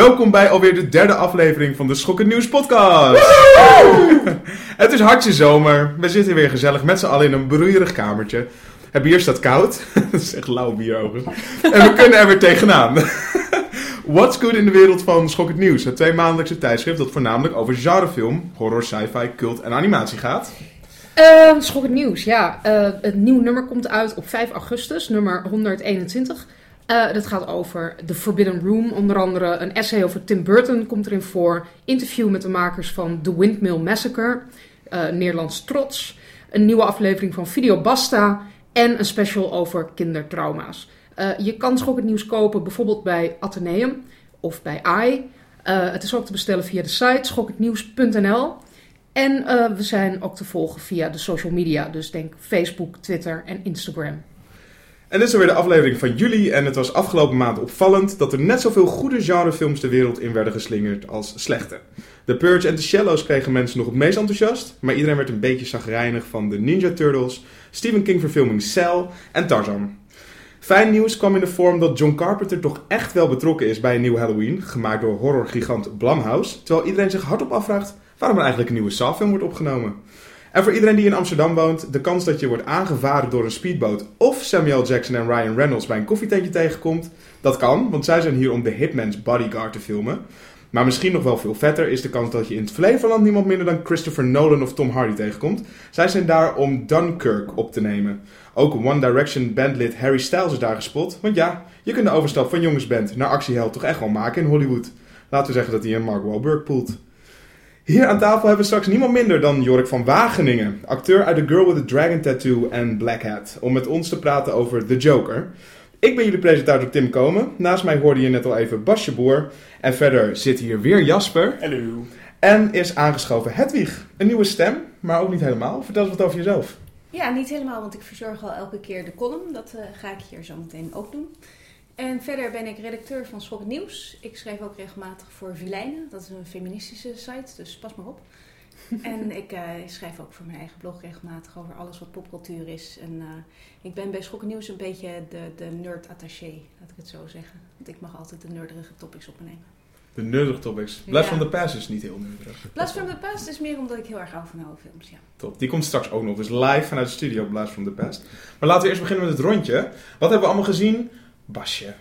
Welkom bij alweer de derde aflevering van de Schokken Nieuws podcast. het is hartje zomer. We zitten weer gezellig met z'n allen in een broeierig kamertje. Het bier staat koud. dat is echt lauw bier overigens. En we kunnen er weer tegenaan. What's good in de wereld van Schokkend Nieuws? Het tweemaandelijkse tijdschrift dat voornamelijk over genrefilm, horror, sci-fi, cult en animatie gaat. Uh, schokkend nieuws, ja. Uh, het nieuwe nummer komt uit op 5 augustus, nummer 121. Uh, dat gaat over The Forbidden Room, onder andere een essay over Tim Burton komt erin voor. Interview met de makers van The Windmill Massacre, uh, Nederlands Trots. Een nieuwe aflevering van Video Basta en een special over kindertrauma's. Uh, je kan Schokkend Nieuws kopen bijvoorbeeld bij Atheneum of bij AI. het is ook te bestellen via de site schokkendnieuws.nl. En we zijn ook te volgen via de social media, dus denk Facebook, Twitter en Instagram. En dit is alweer de aflevering van juli en het was afgelopen maand opvallend dat er net zoveel goede genrefilms de wereld in werden geslingerd als slechte. The Purge en The Shallows kregen mensen nog het meest enthousiast, maar iedereen werd een beetje zagrijnig van de Ninja Turtles, Stephen King verfilming Cell en Tarzan. Fijn nieuws kwam in de vorm dat John Carpenter toch echt wel betrokken is bij een nieuw Halloween, gemaakt door horrorgigant Blumhouse, terwijl iedereen zich hardop afvraagt waarom er eigenlijk een nieuwe Saw-film wordt opgenomen. En voor iedereen die in Amsterdam woont, de kans dat je wordt aangevaren door een speedboot of Samuel Jackson en Ryan Reynolds bij een koffietentje tegenkomt, dat kan, want zij zijn hier om The Hitman's Bodyguard te filmen. Maar misschien nog wel veel vetter is de kans dat je in het Flevoland niemand minder dan Christopher Nolan of Tom Hardy tegenkomt. Zij zijn daar om Dunkirk op te nemen. Ook One Direction bandlid Harry Styles is daar gespot. Want ja, je kunt de overstap van jongensband naar actieheld toch echt wel maken in Hollywood. Laten we zeggen dat hij een Mark Wahlberg poelt. Hier aan tafel hebben we straks niemand minder dan Jorik van Wageningen, acteur uit The Girl with the Dragon Tattoo en Black Hat, om met ons te praten over The Joker. Ik ben jullie presentator Tim Komen. Naast mij hoorde je net al even Basje Boer. En verder zit hier weer Jasper. Hallo. En is aangeschoven Hedwig. Een nieuwe stem, maar ook niet helemaal. Vertel eens wat over jezelf. Ja, niet helemaal, want ik verzorg al elke keer de column. Dat uh, ga ik hier zo meteen ook doen. En verder ben ik redacteur van Schok Nieuws. Ik schrijf ook regelmatig voor Vilijnen. Dat is een feministische site, dus pas maar op. en ik uh, schrijf ook voor mijn eigen blog regelmatig over alles wat popcultuur is. En uh, ik ben bij Schok Nieuws een beetje de, de nerd-attaché, laat ik het zo zeggen. Want ik mag altijd de nerdige topics op me nemen. De nerdige topics. Blast ja. from the Past is niet heel nerdig. Blast from the Past is meer omdat ik heel erg hou van oude films, ja. Top. Die komt straks ook nog. Dus live vanuit de studio Blast from the Past. Maar laten we eerst beginnen met het rondje. Wat hebben we allemaal gezien? Basje.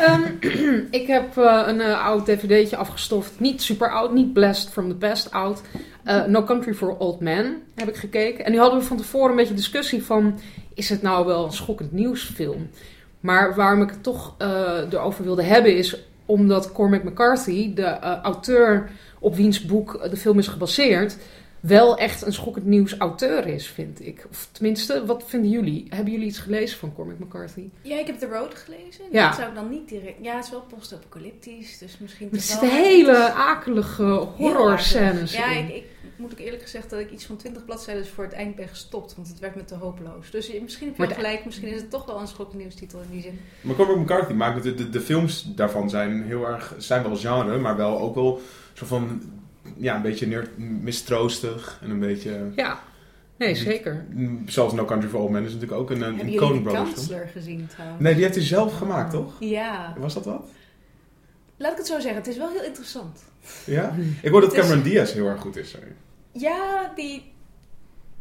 Um, ik heb uh, een uh, oud dvd'tje afgestoft. Niet super oud, niet Blast from the Past oud. Uh, no Country for Old Men heb ik gekeken. En nu hadden we van tevoren een beetje discussie van... is het nou wel een schokkend nieuwsfilm? Maar waarom ik het toch erover wilde hebben is... omdat Cormac McCarthy, de auteur op wiens boek de film is gebaseerd wel echt een schokkend nieuws auteur is, vind ik. Of tenminste, wat vinden jullie? Hebben jullie iets gelezen van Cormac McCarthy? Ja, ik heb The Road gelezen. Ja. Dat zou ik dan niet direct... Ja, het is wel post-apocalyptisch, dus misschien... Het zitten hele akelige horror scènes Ja, ik, ik, moet ik eerlijk gezegd dat ik iets van 20 bladzijden voor het eind ben gestopt, want het werd me te hopeloos. Dus misschien heb je gelijk, misschien is het toch wel een schokkend nieuwstitel in die zin. Maar Cormac McCarthy maakt de, de, de films daarvan zijn heel erg... zijn wel genre, maar wel ook wel zo van ja, een beetje nerd, mistroostig en een beetje... Ja, nee, zeker. Zoals No Country for Old Men is natuurlijk ook een, een Hebben Coen Brothers film. gezien trouwens? Nee, die heeft hij zelf gemaakt, toch? Ja. Was dat wat? Laat ik het zo zeggen, het is wel heel interessant. Ja? Ik hoor dat Cameron Diaz heel erg goed is. Sorry. Ja, die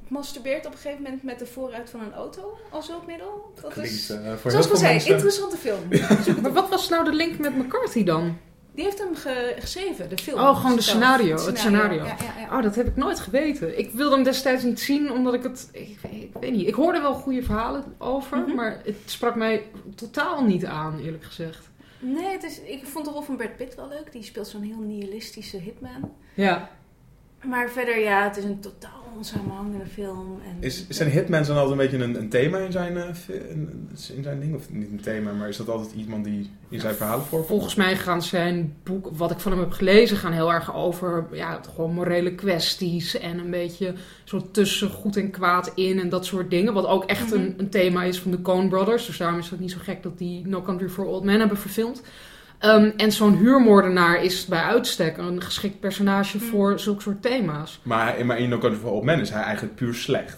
masturbeert op een gegeven moment met de vooruit van een auto als hulpmiddel. Dat, dat klinkt, is, uh, voor zoals ik al zei, interessante film. maar wat was nou de link met McCarthy dan? Die heeft hem ge geschreven, de film. Oh, gewoon de scenario. Het scenario. Ja, ja, ja. Oh, dat heb ik nooit geweten. Ik wilde hem destijds niet zien, omdat ik het... Ik, ik weet niet. Ik hoorde wel goede verhalen over, mm -hmm. maar het sprak mij totaal niet aan, eerlijk gezegd. Nee, het is, ik vond de rol van Brad Pitt wel leuk. Die speelt zo'n heel nihilistische hitman. Ja. Maar verder, ja, het is een totaal onsamenhangende film. En, is, zijn hitman dan altijd een beetje een, een thema in zijn, uh, in zijn ding? Of niet een thema, maar is dat altijd iemand die in zijn verhalen voorkomt? Volgens mij gaan zijn boek, wat ik van hem heb gelezen, gaan heel erg over ja, gewoon morele kwesties. En een beetje zo tussen goed en kwaad in en dat soort dingen. Wat ook echt mm -hmm. een, een, thema is van de Coen Brothers. Dus daarom is het niet zo gek dat die No Country for Old Men hebben verfilmd. Um, en zo'n huurmoordenaar is bij uitstek een geschikt personage mm. voor zulke soort thema's. Maar, maar in No Country for Old Men is hij eigenlijk puur slecht.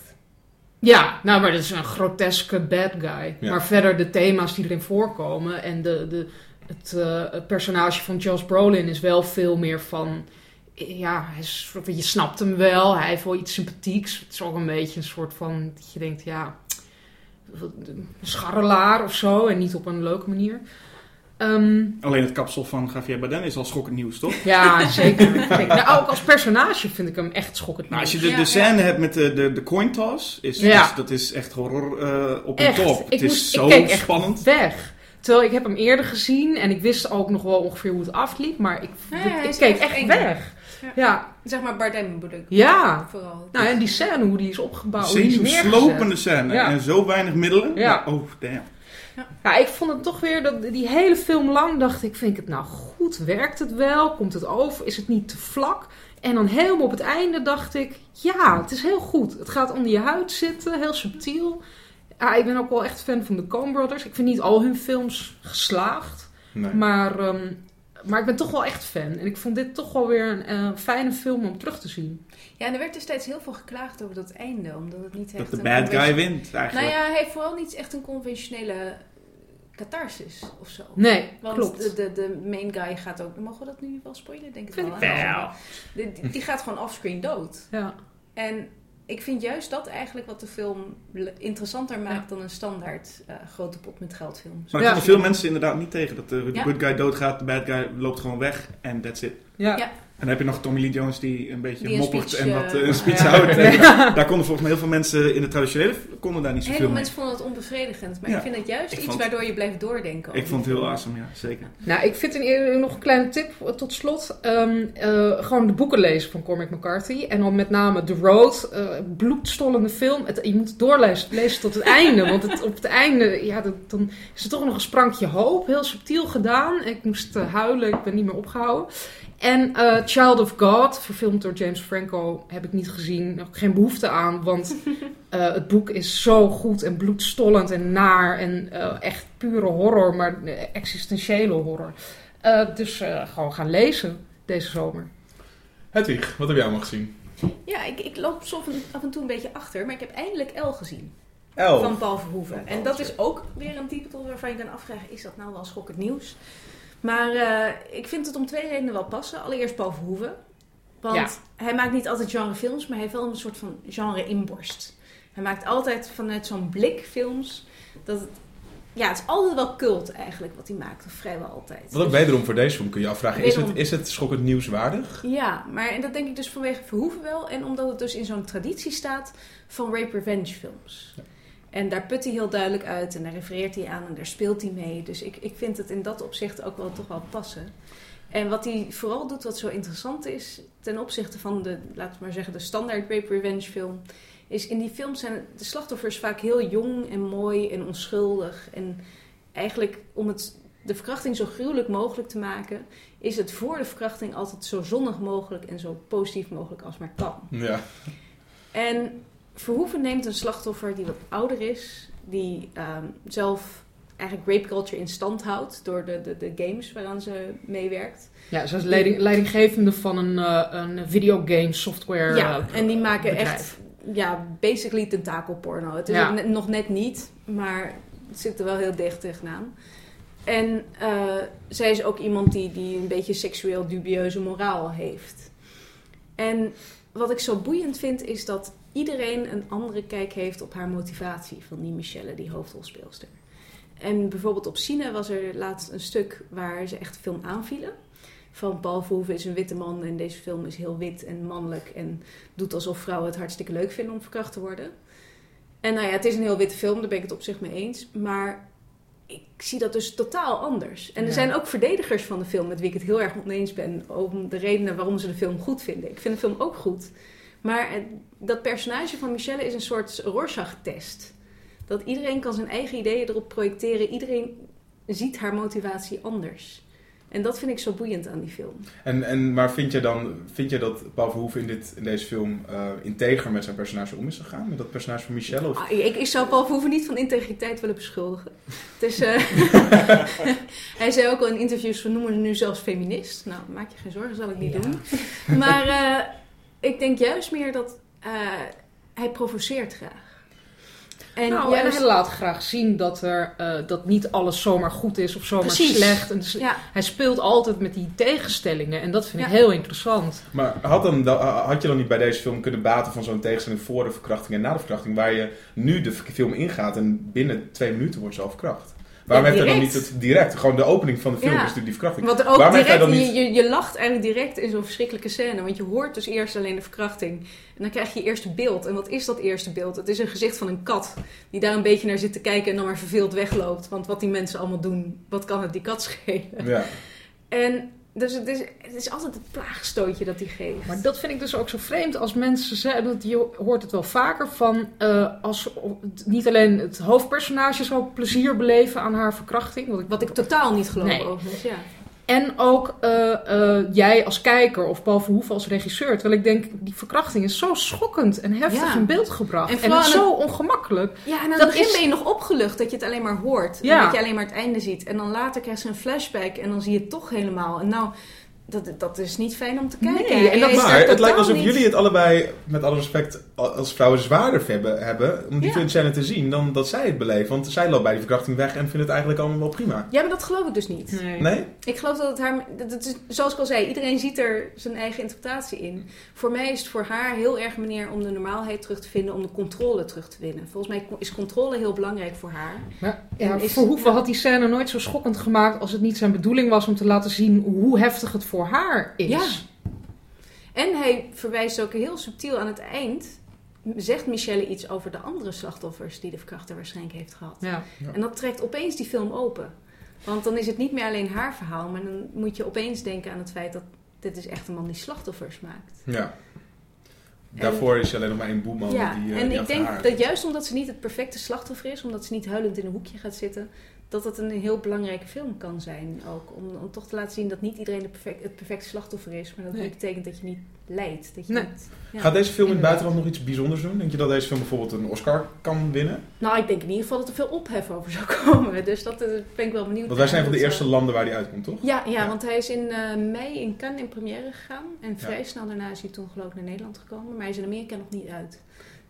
Ja, nou, maar dat is een groteske bad guy. Ja. Maar verder de thema's die erin voorkomen en de, de, het, eh, het personage van Josh Brolin is wel veel meer van... Ja, hij is, je snapt hem wel. Hij heeft wel iets sympathieks. Het is ook een beetje een soort van... Dat je denkt, ja... Een scharrelaar of zo. En niet op een leuke manier. Ehm, Alleen het kapsel van Javier Bardem is al schokkend nieuws, toch? ja, zeker. Kijk, nou, ook als personage vind ik hem echt schokkend. Nou, als je nieuws. de, Ja, de scène hebt met de, de, de coin toss, is, Ja. is- dat is echt horror eh, op een Echt. top. Ik Het is moest- ik zo keek echt spannend. weg. Terwijl ik heb hem eerder gezien en ik wist ook nog wel ongeveer hoe het afliep, maar ik, Ja, ik, ik keek echt weg. Ja. Ja, Zeg maar Bardem bedoel ik. Ja. Vooral. nou en die scène, hoe die is opgebouwd, neergezet. Zenuwslopende scène. Ja. En zo weinig middelen. Ja. Maar, oh, damn. Ja, ik vond het toch weer, dat, die hele film lang dacht ik, vind ik het nou goed? Werkt het wel? Komt het over? Is het niet te vlak? En dan helemaal op het einde dacht ik, ja, het is heel goed. Het gaat onder je huid zitten, heel subtiel. Ja, ik ben ook wel echt fan van de Coen Brothers. Ik vind niet al hun films geslaagd. Nee. Maar, ehm, maar ik ben toch wel echt fan. En ik vond dit toch wel weer een eh, fijne film om terug te zien. Ja, en er werd destijds heel veel geklaagd over dat einde, omdat het niet echt Dat de een bad guy wint, eigenlijk. Nou ja, hij heeft vooral niet echt een conventionele catharsis of zo. Nee, Want klopt. De, de, de main guy gaat ook... Mogen we dat nu wel spoilen? Denk ik Vind wel. die- die gaat gewoon offscreen dood. Ja. En ik vind juist dat eigenlijk wat de film interessanter maakt Ja. dan een standaard eh, grote pot met geld film. Maar Ja. er komen veel mensen inderdaad niet tegen. Dat de, de Ja. good guy doodgaat, de bad guy loopt gewoon weg en that's it. Ja. Ja. En dan heb je nog Tommy Lee Jones die een beetje Die een moppert speech, en wat eh, eh, een speech Ja. houdt. En. Daar konden volgens mij heel veel mensen in de traditionele konden daar niet Heel zoveel veel mee. mensen vonden het onbevredigend, maar Ja. ik vind het juist Ik iets vond- waardoor je blijft doordenken. Ik vond het heel awesome, ja, zeker. Nou, ik vind een, nog een kleine tip eh, tot slot. Ehm, eh, gewoon de boeken lezen van Cormac McCarthy. En dan met name The Road. eh bloedstollende film. Het, je moet het doorlezen lezen tot het einde. Want het, op het einde ja, dat- dan is er toch nog een sprankje hoop. Heel subtiel gedaan. Ik moest eh, huilen. Ik ben niet meer opgehouden. En eh, Child of God, verfilmd door James Franco, heb ik niet gezien. Heb ik geen behoefte aan. Want eh, het boek is zo goed en bloedstollend en naar. En eh, echt pure horror, maar existentiële horror. Eh, dus eh, gewoon gaan lezen deze zomer. Hedwig, wat heb jij allemaal gezien? Ja, ik, ik loop soms af en toe een beetje achter, maar ik heb eindelijk El gezien. El. Van Paul Verhoeven. En dat is ook weer een titel waarvan je kan afvragen, is dat nou wel schokkend nieuws? Maar eh, ik vind het om twee redenen wel passen. Allereerst Paul Verhoeven. Want Ja. hij maakt niet altijd genrefilms, maar hij heeft wel een soort van genre-inborst. Hij maakt altijd vanuit zo'n blik films. Dat het, ja, het is altijd wel cult eigenlijk wat hij maakt. Of vrijwel altijd. Wat ook wederom voor deze film kun je afvragen, is het, is het schokkend nieuwswaardig? Ja, maar en dat denk ik dus vanwege Verhoeven wel. En omdat het dus in zo'n traditie staat van rape revenge films. Ja. En daar put hij heel duidelijk uit en daar refereert hij aan en daar speelt hij mee. Dus ik, ik vind het in dat opzicht ook wel toch wel passen. En wat hij vooral doet, wat zo interessant is ten opzichte van de, laten we maar zeggen, de standaard rape revenge film, is in die films zijn de slachtoffers vaak heel jong en mooi en onschuldig. En eigenlijk om het, de verkrachting zo gruwelijk mogelijk te maken, is het voor de verkrachting altijd zo zonnig mogelijk en zo positief mogelijk als maar kan. Ja. En Verhoeven neemt een slachtoffer die wat ouder is, die ehm, zelf eigenlijk rape culture in stand houdt door de, de, de games waaraan ze meewerkt. Ja, ze is leiding, leidinggevende van een, eh, een videogame software ja, en die maken bedrijf. echt, ja, basically tentakelporno. Het is Ja. nog net niet, maar het zit er wel heel dicht tegenaan. En eh, zij is ook iemand die, die een beetje seksueel dubieuze moraal heeft. En wat ik zo boeiend vind, is dat iedereen een andere kijk heeft op haar motivatie van die Michelle, die hoofdrolspeelster. En bijvoorbeeld op Cine was er laatst een stuk waar ze echt film aanvielen. Van Paul Verhoeven is een witte man en deze film is heel wit en mannelijk en doet alsof vrouwen het hartstikke leuk vinden om verkracht te worden. En nou ja, het is een heel witte film, daar ben ik het op zich mee eens. Maar ik zie dat dus totaal anders. En er Ja. zijn ook verdedigers van de film met wie ik het heel erg oneens ben. Om de redenen waarom ze de film goed vinden. Ik vind de film ook goed. Maar eh, dat personage van Michelle is een soort Rorschach-test. Dat iedereen kan zijn eigen ideeën erop projecteren. Iedereen ziet haar motivatie anders. En dat vind ik zo boeiend aan die film. En, en maar vind jij dan, vind jij dat Paul Verhoeven in, dit, in deze film eh, integer met zijn personage om is gegaan? Met dat personage van Michelle? Of... Ah, ik, ik zou Paul Verhoeven niet van integriteit willen beschuldigen. Het is, eh, hij zei ook al in interviews, we noemen hem nu zelfs feminist. Nou, maak je geen zorgen, zal ik niet Ja. doen. Maar eh, ik denk juist meer dat hij provoceert graag. En nou, juist- en hij laat graag zien dat, er, eh, dat niet alles zomaar goed is of zomaar Precies. slecht. En dus ja, hij speelt altijd met die tegenstellingen en dat vind ik heel interessant. Maar had, dan, had je dan niet bij deze film kunnen baten van zo'n tegenstelling voor de verkrachting en na de verkrachting, waar je nu de film ingaat en binnen twee minuten wordt ze al verkracht? Waarom Ja, heeft hij dan niet direct. het direct? Gewoon de opening van de film Ja. is natuurlijk die verkrachting. Want ook Waarom direct, dan je, je, je lacht eigenlijk direct in zo'n verschrikkelijke scène. Want je hoort dus eerst alleen de verkrachting. En dan krijg je je eerste beeld. En wat is dat eerste beeld? Het is een gezicht van een kat. Die daar een beetje naar zit te kijken en dan maar verveeld wegloopt. Want wat die mensen allemaal doen, wat kan het die kat schelen? Ja. En dus het is, het is altijd het plaagstootje dat hij geeft. Maar dat vind ik dus ook zo vreemd als mensen zeggen, dat je hoort het wel vaker van, eh, als niet alleen het hoofdpersonage zo plezier beleven aan haar verkrachting, wat ik, Wat ik totaal niet geloof Nee. overigens, ja. En ook eh, eh, jij als kijker of Paul Verhoeven als regisseur. Terwijl ik denk, die verkrachting is zo schokkend en heftig Ja. in beeld gebracht. En het zo ongemakkelijk. Ja, en aan het Dat begin is- ben je nog opgelucht dat je het alleen maar hoort. En Ja. dat je alleen maar het einde ziet. En dan later krijg je een flashback en dan zie je het toch helemaal. En nou, dat, dat is niet fijn om te kijken. Nee, en dat Maar het lijkt alsof niet- jullie het allebei, met alle respect, als vrouwen zwaarder hebben, hebben om die Ja. scène te zien dan dat zij het beleven. Want zij loopt bij die verkrachting weg en vindt het eigenlijk allemaal wel prima. Ja, maar dat geloof ik dus niet. Nee? Ik geloof dat het haar... Dat het is, zoals ik al zei, iedereen ziet er zijn eigen interpretatie in. Voor mij is het voor haar heel erg een manier om de normaalheid terug te vinden, om de controle terug te winnen. Volgens mij is controle heel belangrijk voor haar. Ja, En is- Verhoeven ja. had die scène nooit zo schokkend gemaakt als het niet zijn bedoeling was om te laten zien hoe heftig het voor haar is. Ja. En hij verwijst ook heel subtiel aan het eind. Zegt Michelle iets over de andere slachtoffers die de verkrachter waarschijnlijk heeft gehad. Ja. En dat trekt opeens die film open. Want dan is het niet meer alleen haar verhaal, maar dan moet je opeens denken aan het feit dat dit is echt een man die slachtoffers maakt. Ja. Daarvoor is je alleen nog maar één boeman ja, die eh, en die ik denk dat juist omdat ze niet het perfecte slachtoffer is, omdat ze niet huilend in een hoekje gaat zitten, dat het een heel belangrijke film kan zijn ook. Om, om toch te laten zien dat niet iedereen perfect, het perfecte slachtoffer is, maar dat Nee. niet betekent dat je niet lijdt. Dat je Nee. niet, ja. Gaat deze film in het buitenland nog iets bijzonders doen? Denk je dat deze film bijvoorbeeld een Oscar kan winnen? Nou, ik denk in ieder geval dat er veel ophef over zou komen. Dus dat eh, ben ik wel benieuwd. Want wij zijn van de Dat, eerste eh, landen waar die uitkomt, toch? Ja, ja, Ja. want hij is in eh, mei in Cannes in première gegaan. En vrij snel daarna is hij toen geloof ik naar Nederland gekomen. Maar hij is in Amerika nog niet uit.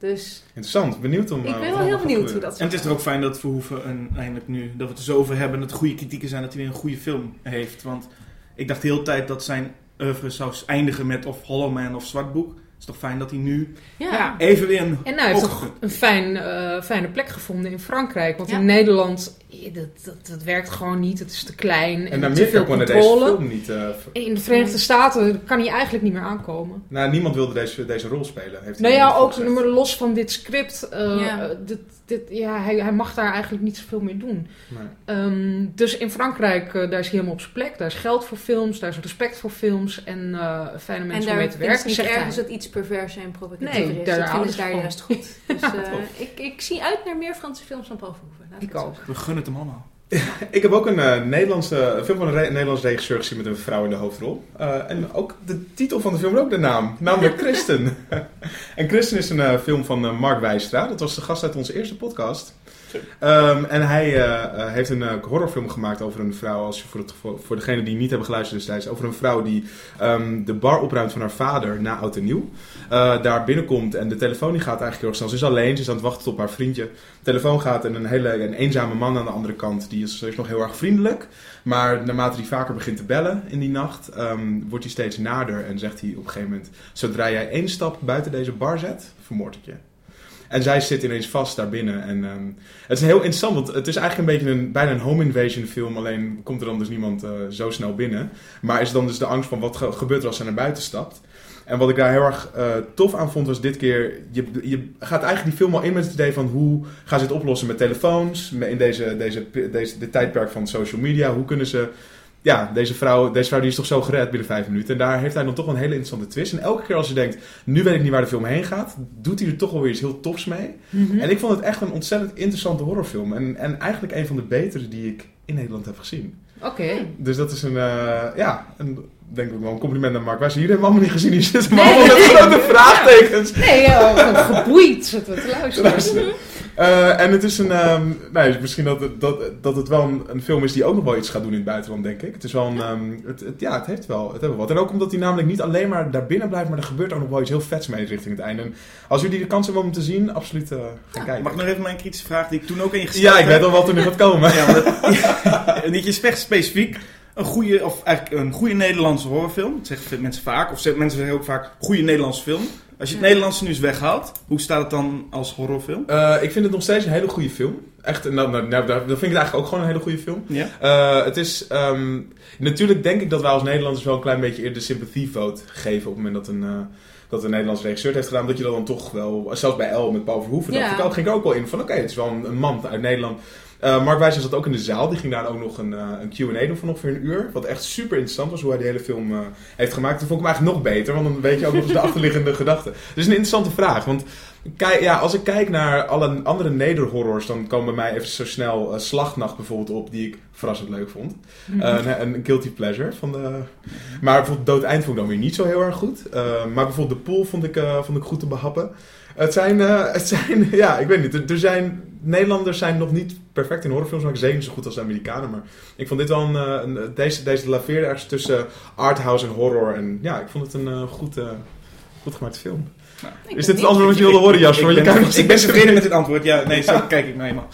Dus Interessant, benieuwd om... ik eh, ben wel heel benieuwd hoe dat En het is er ook fijn dat Verhoeven een, eindelijk nu, dat we het er zo over hebben, dat er goede kritieken zijn, dat hij weer een goede film heeft. Want ik dacht de hele tijd dat zijn oeuvre zou eindigen met of Hollow Man of Zwart Boek. Het is toch fijn dat hij nu Ja. Ja. even weer een... En hij heeft toch een fijn, eh, fijne plek gevonden in Frankrijk. Want Ja. in Nederland, eh, dat, dat, dat werkt gewoon niet. Het is te klein En en, Amerika veel kon deze controle. film niet... eh, ver- In de Verenigde Staten kan hij eigenlijk niet meer aankomen. nou, niemand wilde deze, deze rol spelen. Heeft Nou ja, ook maar los van dit script. eh, Ja. dit, dit, ja, hij, hij mag daar eigenlijk niet zoveel meer doen. Nee. Ehm, dus in Frankrijk, daar is hij helemaal op zijn plek. Daar is geld voor films, daar is respect voor films en eh, fijne En mensen om daar mee te werken. niet zegt ergens hij. dat iets pervers en provocatief Nee, is. daar Dat vinden houden ze daar van. juist goed. Dus eh, ik, ik zie uit naar meer Franse films van Paul Verhoeven. laat Ik ook. zeggen. We gunnen het hem allemaal. Ik heb ook een eh, Nederlandse een film van een re- Nederlands regisseur gezien met een vrouw in de hoofdrol. Eh, en ook de titel van de film, ook de naam. Namelijk Christen. en Christen is een eh, film van Mark Wijstra. Dat was de gast uit onze eerste podcast. Ehm, en hij eh, eh, heeft een eh, horrorfilm gemaakt over een vrouw, als je voor, het, voor, degene die niet hebben geluisterd destijds, over een vrouw die ehm, de bar opruimt van haar vader na oud en nieuw. Daar binnenkomt en de telefoon die gaat eigenlijk heel erg snel. Ze is alleen, ze is aan het wachten op haar vriendje. Telefoon gaat en een hele een eenzame man aan de andere kant, die is, is nog heel erg vriendelijk. Maar naarmate hij vaker begint te bellen in die nacht, ehm, wordt hij steeds nader en zegt hij op een gegeven moment, zodra jij één stap buiten deze bar zet, vermoord ik je. En zij zit ineens vast daar binnen. En ehm, het is heel interessant, want het is eigenlijk een beetje een, bijna een home invasion film. Alleen komt er dan dus niemand eh, zo snel binnen. Maar is dan dus de angst van wat ge- gebeurt er als hij naar buiten stapt. En wat ik daar heel erg eh, tof aan vond was dit keer... Je, je gaat eigenlijk die film al in met het idee van hoe gaan ze het oplossen met telefoons. In deze, deze, deze, dit tijdperk van social media. Hoe kunnen ze... Ja, deze vrouw, deze vrouw die is toch zo gered binnen vijf minuten. En daar heeft hij dan toch een hele interessante twist. En elke keer als je denkt, nu weet ik niet waar de film heen gaat... doet hij er toch wel weer iets heel tofs mee. Mhm. En ik vond het echt een ontzettend interessante horrorfilm. En, en eigenlijk een van de betere die ik in Nederland heb gezien. Oké. Dus dat is een, eh, ja, een, denk ik wel een compliment aan Mark Wijs. Jullie hebben allemaal niet gezien. Hier zitten we Nee, allemaal met grote vraagtekens. Nee, ja, gewoon geboeid zitten we te luisteren. Luisteren. Eh, en het is een. ehm, nee, misschien dat het, dat, dat het wel een, een film is die ook nog wel iets gaat doen in het buitenland, denk ik. Het is wel een. ehm, het, het- ja, het heeft, wel, het heeft wel wat. En ook omdat hij namelijk niet alleen maar daar binnen blijft, maar er gebeurt ook nog wel iets heel vets mee richting het einde. En als jullie de kans hebben om te zien, absoluut eh, gaan kijken. Mag ik nog even mijn kritische vraag die ik toen ook ingesteld ja, ik heb? weet al wat er nu gaat komen. Ja, het, ja, niet je specifiek een goede, of eigenlijk een goede Nederlandse horrorfilm. Dat zeggen mensen vaak. Of mensen zeggen ook vaak goede Nederlandse film. Als je het. Nederlandse nu eens weghaalt, hoe staat het dan als horrorfilm? Eh, ik vind het nog steeds een hele goede film. Echt, nou, nou, nou, dat vind ik het eigenlijk ook gewoon een hele goede film. Ja? Eh, het is, ehm, natuurlijk denk ik dat wij als Nederlanders wel een klein beetje eerder de sympathievote geven op het moment dat een, eh, dat een Nederlandse regisseur het heeft gedaan. Dat je dat dan toch wel, zelfs bij El met Paul Verhoeven, Ja. dacht ik ook, ging ik ook wel in van oké, het is wel een, een man uit Nederland. Eh, Mark Wijzer zat ook in de zaal, die ging daar ook nog een, eh, een Q&A doen van ongeveer een uur. Wat echt super interessant was, hoe hij die hele film eh, heeft gemaakt. Dat vond ik hem eigenlijk nog beter, want dan weet je ook nog eens de achterliggende gedachten. Dus een interessante vraag, want Kijk, ja, als ik kijk naar alle andere nederhorrors, dan komen bij mij even zo snel Slachtnacht bijvoorbeeld op, die ik verrassend leuk vond. Eh, een, een guilty pleasure. Van de... Maar bijvoorbeeld Dood Eind vond ik dan weer niet zo heel erg goed. Eh, maar bijvoorbeeld De Pool vond ik, eh, vond ik goed te behappen. Het zijn, eh, het zijn, ja, ik weet niet. Er, zijn, Nederlanders zijn nog niet perfect in horrorfilms, maar zeker zo goed als de Amerikanen. Maar ik vond dit wel een, eh, een deze, deze laveerde ergens tussen arthouse en horror. En ja, ik vond het een eh, goed, eh, goed gemaakte film. Ik Is dit het antwoord wat je wilde horen, Jasper? Ik Want je ben, ik ben tevreden met dit antwoord. Ja, nee, zo kijk ik nou eenmaal.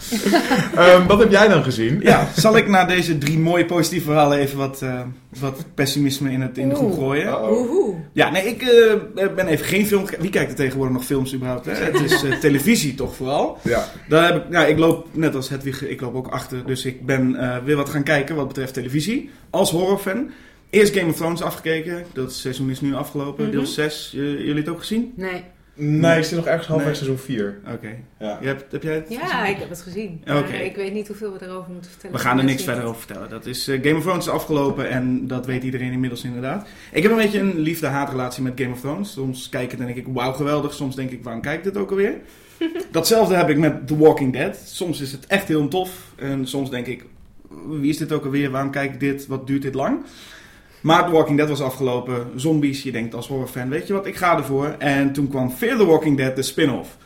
Ehm, wat heb jij dan gezien? Ja, zal ik na deze drie mooie positieve verhalen even wat, eh, wat pessimisme in, het, in de groep Oeh. gooien? Woehoe. Ja, nee, ik eh, ben even geen film. Wie kijkt er tegenwoordig nog films überhaupt? Hè? Het is eh, televisie toch vooral. Ja. Daar heb ik, ja, ik loop net als Hedwig, ik loop ook achter. Dus ik ben eh, weer wat gaan kijken wat betreft televisie. Als horrorfan. Eerst Game of Thrones afgekeken. Dat seizoen is nu afgelopen. Mhm. Deel 6. jullie het ook gezien? Nee. Nee, ik zit nog ergens halfweg Nee. seizoen 4. Oké. Ja. Je hebt- Heb jij het Ja, gezien? ik heb het gezien. Oké. Maar ik weet niet hoeveel we erover moeten vertellen. We gaan er niks verder over vertellen. Dat is, eh, Game of Thrones is afgelopen en dat weet iedereen inmiddels inderdaad. Ik heb een beetje een liefde-haatrelatie met Game of Thrones. Soms kijk ik en denk ik, wauw, geweldig. Soms denk ik, waarom kijk ik dit ook alweer? Datzelfde heb ik met The Walking Dead. Soms is het echt heel tof. En soms denk ik, wie is dit ook alweer? Waarom kijk ik dit? Wat duurt dit lang? Maar The Walking Dead was afgelopen. Zombies, je denkt als horrorfan, weet je wat, ik ga ervoor. En toen kwam Fear the Walking Dead, de spin-off.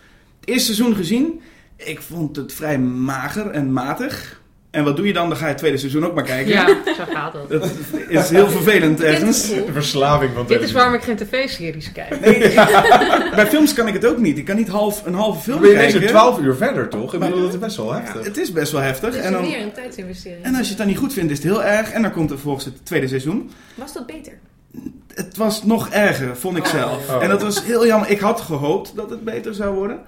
Het eerste seizoen gezien. Ik vond het vrij mager en matig. En wat doe je dan? Dan ga je het tweede seizoen ook maar kijken. Ja, zo gaat het. Dat is heel vervelend het ergens. De verslaving van Dit is waarom ik geen tv-series kijk. Nee, bij films kan ik het ook niet. Ik kan niet half, een halve film Dan ben je kijken. ineens weer 12 uur verder, toch? Ik Maar- bedoel, dat is best wel Ja, heftig. het is best wel heftig. Het is En, dan, weer een tijdsinvestering. en als je het dan niet goed vindt, is het heel erg. En dan komt er volgens het tweede seizoen. Was dat beter? Het was nog erger, vond ik zelf. Oh. En dat was heel jammer. Ik had gehoopt dat het beter zou worden.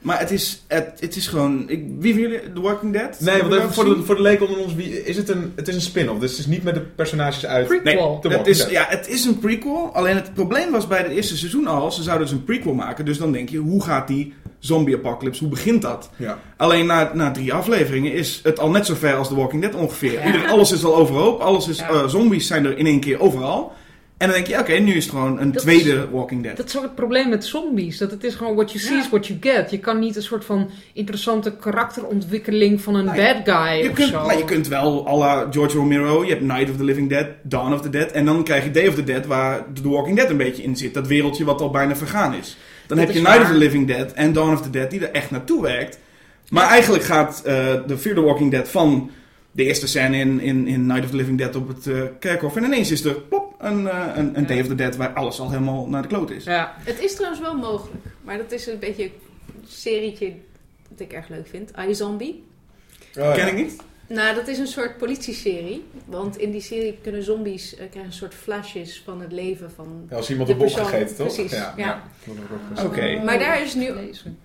Maar het is, het, het is gewoon... Ik, wie van jullie? The Walking Dead? Nee, want even voor de, voor de leken onder ons, wie, is het, een, het is een spin-off, dus het is niet met de personages uit... Nee, Prequel. The het is, Dead. ja, het is een prequel. Alleen het probleem was bij het eerste seizoen al. Ze zouden dus een prequel maken. Dus dan denk je, hoe gaat die zombie-apocalypse? Hoe begint dat? Ja. Alleen na, na drie afleveringen is het al net zo ver als The Walking Dead ongeveer. Ja. Alles is al overhoop. Alles is, Ja. eh, zombies zijn er in één keer overal. En dan denk je, oké, nu is het gewoon een Dat tweede Walking Dead. Dat is ook het probleem met zombies. Dat het is gewoon what you see Ja. is what you get. Je kan niet een soort van interessante karakterontwikkeling van een Nou, bad guy Je of kunt, zo. maar je kunt wel à la George Romero, je hebt Night of the Living Dead, Dawn of the Dead. En dan krijg je Day of the Dead, waar The Walking Dead een beetje in zit. Dat wereldje wat al bijna vergaan is. Dan Dat heb je Night of the Living Dead en Dawn of the Dead, die er echt naartoe werkt. Maar eigenlijk gaat eh, de Fear the Walking Dead van de eerste scène in, in, in Night of the Living Dead op het eh, kerkhof. En ineens is er plop, een, eh, een, een Ja. Day of the Dead waar alles al helemaal naar de kloot is. Ja. Het is trouwens wel mogelijk. Maar dat is een beetje een serietje dat ik erg leuk vind. iZombie. Oh, ja. Ken ik niet? Nou, dat is een soort politieserie. Want in die serie kunnen zombies eh, krijgen een soort flashes van het leven van... Ja, als iemand De op bok gegeten, toch? precies, ja. Oké. Maar daar is nu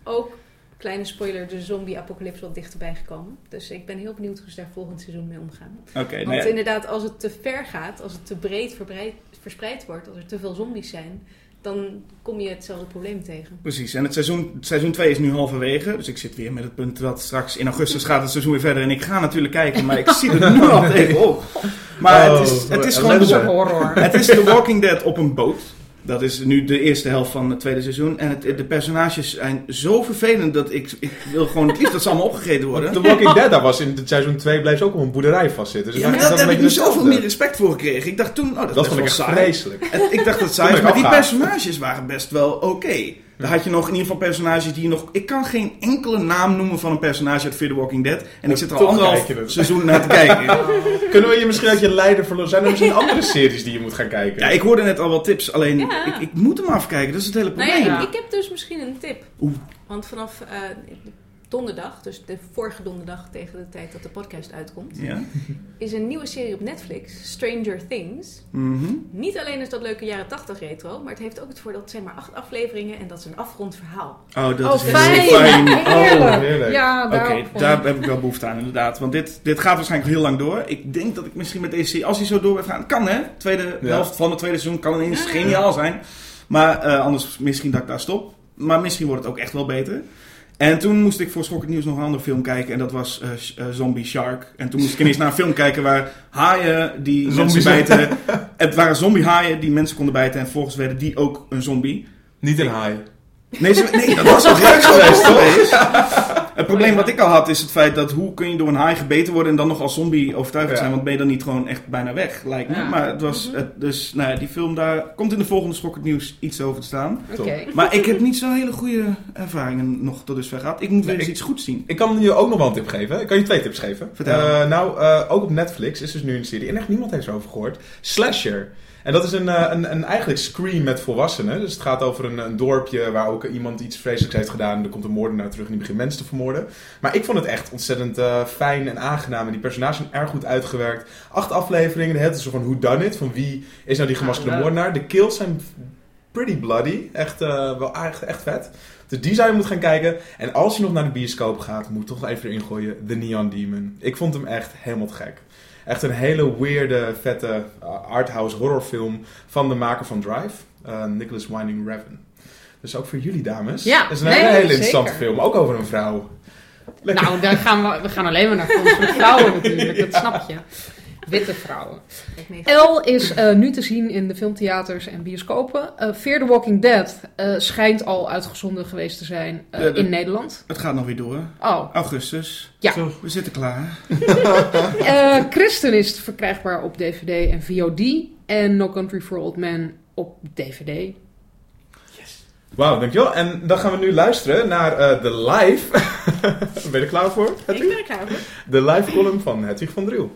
ook, kleine spoiler, de zombie-apocalypse wat dichterbij gekomen. Dus ik ben heel benieuwd hoe ze daar volgend seizoen mee omgaan. Oké, Want nou ja. inderdaad, als het te ver gaat, als het te breed verbreid- verspreid wordt, als er te veel zombies zijn, dan kom je hetzelfde probleem tegen. Precies, en het seizoen, het seizoen 2 is nu halverwege. Dus ik zit weer met het punt dat straks in augustus gaat het seizoen weer verder. En ik ga natuurlijk kijken, maar ik zie het nu al even op. Maar Oh, het is, het is gewoon... Ook horror. Het is The Walking Dead op een boot. Dat is nu de eerste helft van het tweede seizoen. En het, de personages zijn zo vervelend dat ik, ik wil gewoon het liefst dat ze allemaal opgegeten worden. The Walking Dead, daar was in het seizoen 2 bleef ze ook op een boerderij vastzitten. Dus Ja, maar dat, daar heb ik nu beetje zoveel meer respect voor gekregen. Ik dacht toen, oh, dat, Dat is vond ik saai. vreselijk. Ik dacht dat saai is, maar die personages waren best wel oké. Dan had je nog in ieder geval personages die je nog... Ik kan geen enkele naam noemen van een personage uit Fear the Walking Dead. En ik zit er al anderhalf het. seizoen naar te kijken. Kunnen we je misschien uit je leider verloren? Zijn er misschien andere series die je moet gaan kijken? Ja, ik hoorde net al wat tips. Alleen, Ja. ik, ik moet hem afkijken. Dat is het hele Nou probleem. Ja. ik heb dus misschien een tip. Oeh. Want vanaf eh, donderdag, dus de vorige donderdag tegen de tijd dat de podcast uitkomt, Ja. is een nieuwe serie op Netflix, Stranger Things. Mhm. Niet alleen is dat leuke jaren 80 retro, maar het heeft ook het voordeel dat het zijn maar acht afleveringen en dat is een afgerond verhaal. Oh, dat Oh, is heel fijn. fijn. Heerlijk. Oh, heerlijk. Ja, Oké, daar heb ik wel behoefte aan inderdaad. Want dit, dit gaat waarschijnlijk heel lang door. Ik denk dat ik misschien met deze serie, als hij zo door blijft gaan, kan hè. Tweede Ja. helft van het tweede seizoen kan ineens Ja. geniaal zijn. Maar eh, anders misschien dat ik daar stop. Maar misschien wordt het ook echt wel beter. En toen moest ik voor Schokkend Nieuws nog een andere film kijken. En dat was eh, eh, Zombie Shark. En toen moest ik ineens naar een film kijken waar haaien die Zombies. mensen bijten... Het waren zombie haaien die mensen konden bijten. En volgens werden die ook een zombie. Niet een haai. Nee, ze- nee dat was ook gek geweest, toch? Het probleem wat ik al had is het feit dat hoe kun je door een haai gebeten worden en dan nog als zombie overtuigend Ja. zijn, want ben je dan niet gewoon echt bijna weg, lijkt me. Ja. Maar het was, het, dus nou ja, die film daar komt in de volgende Schokkend Nieuws iets over te staan. Oké. Maar ik heb niet zo'n hele goede ervaringen nog tot dusver gehad. Ik moet weer eens ik- iets goeds zien. Ik kan je ook nog wel een tip geven. Ik kan je twee tips geven. Vertel. Eh, nou, eh, ook op Netflix is dus nu een serie. En echt niemand heeft erover gehoord. Slasher. En dat is een, eh, een, een eigenlijk scream met volwassenen. Dus het gaat over een, een dorpje waar ook iemand iets vreselijks heeft gedaan. Er komt een moordenaar terug en die begint mensen te vermoorden. Maar ik vond het echt ontzettend eh, fijn en aangenaam. En die personages zijn erg goed uitgewerkt. Acht afleveringen. Het is zo van who done it. Van wie is nou die gemaskerde moordenaar. De kills zijn pretty bloody. Echt, eh, wel echt, echt vet. Dus die zou je moeten gaan kijken. En als je nog naar de bioscoop gaat, moet je toch even erin gooien. The Neon Demon. Ik vond hem echt helemaal te gek. Echt een hele weirde, vette uh, arthouse horrorfilm van de maker van Drive. uh, Nicholas Winding Refn. Dus ook voor jullie dames. Ja, Het is een nee, hele, hele zeker. interessante film. Ook over een vrouw. Lekker. Nou, daar gaan we, we gaan alleen maar naar films vrouwen natuurlijk, dat snap je. Witte vrouwen. L is eh, nu te zien in de filmtheaters en bioscopen. Eh Fear the Walking Dead eh, schijnt al uitgezonden geweest te zijn eh, de- in Nederland. Het gaat nog weer door. Oh, Augustus. Ja. Zo, we zitten klaar. eh Christen is verkrijgbaar op DVD en VOD. En No Country for Old Men op DVD. Wauw, dankjewel. En dan gaan we nu luisteren naar eh, de live. ben je er klaar voor? ik ben er klaar voor. De live column van Hedwig van Driel.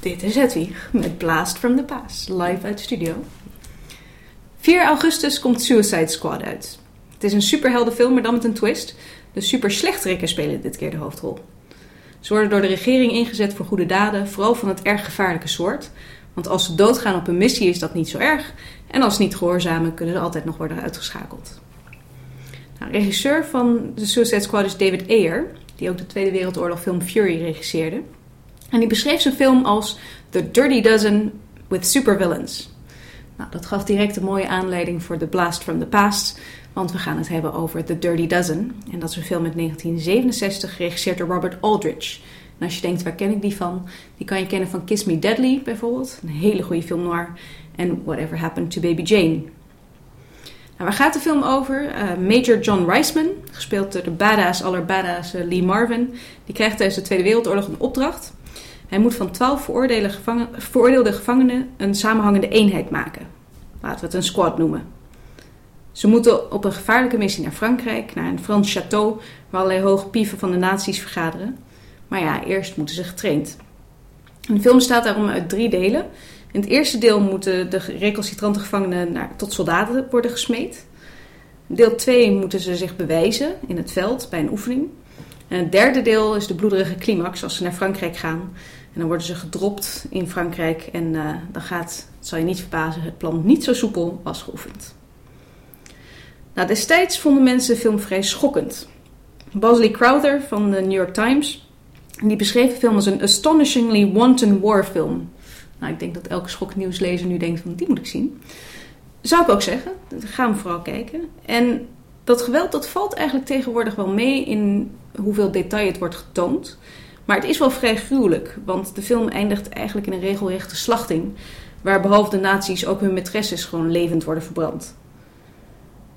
Dit is Hedwig met Blast from the Past, live uit de studio. 4 augustus komt Suicide Squad uit. Het is een superheldenfilm, maar dan met een twist. De super slechterikken spelen dit keer de hoofdrol. Ze worden door de regering ingezet voor goede daden, vooral van het erg gevaarlijke soort. Want als ze doodgaan op een missie is dat niet zo erg. En als ze niet gehoorzamen kunnen ze altijd nog worden uitgeschakeld. Nou, regisseur van de Suicide Squad is David Ayer, die ook de Tweede Wereldoorlog film Fury regisseerde. En die beschreef zijn film als The Dirty Dozen with Supervillains. Nou, dat gaf direct een mooie aanleiding voor The Blast from the Past, want we gaan het hebben over The Dirty Dozen. En dat is een film uit 1967, geregisseerd door Robert Aldrich. En als je denkt, waar ken ik die van? Die kan je kennen van Kiss Me Deadly bijvoorbeeld, een hele goede film noir. En Whatever Happened to Baby Jane. Nou, waar gaat de film over? Eh, Major John Reisman, gespeeld door de badass aller badass Lee Marvin, die krijgt tijdens de Tweede Wereldoorlog een opdracht. Hij moet van twaalf veroordeelde, gevangen, veroordeelde gevangenen een samenhangende eenheid maken. Laten we het een squad noemen. Ze moeten op een gevaarlijke missie naar Frankrijk, naar een Frans château, waar allerlei hoge pieven van de nazi's vergaderen. Maar ja, eerst moeten ze getraind. De film bestaat daarom uit drie delen. In het eerste deel moeten de recalcitrante gevangenen naar, tot soldaten worden gesmeed. Deel 2 moeten ze zich bewijzen in het veld bij een oefening. En het derde deel is de bloederige climax als ze naar Frankrijk gaan. En dan worden ze gedropt in Frankrijk en eh, dan gaat, het zal je niet verbazen, het plan niet zo soepel als geoefend. Nou, destijds vonden mensen de film vrij schokkend. Bosley Crowther van de New York Times, die beschreef de film als een astonishingly wanton war film. Nou, ik denk dat elke schoknieuwslezer nu denkt van die moet ik zien. Zou ik ook zeggen, ga hem vooral kijken. En dat geweld dat valt eigenlijk tegenwoordig wel mee in hoeveel detail het wordt getoond. Maar het is wel vrij gruwelijk, want de film eindigt eigenlijk in een regelrechte slachting. Waar behalve de nazi's ook hun maîtresses gewoon levend worden verbrand.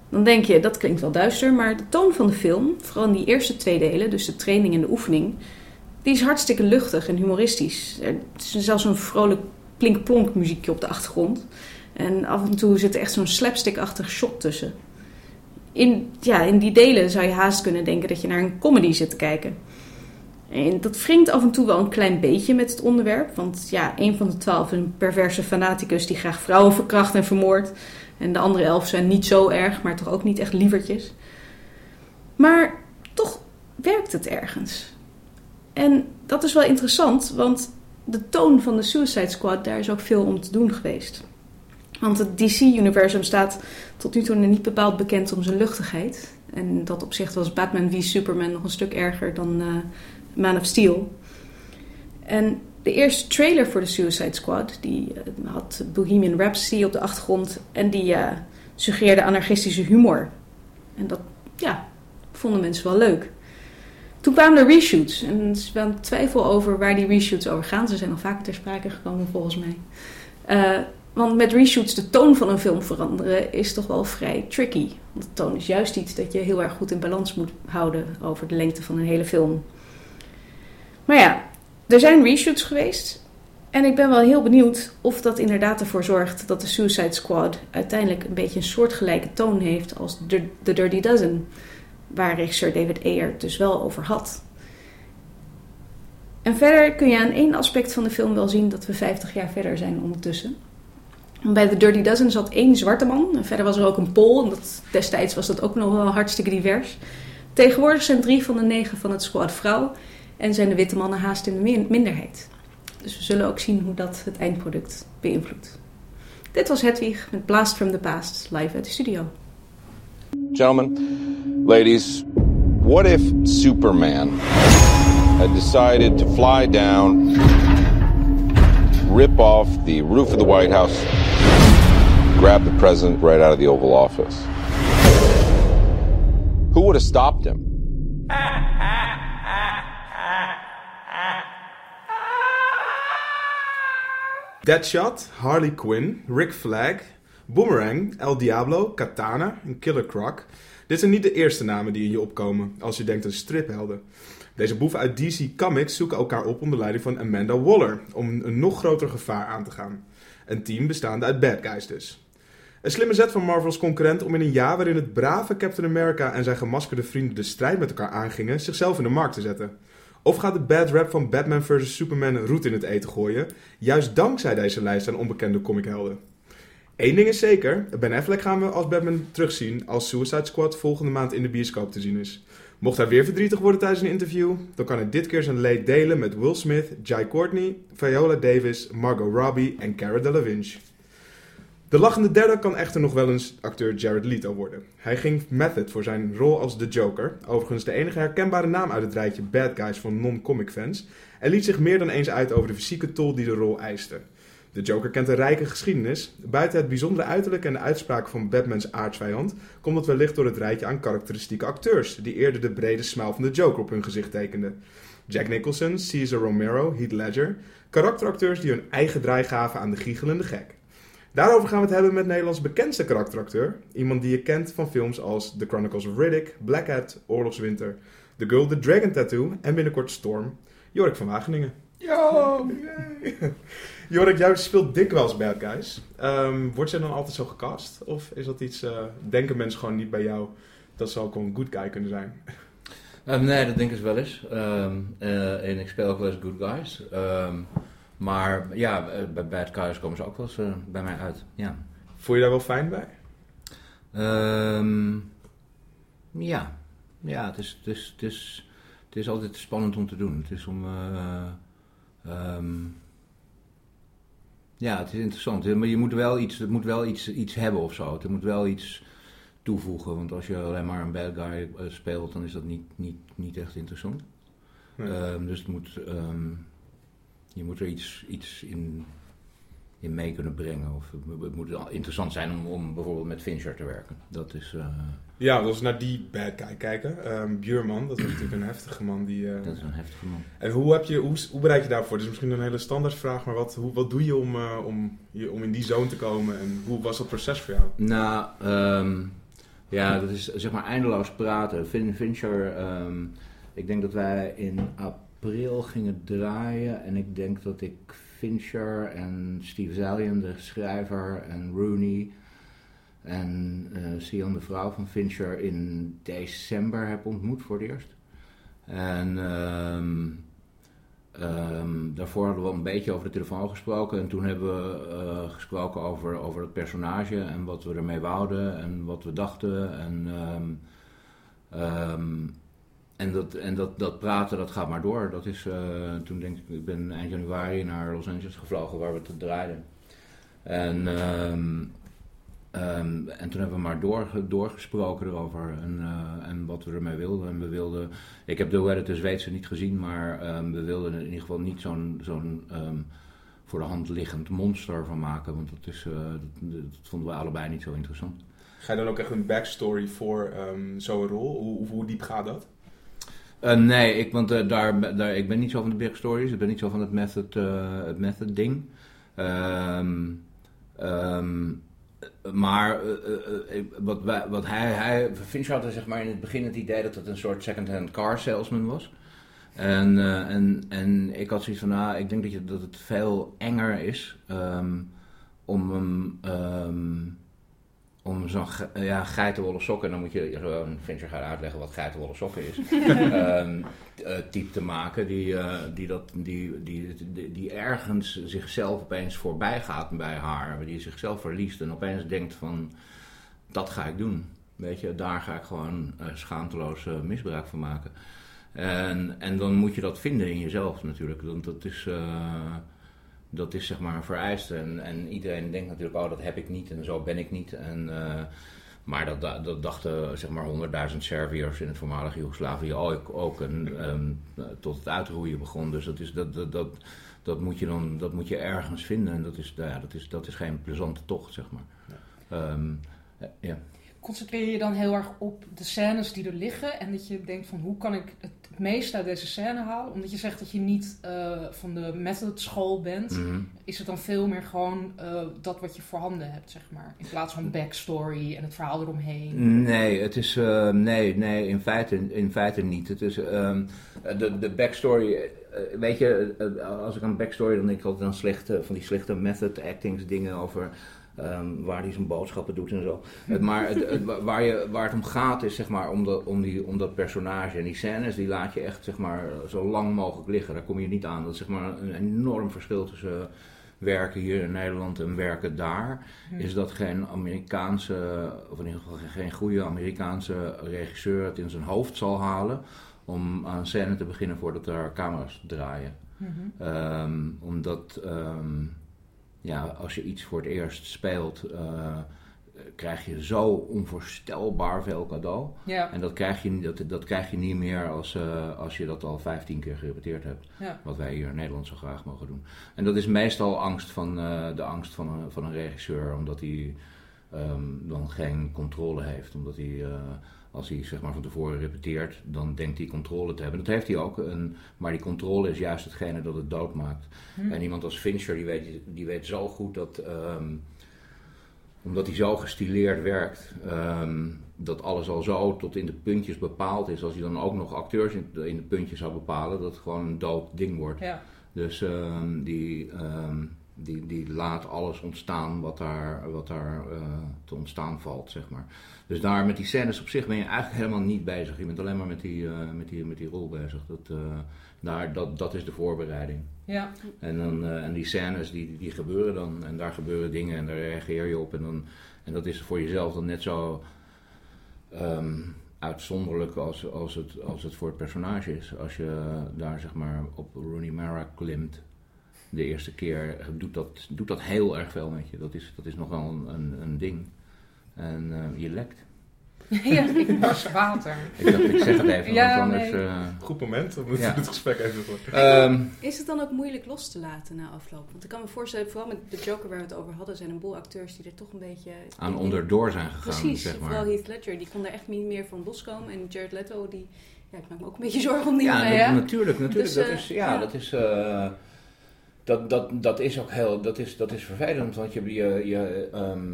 Dan denk je, dat klinkt wel duister, maar de toon van de film, vooral in die eerste twee delen, dus de training en de oefening, die is hartstikke luchtig en humoristisch. Er is zelfs een vrolijk plink-plonk muziekje op de achtergrond. En af en toe zit er echt zo'n slapstick-achtig shot tussen. in, ja, in die delen zou je haast kunnen denken dat je naar een comedy zit te kijken. En dat wringt af en toe wel een klein beetje met het onderwerp. Want ja, een van de twaalf is een perverse fanaticus die graag vrouwen verkracht en vermoordt. En de andere elf zijn niet zo erg, maar toch ook niet echt lievertjes. Maar toch werkt het ergens. En dat is wel interessant, want de toon van de Suicide Squad, daar is ook veel om te doen geweest. Want het DC-universum staat tot nu toe niet bepaald bekend om zijn luchtigheid. En dat opzicht was Batman v Superman nog een stuk erger dan uh, Man of Steel. En de eerste trailer voor de Suicide Squad, die uh, had Bohemian Rhapsody op de achtergrond. En die uh, suggereerde anarchistische humor. En dat, ja, vonden mensen wel leuk. Toen kwamen er reshoots. En er is wel twijfel over waar die reshoots over gaan. Ze zijn al vaker ter sprake gekomen volgens mij. Uh, want met reshoots de toon van een film veranderen is toch wel vrij tricky. Want de toon is juist iets dat je heel erg goed in balans moet houden over de lengte van een hele film. Maar ja, er zijn reshoots geweest. En ik ben wel heel benieuwd of dat inderdaad ervoor zorgt dat de Suicide Squad uiteindelijk een beetje een soortgelijke toon heeft als The Dirty Dozen. Waar regisseur David Ayer dus wel over had. En verder kun je aan één aspect van de film wel zien dat we 50 jaar verder zijn ondertussen. Bij The Dirty Dozen zat één zwarte man. En verder was er ook een Pool. En dat, destijds was dat ook nog wel hartstikke divers. Tegenwoordig zijn drie van de negen van het squad vrouw. En zijn de witte mannen haast in de minderheid. Dus we zullen ook zien hoe dat het eindproduct beïnvloedt. Dit was Hedwig met Blast from the Past, live uit de studio. Gentlemen, ladies, what if Superman had decided to fly down, rip off the roof of the White House, grab the president right out of the Oval Office? Who would have stopped him? Deadshot, Harley Quinn, Rick Flag, Boomerang, El Diablo, Katana en Killer Croc. Dit zijn niet de eerste namen die in je opkomen als je denkt aan striphelden. Deze boeven uit DC Comics zoeken elkaar op onder leiding van Amanda Waller om een nog groter gevaar aan te gaan. Een team bestaande uit bad guys dus. Een slimme zet van Marvel's concurrent om in een jaar waarin het brave Captain America en zijn gemaskerde vrienden de strijd met elkaar aangingen, zichzelf in de markt te zetten. Of gaat de bad rap van Batman vs. Superman roet in het eten gooien, juist dankzij deze lijst aan onbekende comichelden? Eén ding is zeker, Ben Affleck gaan we als Batman terugzien als Suicide Squad volgende maand in de bioscoop te zien is. Mocht hij weer verdrietig worden tijdens een interview, dan kan hij dit keer zijn leed delen met Will Smith, Jai Courtney, Viola Davis, Margot Robbie en Cara Delevingne. De lachende derde kan echter nog wel eens acteur Jared Leto worden. Hij ging method voor zijn rol als The Joker, overigens de enige herkenbare naam uit het rijtje bad guys van non-comic fans, en liet zich meer dan eens uit over de fysieke tol die de rol eiste. De Joker kent een rijke geschiedenis. Buiten het bijzondere uiterlijk en de uitspraken van Batmans aardsvijand komt het wellicht door het rijtje aan karakteristieke acteurs, die eerder de brede smaal van de Joker op hun gezicht tekenden. Jack Nicholson, Caesar Romero, Heath Ledger, karakteracteurs die hun eigen draai gaven aan de giechelende gek. Daarover gaan we het hebben met Nederlands bekendste karakteracteur. Iemand die je kent van films als The Chronicles of Riddick, Black Hat, Oorlogswinter, The Girl with the Dragon Tattoo en binnenkort Storm, Jorik van Wageningen. Yo, Jorik, jij speelt dikwijls bad guys. Um, wordt zij dan altijd zo gecast? Of is dat iets, uh, denken mensen gewoon niet bij jou, dat ze ook een good guy kunnen zijn? Um, nee, dat denken ze wel eens. Um, uh, en ik speel ook wel eens good guys. maar ja, eh, bij bad guys komen ze ook wel eens uh, bij mij uit. Ja. Voel je daar wel fijn bij? ja, ja het, is, het, is, het, is, het is altijd spannend om te doen. Het is om... Um, ja, het is interessant. Maar je moet wel iets, het moet wel iets, iets hebben of zo. Het moet wel iets toevoegen. Want als je alleen maar een bad guy uh, speelt, dan is dat niet, niet, niet echt interessant. Nee. Um, dus het moet, um, je moet er iets, iets in, in mee kunnen brengen. Of het moet interessant zijn om, om bijvoorbeeld met Fincher te werken. Dat is... Uh, ja, als we naar die bad guy kijken. Um, Buurman, dat is natuurlijk een heftige man. Die, uh... Dat is een heftige man. En hoe, heb je, hoe, hoe bereid je daarvoor? Dat is misschien een hele standaardvraag, maar wat, hoe, wat doe je om, uh, om, om in die zone te komen? En hoe was dat proces voor jou? Nou, um, ja, dat is zeg maar eindeloos praten. Vin, Fincher, um, ik denk dat wij in april gingen draaien. En ik denk dat ik Fincher en Steve Zalian, de schrijver, en Rooney... En eh Sian, de vrouw van Fincher, in december heb ontmoet voor het eerst. En ehm, ehm, daarvoor hadden we een beetje over de telefoon gesproken. En toen hebben we eh, gesproken over, over het personage en wat we ermee wouden en wat we dachten. En, ehm, en, dat, en dat, dat praten, dat gaat maar door. Dat is, eh, toen denk ik, ik ben eind januari naar Los Angeles gevlogen waar we het draaiden. En, ehm, ehm, en toen hebben we maar door, doorgesproken erover en, eh, en wat we ermee wilden. En we wilden, ik heb de het, de Zweedse niet gezien, maar ehm, we wilden in ieder geval niet zo'n zo'n voor de hand liggend monster van maken. Want dat, is, eh, dat, vonden we allebei niet zo interessant. Ga je dan ook echt een backstory voor zo'n rol? Hoe, hoe diep gaat dat? Eh, nee, ik, want eh, daar, daar, ik ben niet zo van de big stories. Ik ben niet zo van het method, eh, het method ding. Ehm, ehm, maar wat, wat hij, hij, Fincher had zeg maar in het begin het idee dat het een soort second-hand car salesman was. En, en, en ik had zoiets van, nou, ik denk dat, je, dat het veel enger is ehm, om hem, om zo'n ge- ja, geitenwolle sokken, dan moet je gewoon Fincher gaan uitleggen wat geitenwolle sokken is, ehm, eh, type te maken die, eh, die, dat, die, die, die, die ergens zichzelf opeens voorbij gaat bij haar, die zichzelf verliest en opeens denkt van, dat ga ik doen. Weet je, daar ga ik gewoon eh, schaamteloos eh, misbruik van maken. En, en dan moet je dat vinden in jezelf natuurlijk. Want dat is, eh, dat is zeg maar een vereiste. En, en iedereen denkt natuurlijk, oh dat heb ik niet en zo ben ik niet. En, eh, maar dat, da- dat dachten zeg maar 100.000 Serviërs in het voormalige Joegoslavië ook. ook en, ehm, tot het uitroeien begon. Dus dat, is, dat, dat, dat, dat, moet je dan, dat moet je ergens vinden. En dat is, nou ja, dat is, dat is geen plezante tocht, zeg maar. Ehm, ja. Concentreer je dan heel erg op de scènes die er liggen en dat je denkt van hoe kan ik het het meeste uit deze scène halen? Omdat je zegt dat je niet eh, van de method school bent, Mhm. is het dan veel meer gewoon eh, dat wat je voorhanden hebt, zeg maar. In plaats van backstory en het verhaal eromheen. Nee, het is, eh, nee, nee in, feite, in feite niet. Het is, ehm, de, de backstory, weet je, als ik aan backstory, dan denk ik altijd aan slechte, van die slechte method actings dingen over ehm, waar hij zijn boodschappen doet en zo. Het, maar het, het- wa- waar, je, waar het om gaat is zeg maar om, de, om, die, om dat personage en die scènes, die laat je echt zeg maar zo lang mogelijk liggen. Daar kom je niet aan. Dat is zeg maar een enorm verschil tussen werken hier in Nederland en werken daar is dat geen Amerikaanse, of in ieder geval geen goede Amerikaanse regisseur het in zijn hoofd zal halen om aan een scène te beginnen voordat er camera's draaien. Mhm. Ehm, omdat ehm, ja, als je iets voor het eerst speelt, eh, krijg je zo onvoorstelbaar veel cadeau. Ja, En dat krijg je, dat, dat krijg je niet meer als, eh, als je dat al 15 keer gerepeteerd hebt. ja. Wat wij hier in Nederland zo graag mogen doen. En dat is meestal angst van, eh, de angst van een, van een regisseur, omdat hij ehm, dan geen controle heeft. Omdat hij, als hij zeg maar, van tevoren repeteert, dan denkt hij controle te hebben. Dat heeft hij ook, en, maar die controle is juist hetgene dat het doodmaakt. Hm. En iemand als Fincher, die weet, die weet zo goed dat. ehm, omdat hij zo gestileerd werkt, ehm, dat alles al zo tot in de puntjes bepaald is. Als hij dan ook nog acteurs in, in de puntjes zou bepalen, dat het gewoon een dood ding wordt. ja. Dus ehm, die, die, die laat alles ontstaan wat daar, wat daar eh, te ontstaan valt, zeg maar. Dus daar met die scènes op zich ben je eigenlijk helemaal niet bezig. Je bent alleen maar met die, eh, met die, met die rol bezig. Dat, eh, daar, dat, dat is de voorbereiding. ja. En, dan, en die scènes die, die gebeuren dan. En daar gebeuren dingen en daar reageer je op. En, dan, en dat is voor jezelf dan net zo ehm, uitzonderlijk als, als, het, als het voor het personage is. Als je daar zeg maar op Rooney Mara klimt de eerste keer, doet dat, doet dat heel erg veel met je. Dat is, dat is nogal een, een, een ding. En eh, je lekt. ja, ik barst water. Ik, dacht, ik zeg het even, Ja, want anders... nee. eh, Goed moment, dan moeten Ja. we dit gesprek even voor. ehm, Is het dan ook moeilijk los te laten na afloop? Want ik kan me voorstellen, vooral met de Joker waar we het over hadden, zijn een boel acteurs die er toch een beetje... aan onderdoor zijn gegaan, Precies, zeg maar. vooral Heath Ledger, die kon er echt niet meer van loskomen. En Jared Leto, die... Ja, ik maak me ook een beetje zorgen om die Ja, dat- natuurlijk, natuurlijk. Dus, dat eh, is, ja, ja. dat is, eh, dat, dat, dat is ook heel, dat is, dat is vervelend, want je, je, je, ehm,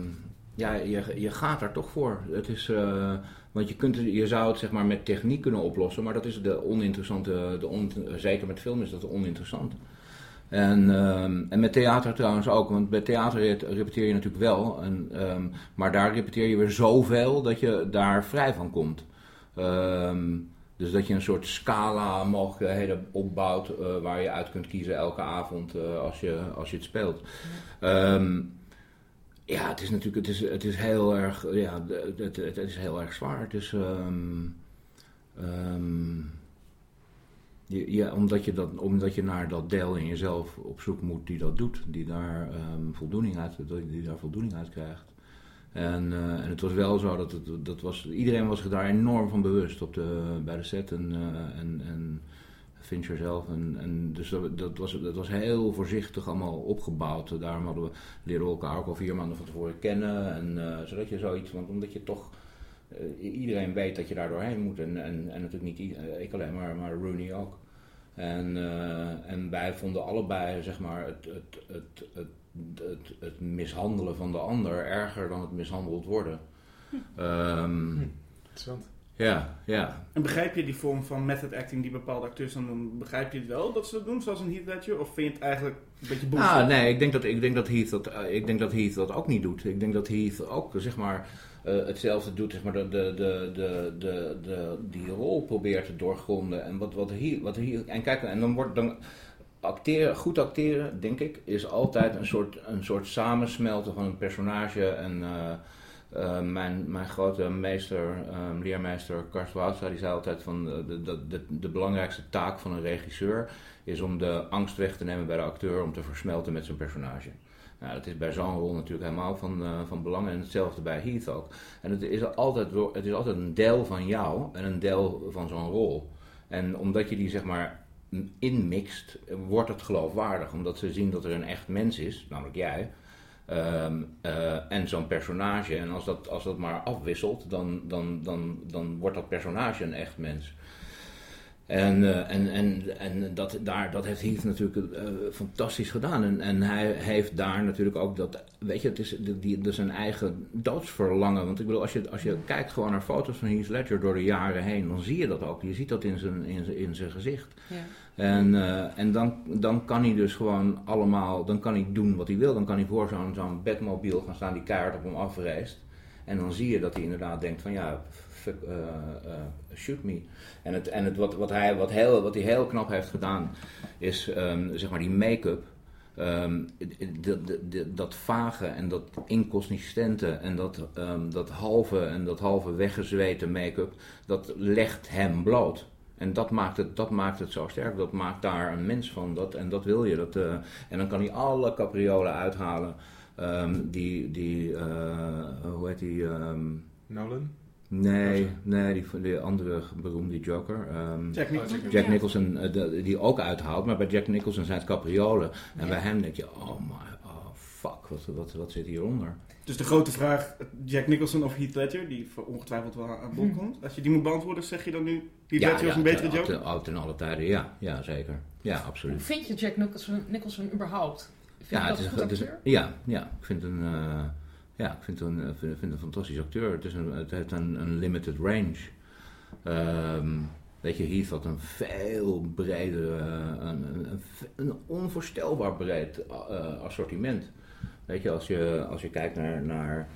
ja, je, je gaat er toch voor. Het is, eh, want je, kunt, je zou het zeg maar met techniek kunnen oplossen, maar dat is de oninteressante, de on, zeker met film is dat oninteressant. En, ehm, en met theater trouwens ook, want bij theater re- repeteer je natuurlijk wel. Ehm, maar daar repeteer je weer zoveel dat je daar vrij van komt. Dus dat je een soort scala mogelijkheden opbouwt eh, waar je uit kunt kiezen elke avond eh, als, je, als je het speelt. Ehm, ja, het is natuurlijk het is, het is heel erg ja, het, het, het is heel erg zwaar. Is ehm, ehm, ja, omdat, je dat, omdat je naar dat deel in jezelf op zoek moet die dat doet, die daar, voldoening, uit, die daar voldoening uit krijgt. En, eh, en het was wel zo dat, het, dat was, iedereen was daar enorm van bewust op de, bij de set en, eh, en, en Fincher zelf. En, en dus dat, dat, was, dat was heel voorzichtig allemaal opgebouwd. Daarom hadden we, leerden we elkaar ook al vier maanden van tevoren kennen. En, eh, zodat je zoiets, want omdat je toch iedereen weet dat je daar doorheen moet. En, en, en natuurlijk niet ik alleen, maar, maar Rooney ook. En, en wij vonden allebei zeg maar, het, het, het, het, het, het mishandelen van de ander erger dan het mishandeld worden. Ehm, Interessant. ja, ja. En begrijp je die vorm van method acting die bepaalde acteurs dan doen? Begrijp je het wel dat ze dat doen, zoals een Heath Ledger? Of vind je het eigenlijk een beetje bullshit? Ah, nee, ik denk dat, ik denk dat, Heath, dat, eh, ik denk dat Heath dat ook niet doet. Ik denk dat Heath ook zeg maar, eh, hetzelfde doet, zeg maar, de, de, de, de, de, de, die rol probeert te doorgronden. En, wat, wat Heath, wat Heath, en kijk, en dan wordt dan. Acteren, goed acteren, denk ik, is altijd een soort, een soort samensmelten van een personage. En eh, eh, mijn, mijn grote meester, eh, leermeester Karst Woudstra, die zei altijd van de, de, de, belangrijkste taak van een regisseur is om de angst weg te nemen bij de acteur om te versmelten met zijn personage. Nou, dat is bij zo'n rol natuurlijk helemaal van, van belang en hetzelfde bij Heath ook. En het is, altijd, het is altijd een deel van jou en een deel van zo'n rol. En omdat je die zeg maar inmixt, wordt het geloofwaardig. Omdat ze zien dat er een echt mens is, namelijk jij. ehm, eh, en zo'n personage. En als dat, als dat maar afwisselt, dan, dan, dan, dan wordt dat personage een echt mens. En, eh, en, en, en dat, daar, dat heeft Heath natuurlijk eh, fantastisch gedaan. En, en hij heeft daar natuurlijk ook dat, weet je, het is die, dus zijn eigen doodsverlangen. Want ik bedoel, als je, als je kijkt gewoon naar foto's van Heath Ledger door de jaren heen, dan zie je dat ook. Je ziet dat in zijn, in zijn, in zijn gezicht. Ja. En, eh, en dan, dan kan hij dus gewoon allemaal, dan kan hij doen wat hij wil. Dan kan hij voor zo'n zo'n bedmobiel gaan staan die keihard op hem afreist. En dan zie je dat hij inderdaad denkt van ja, eh, eh, shoot me. En, het, en het, wat, wat, hij, wat, heel, wat hij heel knap heeft gedaan is ehm, zeg maar die make-up. Ehm, dat- vage en dat inconsistente en dat, ehm, dat halve en dat halve weggezweten make-up, dat legt hem bloot. En dat maakt, het, dat maakt het zo sterk. Dat maakt daar een mens van. Dat, en dat wil je. Dat, eh, en dan kan hij alle capriolen uithalen. die, die hoe heet die? ehm, Nolan? Nee, nee die, die andere beroemde Joker. ehm, Jack Nicholson. Oh, Jack Ja. Nicholson, eh, de- die ook uithaalt. Maar bij Jack Nicholson zijn het capriolen. En bij hem denk je, oh my, oh fuck, wat, wat, wat zit hieronder? Dus de grote vraag, Jack Nicholson of Heath Ledger, die voor ongetwijfeld wel aan bod komt. Als je die moet beantwoorden, zeg je dan nu Heath Ledger was een betere Joker? ten- ten alle tijden, ja. Ja, zeker. Ja, Hoe absoluut. vind je Jack Nicholson, Nicholson überhaupt? Vind je Ja, dat het is, een het is- ja, ja, ik vind een, eh, ja, ik vind een, eh, vind, vind een fantastisch acteur. Het, is een, het heeft een, een limited range. Ehm, weet je, Heath had een veel breder, eh, een, een, een, onvoorstelbaar breed eh, assortiment. Weet je, als je, als je kijkt naar, naar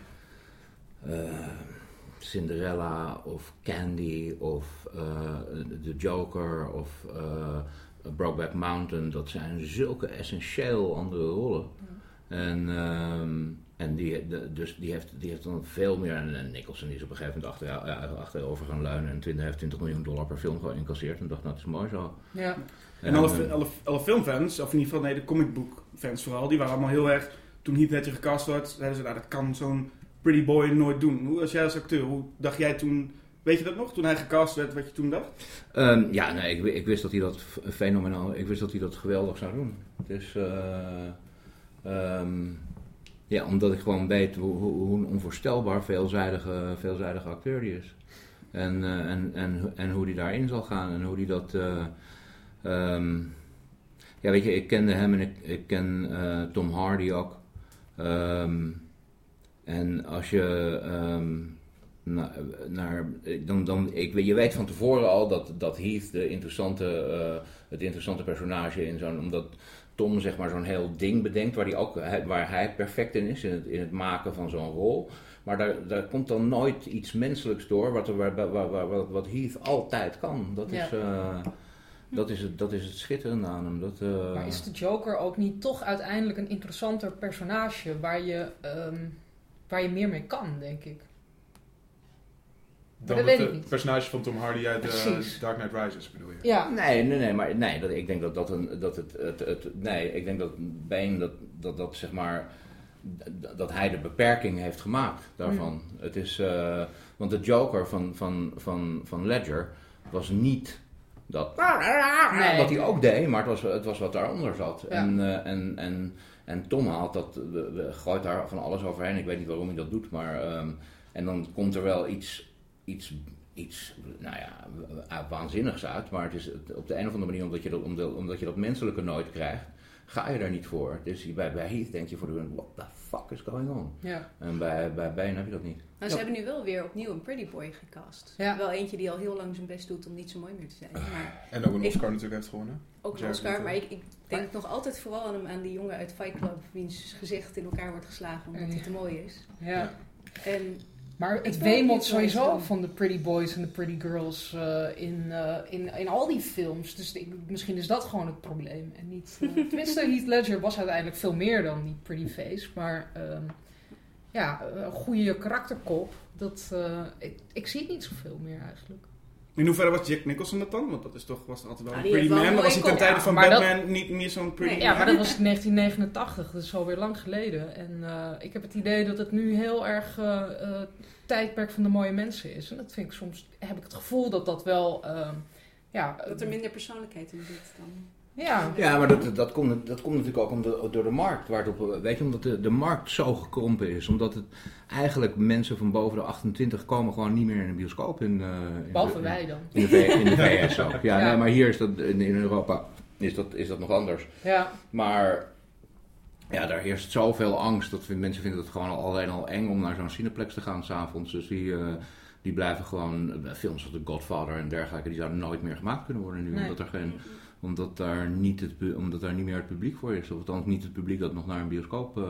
Cinderella of Candy of uh, The Joker of Brokeback Mountain, dat zijn zulke essentieel andere rollen. En, um, en die, de, dus die, heeft, die heeft dan veel meer. En, Nicholson is op een gegeven moment achter, ja, achterover gaan leunen en 20, heeft 20 miljoen dollar per film geïncasseerd. En dacht, nou, dat is mooi zo. Ja. En alle, alle, alle filmfans, of in ieder geval nee, de comicbook fans vooral, die waren allemaal heel erg. Toen Heath Ledger gecast werd, zeiden ze, nou, dat kan zo'n pretty boy nooit doen. Hoe was jij als acteur? Hoe dacht jij toen? Weet je dat nog? Toen hij gecast werd, wat je toen dacht? Um, ja, nee, ik, ik, wist dat hij dat fenomenaal, ik wist dat hij dat geweldig zou doen. Dus, uh, um, ja, omdat ik gewoon weet hoe, hoe, hoe een onvoorstelbaar veelzijdige, veelzijdige acteur die is. En, uh, en, en, en hoe die daarin zal gaan en hoe die dat. Uh, um, ja, weet je, ik kende hem en ik, ik ken uh, Tom Hardy ook. Um, en als je. naar, naar dan, dan, ik, je weet van tevoren al dat, dat Heath de interessante, eh, het interessante personage in zo'n, omdat Tom zeg maar zo'n heel ding bedenkt waar hij ook, waar hij perfect in is, in het, in het maken van zo'n rol. Maar daar, daar komt dan nooit iets menselijks door, wat, wat, wat Heath altijd kan. Dat, Ja. is, eh, dat, is, het, dat is het schitterende aan hem. Dat, eh, Maar is de Joker ook niet toch uiteindelijk een interessanter personage waar je, ehm, waar je meer mee kan, denk ik? Dan dat het, weet ik eh, niet. personage van Tom Hardy uit eh, Precies. Dark Knight Rises bedoel je? Ja, Nee, nee, nee, maar nee, dat, ik denk dat dat een, dat het, het, het, nee, ik denk dat Bane, dat, dat, dat zeg maar, dat hij de beperking heeft gemaakt daarvan. Het is, eh, want de Joker van, van, van, van Ledger was niet dat, Nee. wat hij ook deed, maar het was, het was wat daaronder zat. Ja. En, eh, en, en, en Tom haalt dat, gooit daar van alles overheen. Ik weet niet waarom hij dat doet, maar, ehm, en dan komt er wel iets, iets, iets nou ja, wa- waanzinnigs uit. Maar het is op de een of andere manier, omdat je dat, omdat, omdat je dat menselijke nooit krijgt, ga je daar niet voor. Dus bij, bij Heath denk je voortdurend, what the fuck is going on? ja. En bij, bij Bane heb je dat niet. Nou, ze hebben nu wel weer opnieuw een Pretty Boy gecast. Ja. Wel eentje die al heel lang zijn best doet om niet zo mooi meer te zijn. Maar En ook een Ik- Oscar natuurlijk heeft gewonnen. ook een Oscar. Maar ik, ik denk nog altijd vooral aan, hem, aan die jongen uit Fight Club... wiens gezicht in elkaar wordt geslagen omdat hij te mooi is. ja. En Maar het wemelt sowieso van de pretty boys en de pretty girls eh, in, eh, in, in al die films. Dus ik- misschien is dat gewoon het probleem. En niet, eh, tenminste, Heath Ledger was uiteindelijk veel meer dan die pretty face. Maar ehm, ja, een goede karakterkop, dat, ik, ik zie het niet zoveel meer eigenlijk. In hoeverre was Jack Nicholson dat dan? Want dat is toch, was er altijd wel een pretty man. Maar was hij ten tijde van Batman niet meer zo'n pretty Nee, Ja, man? maar dat was 1989, dat is alweer lang geleden. En eh, ik heb het idee dat het nu heel erg eh, eh, tijdperk van de mooie mensen is. En dat vind ik soms, heb ik het gevoel dat dat wel, ehm, ja... dat er minder persoonlijkheid in zit dan... Ja, Ja, maar dat, dat, komt, dat komt natuurlijk ook om de, door de markt. Waar het op, weet je, omdat de, de markt zo gekrompen is. Omdat het eigenlijk mensen van boven de 28 komen gewoon niet meer in de bioscoop. In, eh, in behalve de- wij dan. In de, V- in de VS ook. Ja, Ja. Nee, maar hier is dat, in, in Europa is dat, is dat nog anders. Ja, Maar ja, daar heerst zoveel angst. Dat vind- mensen vinden het gewoon al, alleen al eng om naar zo'n Cineplex te gaan s'avonds. Dus die, eh, die blijven gewoon... eh, films als The Godfather en dergelijke, die zouden nooit meer gemaakt kunnen worden nu. Nee. Omdat, er geen, omdat, daar niet het, omdat daar niet meer het publiek voor is. Of althans niet het publiek dat nog naar een bioscoop eh,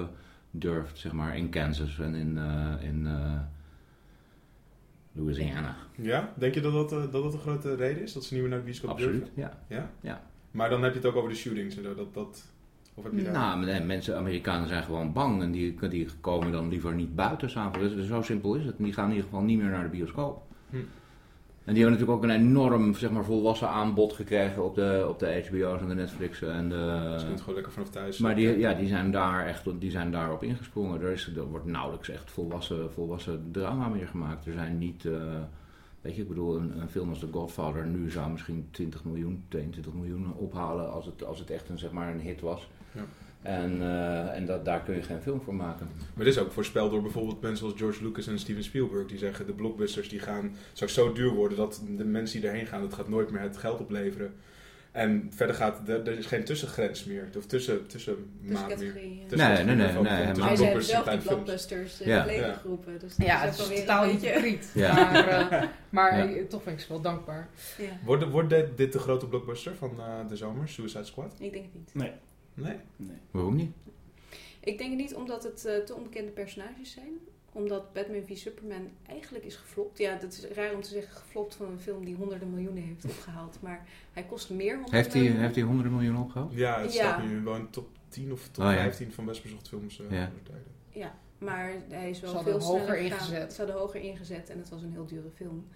durft, zeg maar. In Kansas en in, eh, in eh, Louisiana. Ja? Denk je dat dat, dat dat een grote reden is? Dat ze niet meer naar de bioscoop Absoluut, durven? ja. Ja? Ja. Maar dan heb je het ook over de shootings en zo. Dat, dat, of heb je daar... Nou, nee, mensen, Amerikanen zijn gewoon bang en die, die komen dan liever niet buiten s'avonds. Dus zo simpel is het. Die gaan in ieder geval niet meer naar de bioscoop. Hm. En die hebben natuurlijk ook een enorm zeg maar, volwassen aanbod gekregen op de, op de HBO's en de Netflix. En Dus je de, kunt gewoon lekker vanaf thuis. maar die, ja, die, zijn daar echt, die zijn daarop ingesprongen. Er, is, er wordt nauwelijks echt volwassen, volwassen drama meer gemaakt. Er zijn niet... eh, Weet je, ik bedoel, een, een film als The Godfather nu zou misschien 20 miljoen, 22 miljoen ophalen als het, als het echt een, zeg maar, een hit was. Ja. En, eh, en dat, daar kun je geen film voor maken. Maar dit is ook voorspeld door bijvoorbeeld mensen zoals George Lucas en Steven Spielberg. Die zeggen de blockbusters die gaan straks zo duur worden dat de mensen die erheen gaan, dat gaat nooit meer het geld opleveren. En verder gaat, er, er is geen tussengrens meer. Of tussen, tussen maat meer. Tussen- Nee, nee, nee, nee, maar- zelf en die blockbusters uh, Ja. leven Ja. geroepen. Dus dat ja is het ook is wel weer totaal een beetje... hypocriet. Ja. Maar, eh, maar Ja. eh, toch ben ik ze wel dankbaar. Ja, Wordt, wordt dit, dit de grote blockbuster van eh, de zomer, Suicide Squad? ik denk het niet. Nee? Waarom niet? Ik denk niet omdat het eh, te onbekende personages zijn. Omdat Batman v Superman eigenlijk is geflopt. Ja, dat is raar om te zeggen geflopt van een film die honderden miljoenen heeft opgehaald. Maar hij kost meer. 100 Heeft hij, miljoen. heeft hij honderden miljoen opgehaald? Ja, het Ja. staat nu wel in top 10 of top Oh, ja. 15 van best bezocht films. eh Ja. tijden. Ja, maar hij is wel Ze veel hoger sneller gegaan. ingezet. Ze hadden hoger ingezet en het was een heel dure film.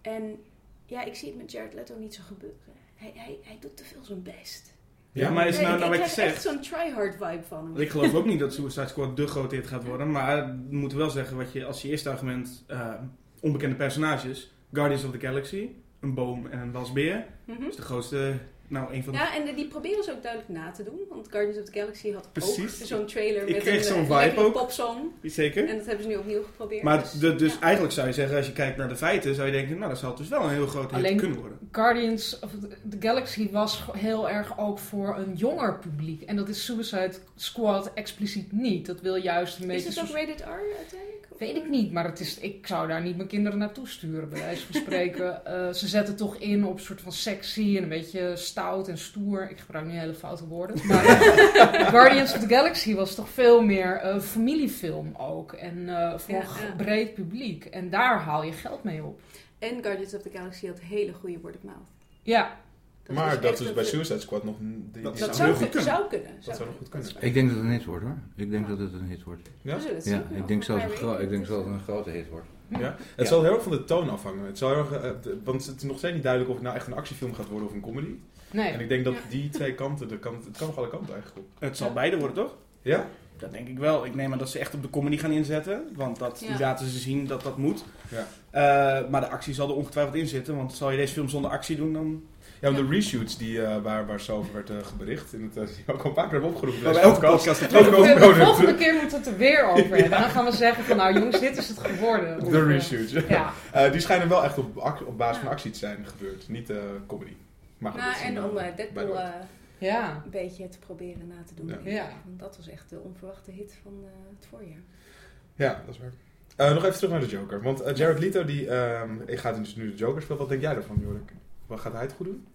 En ja, ik zie het met Jared Leto niet zo gebeuren. Hij, hij, hij doet te veel zijn best. Ja, maar is Nee, nou, ik, nou ik wat je krijg echt zegt... zo'n try-hard vibe van hem. Ik geloof ook niet dat Suicide Squad de grote hit gaat worden. Maar we moeten wel zeggen, wat je, als je eerste argument... eh, onbekende personages. Guardians of the Galaxy. Een boom en een wasbeer. Mhm. Dat is de grootste... Nou, een van de... Ja, en die proberen ze ook duidelijk na te doen. Want Guardians of the Galaxy had Precies. ook zo'n trailer Ik met kreeg een zo'n eh, vibe ook. popsong. Zeker. En dat hebben ze nu opnieuw geprobeerd. Maar dus, de, dus ja. eigenlijk zou je zeggen, als je kijkt naar de feiten, zou je denken, nou, dat zal dus wel een heel grote hit Alleen- kunnen worden. Guardians of the Galaxy was heel erg ook voor een jonger publiek. En dat is Suicide Squad expliciet niet. Dat wil juist een Is beetje... het ook zo- rated R uiteindelijk? Weet ik niet, maar het is, ik zou daar niet mijn kinderen naartoe sturen, bij wijze van spreken. Eh, ze zetten toch in op een soort van sexy en een beetje stout en stoer. Ik gebruik nu hele foute woorden. Maar eh, Guardians of the Galaxy was toch veel meer een familiefilm ook. En eh, voor ja. breed publiek. En daar haal je geld mee op. En Guardians of the Galaxy had hele goede word of mouth. Ja, Dat maar dat is bij Suicide Squad nog... Die, die Dat zou goed kunnen. kunnen. zou kunnen. Dat zou nog goed kunnen. Ik denk dat het een hit wordt hoor. Ik denk dat het een hit wordt. Ja? Ja, ik denk zelfs een, ik denk zelfs dat het een grote hit wordt. Ja? Het Ja. zal heel erg van de toon afhangen. Het zal heel erg, eh, want het is nog steeds niet duidelijk of het nou echt een actiefilm gaat worden of een comedy. nee. En ik denk dat Ja. die twee kanten, de kant, het kan nog alle kanten eigenlijk op. Het zal beide worden, toch? Ja? Dat denk ik wel. Ik neem aan dat ze echt op de comedy gaan inzetten. Want dat Ja. die laten ze zien dat dat moet. Ja. Eh, maar de actie zal er ongetwijfeld in zitten. Want zal je deze film zonder actie doen, dan... Ja, want de reshoots die, eh, waar, waar zo over werd eh, gebericht, in het, eh, die ook al een paar keer hebben opgeroepen. Bij elke podcast. podcast. Ook De, ook de nodig. volgende keer moeten we het er weer over hebben. En dan gaan we zeggen van nou jongens, dit is het geworden. Of, De eh, reshoots. ja. Eh, die schijnen wel echt op, op basis van actie te zijn gebeurd, niet eh, comedy. Maar goed, Nou, dat is en een, om Deadpool eh, ja. een beetje te proberen na te doen. Ja. Ja. Want dat was echt de onverwachte hit van eh, het voorjaar. Ja, dat is waar. Eh, nog even terug naar de Joker. Want Jared Leto, die ehm, ik ga dus nu de Joker spelen. Wat denk jij daarvan, Jorik? Wat gaat hij het goed doen?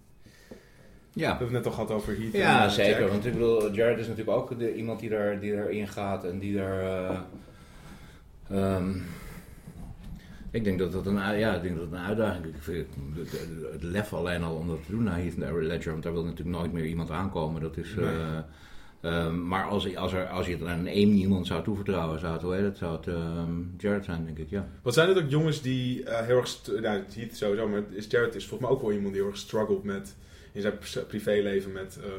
We Ja, hebben het net al gehad over Heath. en, ja eh, zeker. Jack. Want ik bedoel, Jared is natuurlijk ook de, iemand die, er, die erin gaat en die er. eh, ehm, ik denk dat dat een, ja, ik denk dat een uitdaging is. Het, het, het lef alleen al om dat te doen naar Heath Ledger, want daar wil natuurlijk nooit meer iemand aankomen. Dat is, eh, ehm, maar als, als, er, als je het aan één iemand zou toevertrouwen, zou het, hoe zou het ehm, Jared zijn, denk ik, ja. Wat zijn het ook jongens die heel erg... Nou, Heath sowieso, maar is Jared is volgens mij ook wel iemand die heel erg struggelt met... In zijn privéleven met, ehm,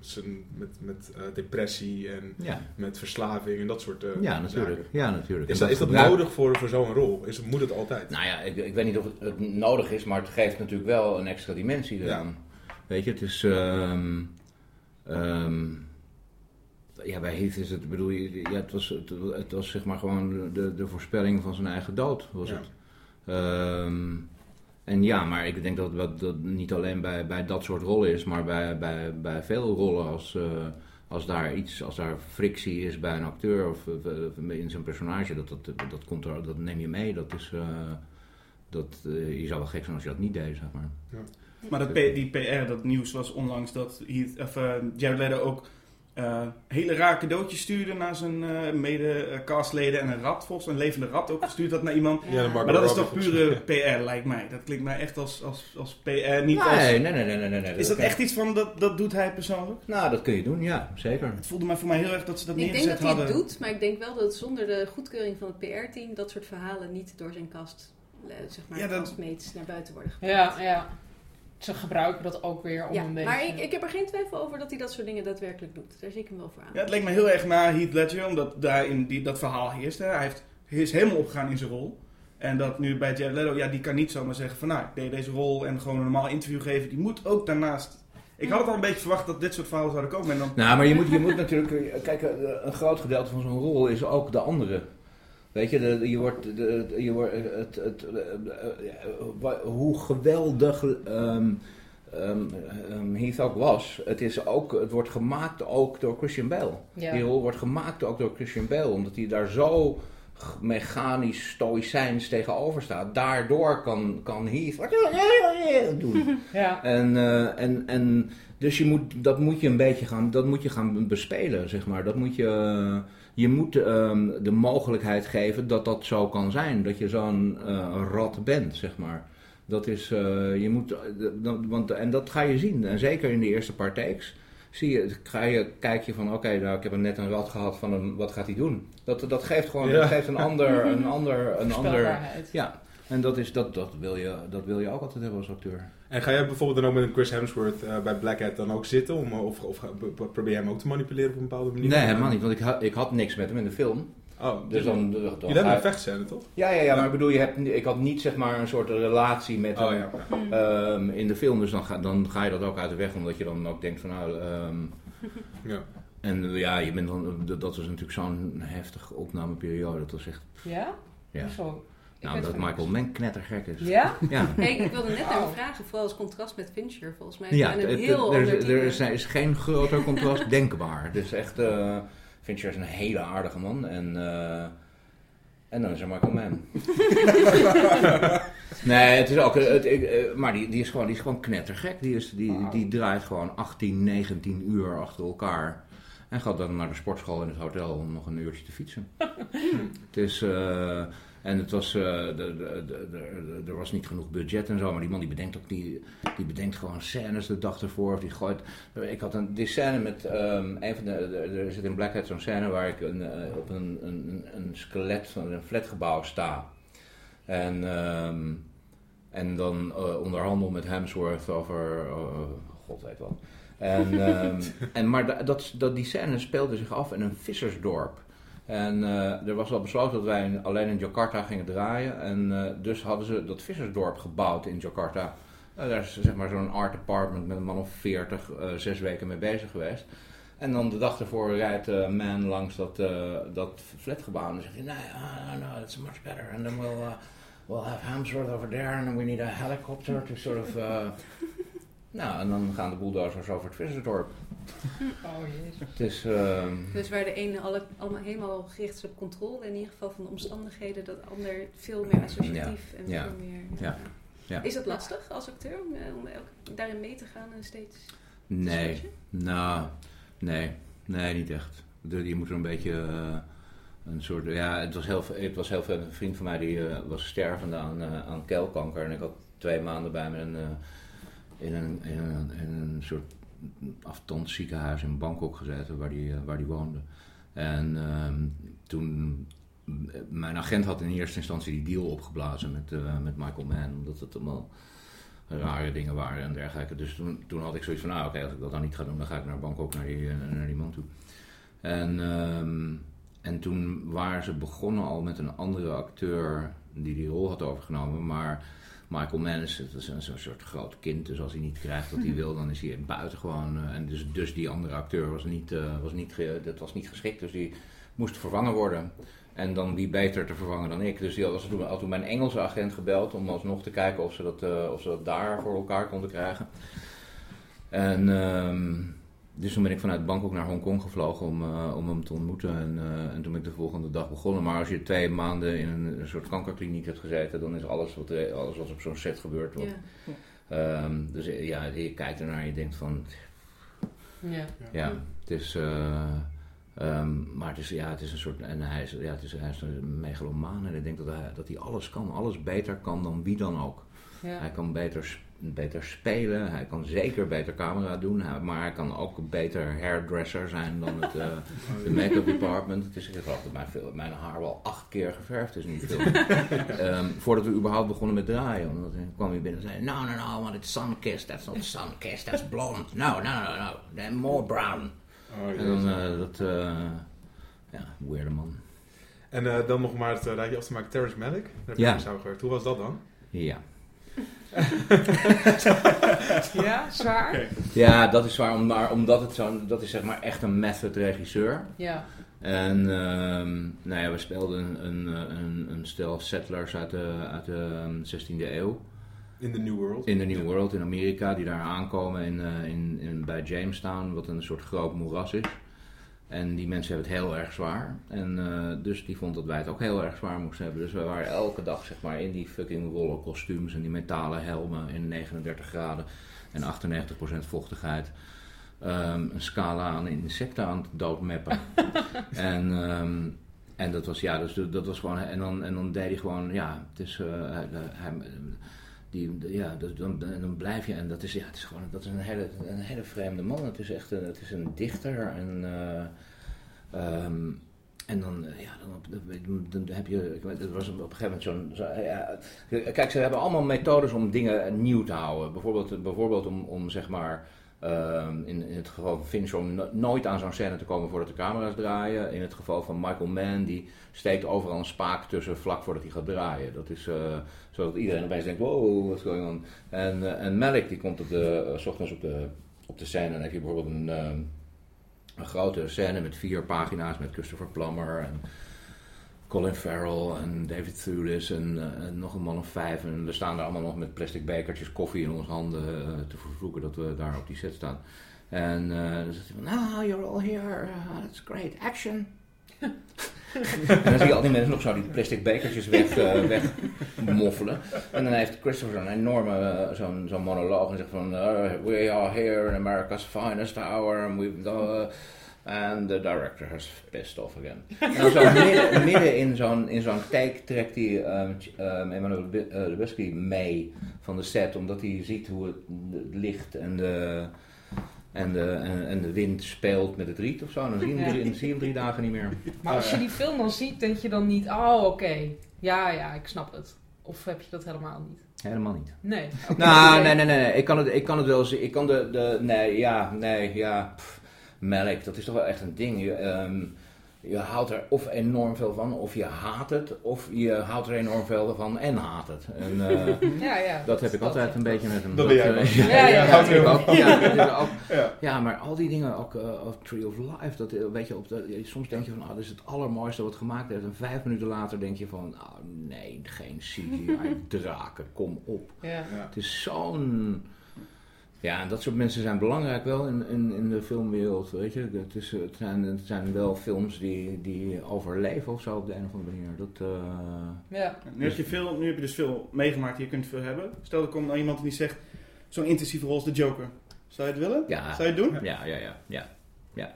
zijn, met, met eh, depressie en Ja, met verslaving en dat soort eh, ja natuurlijk. zaken. Ja, natuurlijk. Is dat, is dat gebruik- nodig voor, voor zo'n rol? Is, moet het altijd? Nou ja, ik, ik weet niet of het, het nodig is, maar het geeft natuurlijk wel een extra dimensie eraan. Weet je, het is. ehm, ehm, ja, bij Heath is het, bedoel je, ja, het was, het, het was zeg maar gewoon de, de voorspelling van zijn eigen dood, was Ja. het. En ja, maar ik denk dat dat, dat niet alleen bij, bij dat soort rollen is, maar bij, bij, bij veel rollen als, eh, als daar iets, als daar frictie is bij een acteur of eh, in zijn personage, dat, dat, dat, komt er, dat neem je mee. Dat is, eh, dat, eh, je zou wel gek zijn als je dat niet deed, zeg maar. Maar dat, P- die PR, dat nieuws was onlangs dat Heath, of, Jared Leto ook eh, hele raar cadeautjes stuurde naar zijn eh, mede-castleden. en een rat, volgens een levende rat ook gestuurd had naar iemand. Ja, Maar dat is toch pure. PR, lijkt mij. Dat klinkt mij echt als, als, als PR, niet nee, als... nee, nee, nee, nee, nee, nee. Is dat echt iets van, dat, dat doet hij persoonlijk? Nou, dat kun je doen, ja, zeker. Het voelde mij voor mij heel erg dat ze dat Ik denk neergezet dat hij hadden. het doet, maar ik denk wel dat zonder de goedkeuring van het PR-team dat soort verhalen niet door zijn kast, eh, zeg maar, Ja, dat- castmates naar buiten worden gebracht. Ja, ja. Ze gebruiken dat ook weer om Ja, een beetje... maar ik, ik heb er geen twijfel over dat hij dat soort dingen daadwerkelijk doet. Daar zie ik hem wel voor aan. Ja, het leek me heel erg naar Heath Ledger, omdat daar in die, dat verhaal heerst. Hè. Hij, heeft, hij is helemaal opgegaan in zijn rol. En dat nu bij Jared Leto, ja, die kan niet zomaar zeggen van... nou, ik deed deze rol en gewoon een normaal interview geven. Die moet ook daarnaast... Ik had het al een beetje verwacht dat dit soort verhalen zouden komen. En dan, Nou, maar je moet, je moet natuurlijk... eh, Kijk, eh, een groot gedeelte van zo'n rol is ook de andere. Weet je, de, je wordt... De, je wordt het, het, eh, eh, eh, hoe geweldig ehm ehm, ehm, Heath ook was. Het, is ook, het wordt gemaakt ook door Christian Bale. Ja. Die rol wordt gemaakt ook door Christian Bale. Omdat hij daar zo mechanisch, stoïcijns tegenover staat. Daardoor kan, kan Heath doen. Ja. En, eh, en, en dus je moet, dat moet je een beetje gaan, dat moet je gaan bespelen, zeg maar. Dat moet je, eh, je moet ehm, de mogelijkheid geven dat dat zo kan zijn. Dat je zo'n eh, rat bent, zeg maar. Dat is, eh, je moet, dat- want, en dat ga je zien. En zeker in de eerste paar takes zie je, ga je, kijk je van, oké, nou, ik heb net een rat gehad van hem, wat gaat hij doen? Dat, dat geeft gewoon, Ja. dat geeft een ander, een ander, een ander, ja. En dat, is, dat, dat, wil je, dat wil je ook altijd hebben als acteur. En ga jij bijvoorbeeld dan ook met een Chris Hemsworth eh, bij Black Hat dan ook zitten? Om, of, of b- probeer je hem ook te manipuleren op een bepaalde manier? Nee, helemaal niet, want ik, ha- ik had niks met hem in de film. Oh, Dus dan, dan, dan Jullie hebben ga een je- vechtscène, toch? ja, ja, ja, maar ik bedoel, je hebt, ik had niet zeg maar een soort relatie met Oh hem ja. Hmm. ehm, in de film. Dus dan ga, dan ga je dat ook uit de weg, omdat je dan ook denkt van nou... ehm, ja. en eh, ja, je bent dan, dat was natuurlijk zo'n heftige opnameperiode. Dat was echt, Ja? ja. Zo. Nou, dat Michael. Mann knettergek is. Ja? Ja. Hey, ik wilde net naar hem vragen, vooral als contrast met Fincher. Volgens mij Ja, een heel er, er is, er geen groter contrast denkbaar. Dus echt, eh Fincher is een hele aardige man. En, eh, En dan is er Michael Mann. nee, het is ook... Het, ik, eh, maar die, die, is gewoon, die is gewoon knettergek. Die, is, die, die draait gewoon 18, 19 uur achter elkaar. En gaat dan naar de sportschool in het hotel om nog een uurtje te fietsen. het is... eh, en het was, eh, er was niet genoeg budget en zo, maar die man die bedenkt ook die, die bedenkt gewoon scènes de dag ervoor. Of die gooit. Ik had een die scène met ehm, een van de, er zit in Blackhead zo'n scène waar ik een, eh, op een, een, een skelet van een flatgebouw sta. En, ehm, en dan eh, onderhandel met Hemsworth over, god weet wat. En, ehm, en, maar da- dat, dat, die scène speelde zich af in een vissersdorp. En eh, er was al besloten dat wij alleen in Jakarta gingen draaien. En eh, dus hadden ze dat vissersdorp gebouwd in Jakarta. Eh, daar is zeg maar zo'n art department met een man of 40, eh, zes weken mee bezig geweest. En dan de dag ervoor rijdt eh Man langs dat, dat flatgebouw en dan zegt hij, nee, uh, no, it's much better. And then we'll, we'll have Hemsworth over there and we need a helicopter to sort of... nou, en dan gaan de bulldozers over het vissersdorp. Oh jezus. Het is... ehm, Dus waar de ene alle, allemaal helemaal gericht is op controle, in ieder geval van de omstandigheden, dat de ander veel meer associatief en Ja. veel meer. Ja. Ja. Is dat lastig als acteur om, eh, om elk- daarin mee te gaan en steeds? te Nee, nou, nee, nee, niet echt. Je moet er een beetje eh, een soort, ja, het was heel, het was heel veel. Een vriend van mij die eh, was stervende aan, eh, aan keelkanker en ik had twee maanden bij me eh, in, een, soort afstand ziekenhuis in Bangkok gezeten waar die, eh, waar die woonde. En ehm, toen, mijn agent had in eerste instantie die deal opgeblazen met, eh, met Michael Mann, omdat het allemaal rare dingen waren en dergelijke. Dus toen, toen had ik zoiets van, nou oké, als ik dat dan niet ga doen, dan ga ik naar Bangkok, naar die, eh, naar die man toe. En, ehm, en toen waren ze begonnen al met een andere acteur die die rol had overgenomen, maar Michael Mann is, het is een zo'n soort groot kind, dus als hij niet krijgt wat hij wil, dan is hij buitengewoon. eh, en dus, dus die andere acteur was niet, eh, was, niet dat was niet geschikt, dus die moest vervangen worden. En dan wie beter te vervangen dan ik. Dus die had toen, had toen mijn Engelse agent gebeld om alsnog te kijken of ze dat, eh, of ze dat daar voor elkaar konden krijgen. En ehm, dus toen ben ik vanuit Bangkok naar Hongkong gevlogen om, eh, om hem te ontmoeten. En, eh, en toen ben ik de volgende dag begonnen. Maar als je twee maanden in een, een soort kankerkliniek hebt gezeten, dan is alles wat, alles wat op zo'n set gebeurt. Wat, Ja. Ehm, dus eh, ja, je kijkt ernaar en je denkt van, Ja. ja, het is. eh, ehm, maar het is, ja, het is een soort. En hij is, ja, het is, hij is een megalomaan. En ik denk dat hij, dat hij alles kan. Alles beter kan dan wie dan ook. Ja. Hij kan beter, beter spelen. Hij kan zeker beter camera doen. Maar hij kan ook beter hairdresser zijn dan het, de make-up department. Het is, ik geloof dat mijn, haar wel acht keer geverfd is in die film. Ehm, voordat we überhaupt begonnen met draaien. Omdat hij kwam hij binnen en zei: No, no, no, want it's sun-kissed. That's not sun-kissed, that's blonde. No, no, no, no. More brown. Oh, En dan eh, dat, eh ja, weirde man. En dan nog maar het uh, rijtje af te maken. Terrence Malick. Daar heb ik Ja. Hoe was dat dan? Ja. Ja, zwaar? Oké. Ja, dat is waar, om- maar omdat het zo, dat is zeg maar echt een method regisseur. Ja. En ehm, nou ja, we speelden een, een, een, een stel settlers uit de, uit de ehm, 16e eeuw. In the New World. In de New World in Amerika, die daar aankomen in, eh, in, in, bij Jamestown, wat een soort groot moeras is. En die mensen hebben het heel erg zwaar. En eh, dus die vond dat wij het ook heel erg zwaar moesten hebben. Dus we waren elke dag zeg maar in die fucking wollen kostuums en die metalen helmen in 39 graden en 98% vochtigheid. Ehm, een scala aan insecten aan het doodmeppen. en, ehm, en dat was ja, dus dat was gewoon. En dan, en dan deed hij gewoon, ja, het is. eh, hij, hij, die, ja, dan, dan blijf je, en dat is, ja, het is gewoon, dat is een hele, een hele vreemde man. Het is echt een, het is een dichter en, eh, ehm, en dan, eh, ja, dan, dan, heb je, het was op een gegeven moment zo'n, zo, ja, kijk, ze hebben allemaal methodes om dingen nieuw te houden. Bijvoorbeeld, bijvoorbeeld om, om zeg maar, ehm, in, in het geval van Fincher om no- nooit aan zo'n scène te komen voordat de camera's draaien. In het geval van Michael Mann, die steekt overal een spaak tussen vlak voordat hij gaat draaien. Dat is, eh, zodat iedereen opeens denkt, wow, what's going on? En, eh, en Malik die komt op de, eh, s ochtends op de, op de scène en dan heb je bijvoorbeeld een, eh, een grote scène met vier pagina's met Christopher Plummer en Colin Farrell en David Thewlis en, eh, en nog een man of vijf. En we staan daar allemaal nog met plastic bekertjes koffie in onze handen eh, te vervloeken dat we daar op die set staan. En eh, dan zegt hij van, nou, you're all here, uh, that's great, action. en dan zie je al die mensen nog zo die plastic bekertjes weg, eh, wegmoffelen. En dan heeft Christopher zo'n enorme zo'n monoloog en zegt van... eh, we are here in America's finest hour and we've And the director has pissed off again. En zo midden, midden in zo'n in zo'n take trekt hij ehm, ehm, Emmanuel eh, Lubezki mee van de set, omdat hij ziet hoe het, het licht en de, en, de, en, en de wind speelt met het riet of zo. En dan zie je hem, drie, dan zie je hem drie dagen niet meer. Maar als je die film dan ziet, denk je dan niet, oh oké, ja ja, ik snap het. Of heb je dat helemaal niet? Helemaal niet. Nee. Nou, nee, nee, nee, nee. Ik kan het, ik kan het wel zien. Ik kan de, de, nee, ja, nee, ja. Pff, melk, dat is toch wel echt een ding. Je, ehm, je houdt er of enorm veel van, of je haat het, of je houdt er enorm veel van en haat het. En eh, Ja, ja. dat heb ik altijd een beetje met hem. Dat ben jij wel. ja, Ja, ja, ja, ja. ik ook. Ja, dat is ook- Ja. ja, maar al die dingen, ook eh, of Tree of Life, dat, weet je, op de, soms denk je van, ah, dit is het allermooiste wat gemaakt heeft. En vijf minuten later denk je van, ah, nee, geen CGI-draken, kom op. Ja. Ja. Het is zo'n... Ja, en dat soort mensen zijn belangrijk wel in, in, in de filmwereld, weet je. Het, is, het, zijn, het zijn wel films die, die overleven of zo op de een of andere manier. Dat, eh, ja. Nu heb, je veel, nu heb je dus veel meegemaakt, je kunt veel hebben. Stel er komt nou iemand die zegt, zo'n intensieve rol als de Joker. Zou je het willen? ja, Zou je het doen? ja, ja, ja, ja, ja.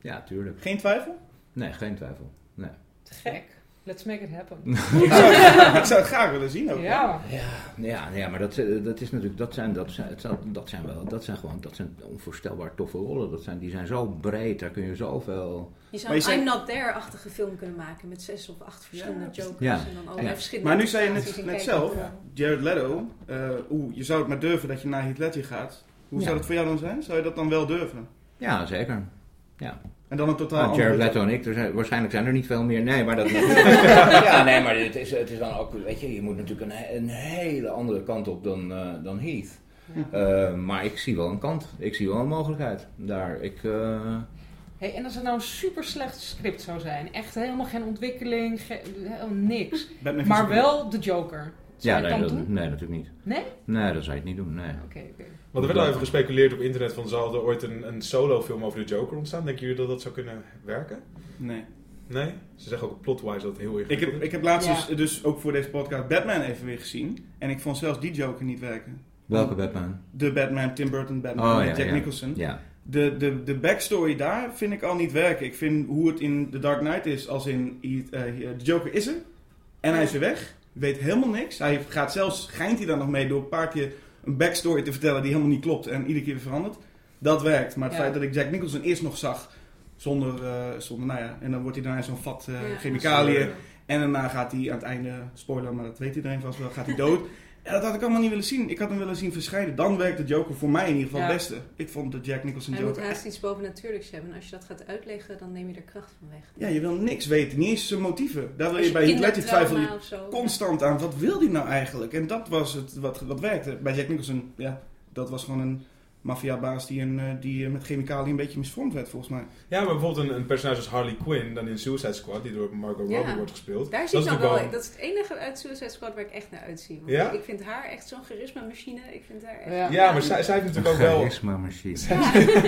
Ja, tuurlijk. Geen twijfel? Nee, geen twijfel. Nee. Te gek. Let's make it happen. ik, zou, ik zou het graag willen zien ook. Ja. Ja, ja, ja maar dat, eh, dat is natuurlijk, dat zijn, dat zijn, het dat zijn wel, dat zijn gewoon, dat zijn onvoorstelbaar toffe rollen. Dat zijn, die zijn zo breed, daar kun je zoveel... Je zou een zei- I'm Not There-achtige film kunnen maken met zes of acht verschillende Ja. jokers Ja. en dan allerlei Ja. verschillende Maar nu zei je net, zelf, Jared Leto, eh, oeh, je zou het maar durven dat je naar Heath Ledger gaat. Hoe Ja. zou dat voor jou dan zijn? Zou je dat dan wel durven? Ja, zeker. En dan een totaal Nou, Jared Leto en ik, er zijn, waarschijnlijk zijn er niet veel meer. Nee, maar dat... ja, nee, maar het is, het is dan ook... Weet je, je moet natuurlijk een, een hele andere kant op dan, eh, dan Heath. Eh, maar ik zie wel een kant. Ik zie wel een mogelijkheid daar. Ik... eh, Hey, en als het nou een super slecht script zou zijn, echt helemaal geen ontwikkeling, ge- helemaal niks, maar wel de Joker. Zou ja, nee, dan dat, doen? nee, natuurlijk niet. Nee? Nee, dat zou je het niet doen, nee. Oké, oké. Want er werd al even gespeculeerd op internet van zal er ooit een, een solo-film over de Joker ontstaan. Denken jullie dat dat zou kunnen werken? Nee. Nee? Ze zeggen ook plotwise dat het heel Ik ingewikkeld heb, is. ik heb laatst Ja. dus, dus ook voor deze podcast Batman even weer gezien. En ik vond zelfs die Joker niet werken. Welke Batman? De Batman, Tim Burton Batman Oh, met ja, Jack ja. Nicholson. Ja. De, de, de backstory daar vind ik al niet werken. Ik vind hoe het in The Dark Knight is, als in eh, eh, de Joker is er en hij is weer weg. Weet helemaal niks. Hij gaat zelfs, schijnt hij daar nog mee door een paar keer een backstory te vertellen die helemaal niet klopt en iedere keer weer verandert. Dat werkt. Maar het Ja. feit dat ik Jack Nicholson eerst nog zag zonder, eh, zonder nou ja, en dan wordt hij daarna in zo'n vat eh, Ja, chemicaliën. En daarna gaat hij aan het einde, spoiler, maar dat weet iedereen vast wel, gaat hij dood. En dat had ik allemaal niet willen zien. Ik had hem willen zien verschijnen. Dan werkt de Joker voor mij in ieder geval Ja. het beste. Ik vond de Jack Nicholson Hij moet Joker haast iets bovennatuurlijks hebben. En als je dat gaat uitleggen, dan neem je er kracht van weg. Ja, je wil niks weten. Niet eens zijn motieven. Daar wil je bij Heath Ledger twijfel je constant aan. Wat wil hij nou eigenlijk? En dat was het wat, wat werkte. Bij Jack Nicholson, ja, dat was gewoon een maffiabaas die, een, eh, die eh, met chemicaliën een beetje misvormd werd volgens mij. Ja, maar bijvoorbeeld een, een personage als Harley Quinn, dan in Suicide Squad, die door Margot Ja. Robbie wordt gespeeld. Daar dat zie is ik dan wel, dat is het enige uit Suicide Squad waar ik echt naar uitzie. Want Ja? ik vind haar echt zo'n charisma-machine. Ik vind haar echt... Ja. Ja, maar zij, zij heeft natuurlijk ook wel... Charisma machine.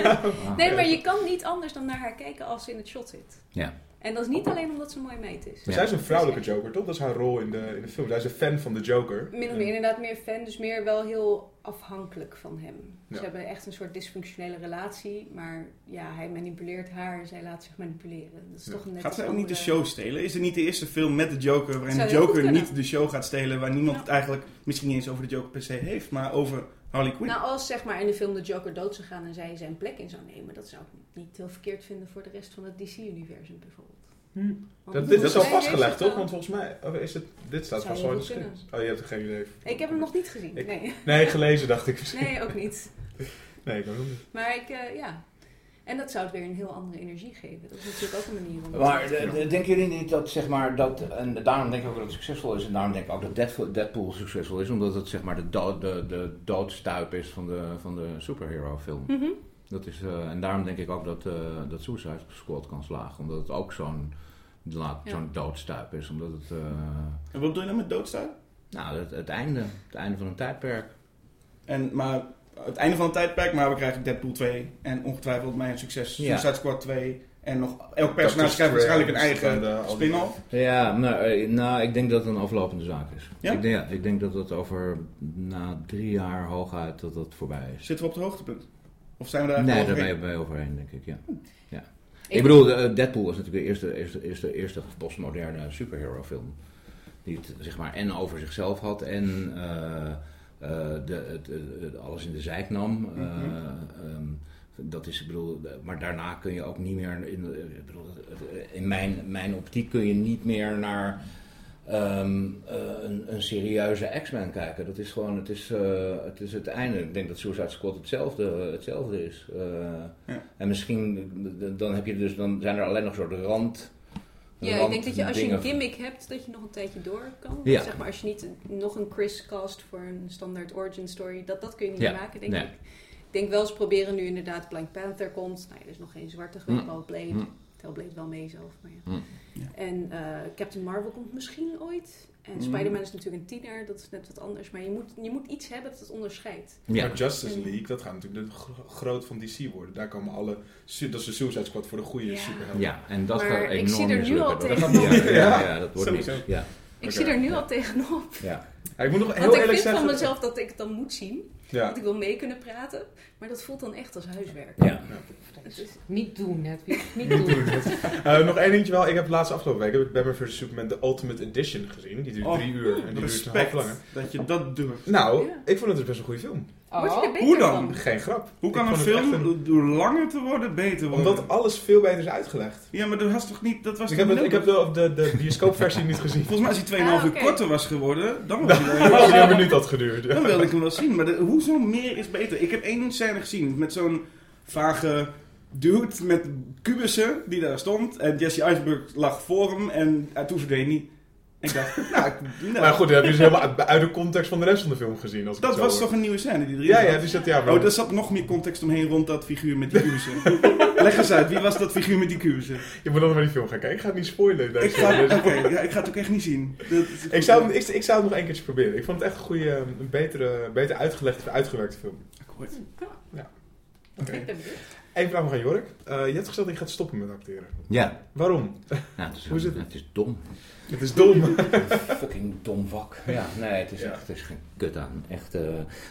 Ja. Nee, maar je kan niet anders dan naar haar kijken als ze in het shot zit. Ja. En dat is niet alleen omdat ze een mooie meid is. Maar zij is een vrouwelijke Joker, toch? Dat is haar rol in de, in de film. Zij is een fan van de Joker. Min of meer inderdaad meer fan, dus meer wel heel afhankelijk van hem. Ja. Ze hebben echt een soort dysfunctionele relatie, maar ja, hij manipuleert haar, zij laat zich manipuleren. Dat is Ja. toch een net Gaat zij ook niet de show stelen? Is er niet de eerste film met de Joker waarin de Joker niet de show gaat stelen, waar niemand Ja. het eigenlijk misschien niet eens over de Joker per se heeft, maar over Harley Quinn? Nou, als zeg maar in de film de Joker dood zou gaan en zij zijn plek in zou nemen, dat zou ik niet heel verkeerd vinden voor de rest van het DC-universum bijvoorbeeld. Hm. Dat, dit is al vastgelegd, toch? Want volgens mij of is het, dit staat vast wel in de script. Oh, je hebt er geen idee. Ik heb hem nog niet gezien, Ik- nee. Nee, gelezen dacht ik misschien. Nee, ook niet. Nee, ik ook niet. Maar ik, eh, ja. En dat zou het weer een heel andere energie geven. Dat is natuurlijk ook een manier om... Maar de- de- denken jullie niet dat, zeg maar, dat, en daarom denk ik ook dat het succesvol is, en daarom denk ik ook dat Deadpool, Deadpool succesvol is, omdat het zeg maar de, dood, de, de doodstuip is van de, van de superhero film. Mhm. Dat is, eh, en daarom denk ik ook dat, eh, dat Suicide Squad kan slagen, omdat het ook zo'n laat- Ja. zo'n doodstuip is. Omdat het, eh, En wat doe je dan met doodstuip? nou, het, het einde, het einde van een tijdperk. En, maar het einde van het tijdperk, maar we krijgen Deadpool 2 en ongetwijfeld mijn succes Ja. Suicide Squad 2 En nog, elk personage krijgt waarschijnlijk een eigen eh, spin-off. Ja, nou, eh, nou, ik denk dat het een aflopende zaak is. Ja? Ik, denk, ja, ik denk dat het over na drie jaar hooguit dat dat voorbij is. Zitten we op het hoogtepunt? Of zijn we daar Nee, daar ben je bij overheen, denk ik, ja. ja. Ik, Ik- bedoel, eh, Deadpool was natuurlijk de eerste, eerste, eerste, eerste postmoderne superhero film. Die het zeg maar en over zichzelf had en eh, de, het, het- alles in de zijk nam. Eh, Mhm. ehm, dat is, ik bedoel, maar daarna kun je ook niet meer, in, eh, ik bedoel, in mijn, mijn optiek kun je niet meer naar ehm, eh, een, een serieuze X-Men kijken. Dat is gewoon, het is, eh, het is het einde. Ik denk dat Suicide Squad hetzelfde, hetzelfde is. Eh, Ja. En misschien, dan, heb je dus, dan zijn er alleen nog soort rand. Ja, ik denk dat je als je een gimmick hebt, dat je nog een tijdje door kan. Ja. Zeg maar, als je niet nog een Chris cast voor een standaard origin story, dat, dat kun je niet Ja, maken, denk nee. ik. Ik denk wel, ze proberen nu inderdaad, Black Panther komt. Nou ja, er is nog geen zwarte geweest, behalve Blade. Tel Blade wel mee zelf, maar ja. Ja. En eh, Captain Marvel komt misschien ooit. En Hm. Spider-Man is natuurlijk een tiener, dat is net wat anders. Maar je moet, je moet iets hebben dat het onderscheidt. Ja. Maar Justice League, dat gaat natuurlijk de gro- groot van DC worden. Daar komen alle... Dat is de Suicide Squad voor de goede Ja. superhelden. ja, en dat Maar gaat ik enorm zie er nu al tegenop. ja, ja, Ja. ja, dat wordt niks. Ja, Ik zie er nu al tegenop. ja. Ja, ik moet nog heel Want ik eerlijk vind zeggen... van mezelf dat ik het dan moet zien. Ja. Dat ik wil mee kunnen praten. Maar dat voelt dan echt als huiswerk. ja. Het is, Niet doen, Hedwig. Niet doen. Eh, nog één dingetje wel. Ik heb de laatste afgelopen week heb ik Batman vs. Superman de Ultimate Edition gezien. Die duurt Oh, drie uur. En die duurt een Respect half langer. dat je dat durft. Nou, Ja. ik vond het dus best een goede film. Oh. beter Hoe dan? van? Geen grap. Hoe Ik kan een film door langer te worden beter worden? Omdat alles veel beter is uitgelegd. Ja, maar dat was toch niet... Dat was Ik heb, het, ik heb de, de, de bioscoopversie niet gezien. Volgens mij als hij 2,5 Ah, uur oké. korter was geworden, dan was hij Als wel hij een minuut had geduurd. Dan wilde ik hem wel zien. Maar de, hoezo meer is beter? Ik heb één scène gezien met zo'n vage dude met kubussen die daar stond. En Jesse Eisenberg lag voor hem en toen verdween hij. Ik dacht, nou, ik- nou, Maar goed, dat heb je dus helemaal uit, uit de context van de rest van de film gezien. Als dat was hoor. toch een nieuwe scène die erin Ja, zat? ja, die zat ja. Oh, daar zat nog meer context omheen rond dat figuur met die kubussen. Leg eens uit, wie was dat figuur met die kubussen? Je moet dan naar die film gaan kijken. Ik ga het niet spoilen. Deze Ik ga, oké, ja, ik ga het ook echt niet zien. Dat Ik zou, het- ik, ik zou het nog één keertje proberen. Ik vond het echt een goede, een betere, beter uitgelegde, uitgewerkte film. Akkoord. Oké. Ik ben benieuwd. Eén vraag nog aan Jork. Eh, je hebt gezegd dat je gaat stoppen met acteren. ja. Waarom? Ja, het is, Hoe is het? het is dom. Het is dom. Fucking dom vak. Ja, nee, het is Ja. echt, er is geen kut aan. Echt, eh,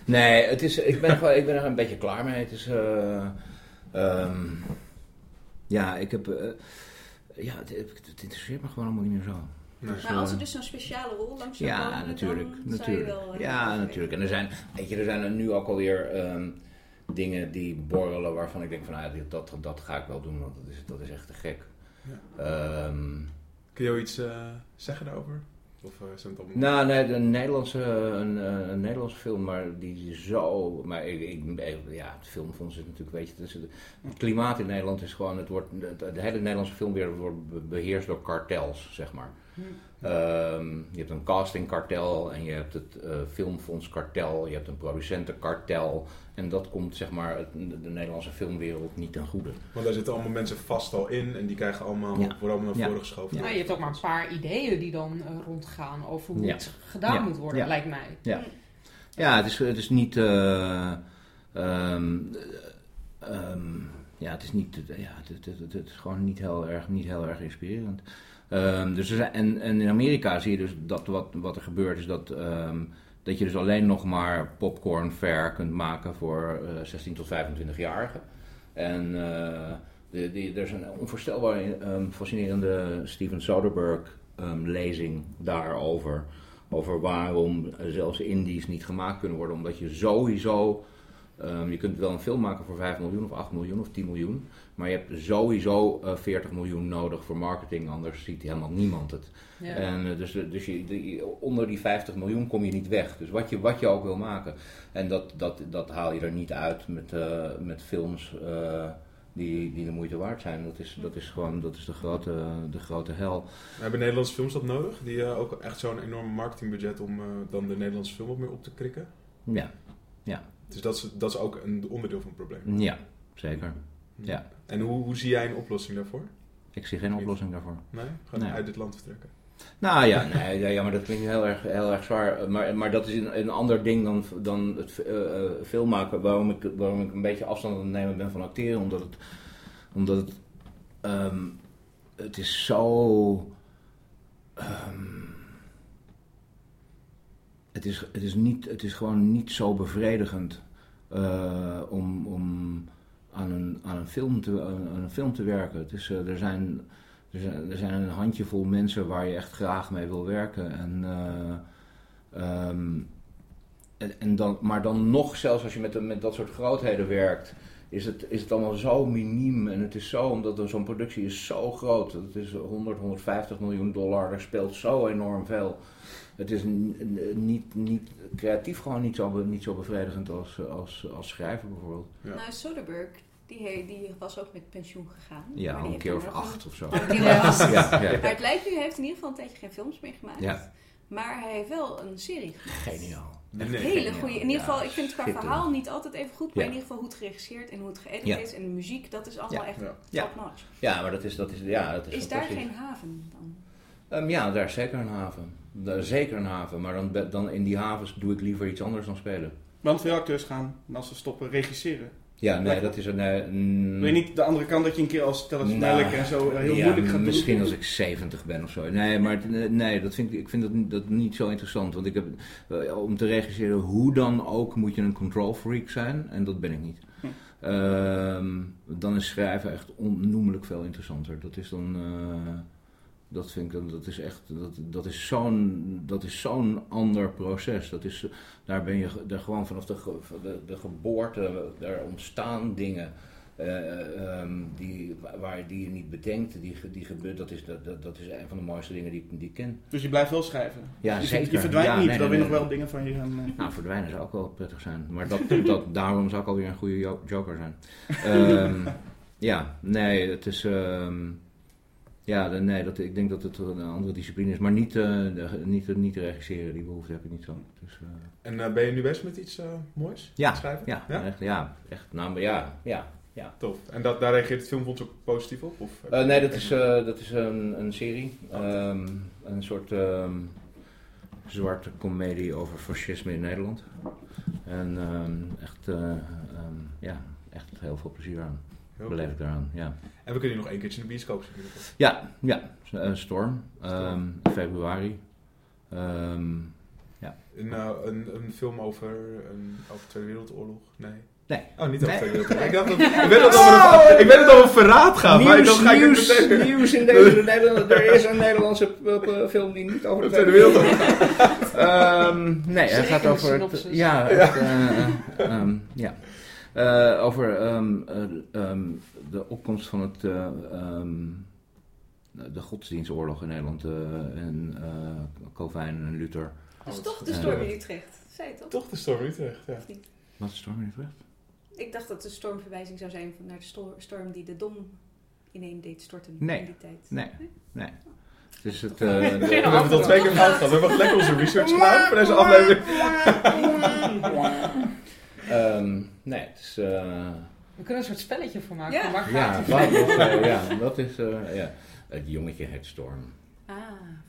nee, het is, ik, ben gewoon, ik ben er een beetje klaar mee. Het is, eh, ehm, ja, ik heb, eh, ja, het, het interesseert me gewoon allemaal niet meer zo. Nee. Dus, Maar als er dus zo'n speciale rol langs zou Ja, komen, natuurlijk. dan zou je natuurlijk. wel... ja, natuurlijk. En er zijn, weet je, er zijn er nu ook alweer ehm, dingen die borrelen waarvan ik denk van, nou, ja, dat, dat ga ik wel doen, want dat is, dat is echt te gek. Ehm, Kun je ook iets eh, zeggen daarover? Of eh, zijn het allemaal... nou, nee, een Nederlandse, een, eh, een Nederlandse film, maar die zo. Maar ik, ik, ja, het filmfonds is natuurlijk, weet je, het, is- het klimaat in Nederland is gewoon, het wordt, de, de hele Nederlandse filmwereld wordt be- beheerst door kartels, zeg maar. Ehm, je hebt een castingkartel en je hebt het eh filmfondskartel, je hebt een producentenkartel. En dat komt zeg maar de, de Nederlandse filmwereld niet ten goede. Want daar zitten allemaal mensen vast al in en die krijgen allemaal, Ja. allemaal naar Ja. voren geschoven. Ja. Nou, je hebt ook maar een paar ideeën die dan eh, rondgaan over hoe Ja. het gedaan Ja. moet worden, Ja. lijkt mij. Ja, ja het, is, het is niet. eh, ehm, eh, ehm, ja, het is niet. Ja, het, het, het, het is gewoon niet heel erg, niet heel erg inspirerend. Ehm, dus er zijn, en, en in Amerika zie je dus dat wat, wat er gebeurt is dat. Dat je dus alleen nog maar popcorn fair kunt maken voor eh 16 tot 25-jarigen. En eh, de, er is een onvoorstelbaar ehm, fascinerende Steven Soderbergh ehm, lezing daarover. Over waarom eh, zelfs indies niet gemaakt kunnen worden. Omdat je sowieso. Ehm, je kunt wel een film maken voor 5 miljoen of 8 miljoen of 10 miljoen. Maar je hebt sowieso eh 40 miljoen nodig voor marketing. Anders ziet helemaal niemand het. Ja. En eh, dus, dus je, onder die 50 miljoen kom je niet weg. Dus wat je, wat je ook wil maken. En dat, dat, dat haal je er niet uit met, eh, met films eh, die, die de moeite waard zijn. Dat is, dat is gewoon dat is de, grote, de grote hel. Hebben Nederlandse films dat nodig? Die ook echt zo'n enorm marketingbudget om eh, dan de Nederlandse film wat meer op te krikken? Ja, Dus dat is, dat is ook een onderdeel van het probleem. ja zeker. Ja. En hoe, hoe zie jij een oplossing daarvoor? Ik zie geen oplossing daarvoor. Nee? Gewoon Nee. uit dit land vertrekken? Nou ja, nee, ja, maar dat klinkt heel erg, heel erg zwaar. Maar, maar dat is een, een ander ding dan, dan het eh, eh, filmmaken. Waarom ik, waarom ik een beetje afstand aan het nemen ben van acteren. Omdat het, omdat het ehm, het is zo. ehm, het, is, het, is niet, het is gewoon niet zo bevredigend eh, om, om aan, een, aan, een film te, een film te werken. Het is, eh, er, zijn, er, zijn, er zijn een handjevol mensen waar je echt graag mee wil werken. En, eh, ehm, en, en dan, maar dan nog, zelfs als je met, met dat soort grootheden werkt, is het, is het allemaal zo miniem. En het is zo, omdat zo'n productie is zo groot. Het is 100, 150 miljoen dollar. Er speelt zo enorm veel. Het is niet, niet, creatief gewoon niet zo, be- niet zo bevredigend als, als, als schrijver bijvoorbeeld. Ja. Nou, Soderbergh, die, die was ook met pensioen gegaan. Ja, een keer of acht of zo. acht. Ja, ja. Maar het lijkt nu, hij heeft in ieder geval een tijdje geen films meer gemaakt. Ja. Maar hij heeft wel een serie gemaakt. Geniaal. Nee. Hele goede. In ieder geval, Ja, ik vind het qua verhaal niet altijd even goed. Maar Ja. in ieder geval hoe het geregisseerd en hoe het geëdit Ja. is. En de muziek, dat is allemaal Ja. echt top notch. Ja, maar dat is, dat is, ja, dat is, Is daar geen haven dan? Ehm, ja, daar is zeker een haven. Daar is zeker een haven, maar dan, dan in die havens doe ik liever iets anders dan spelen. Want veel acteurs gaan, als ze stoppen, regisseren. Ja, nee, dat is een... eh, mm, Wil je niet de andere kant dat je een keer als Tellus Nou, en zo eh, heel ja, moeilijk gaat misschien doen? als ik 70 ben of zo. Nee, maar eh, nee, dat vind ik, ik vind dat, niet- dat niet zo interessant. Want ik heb, eh, om te regisseren, hoe dan ook, moet je een control freak zijn. En dat ben ik niet. Hm. Ehm, dan is schrijven echt onnoemelijk veel interessanter. Dat is dan... dat vind ik, dan- dat is echt, dat, dat is zo'n, dat is zo'n ander proces. Dat is, daar ben je daar gewoon vanaf de, de, de geboorte, daar ontstaan dingen eh, ehm, die, waar, die je niet bedenkt, die, die gebeurt. Dat is, dat, dat, dat is een van de mooiste dingen die, ik- die ik ken. Dus je blijft wel schrijven. Ja, je, zeker. je verdwijnt Ja, niet, nee, dat nee, weer nog wel dingen van je gaan... eh, Nou, verdwijnen zou ook wel prettig zijn. Maar dat, dat, daarom zou ik alweer een goede jo- joker zijn. Ehm, ja, nee, het is... ehm, ja, de- nee, dat, ik denk dat het een andere discipline is. Maar niet, eh, de- niet, niet te regisseren, die behoefte heb ik niet zo. Dus, eh, En eh, ben je nu bezig met iets eh, moois? Ja, Schrijven? ja, Ja? Echt, ja, echt. Nou, ja, ja, ja. Tof. En dat, daar reageert het filmfonds ook positief op? Of Eh, nee, dat is, eh, dat is een, een serie. Ehm, een soort ehm, zwarte komedie over fascisme in Nederland. En ehm, echt, eh, ja, echt heel veel plezier aan. Heel Beleef ik daaraan, ja. En we kunnen hier nog één keertje in de bioscoop zien. Ja, ja. eh, Storm. ehm, februari. Ehm, Een, eh, een, een film over, een, over de Tweede Wereldoorlog? Nee. Nee. Oh, niet over Nee. Tweede Wereldoorlog. Ik, dacht dat, ik weet dat het over, verraad gaat, maar dan ga ik het meteen... nieuws in deze Nederland. Er is een Nederlandse eh, film die niet over De Tweede Wereldoorlog. Ehm, nee, het gaat over. Het, ja, het, ja. Eh, over ehm, eh, ehm, de opkomst van het, eh, ehm, de godsdienstoorlog in Nederland. eh, en uh, Calvijn en Luther. Dus Oh, toch de storm in Utrecht. Zei je toch? Toch de storm Utrecht, ja. Wat is Storm in Utrecht? Ik dacht dat de stormverwijzing zou zijn van naar de sto- storm die de dom ineen deed storten Nee. in die tijd. Nee, nee. Het is het. eh, We de- hebben het al twee keer fout gehad. We hebben lekker onze research gedaan voor deze aflevering. ehm, nee, het is. eh, We kunnen een soort spelletje voor maken. Ja. Waar gaat ja, het? dat is, eh, ja, dat is. eh, ja. Het jongetje heet Storm. Ah,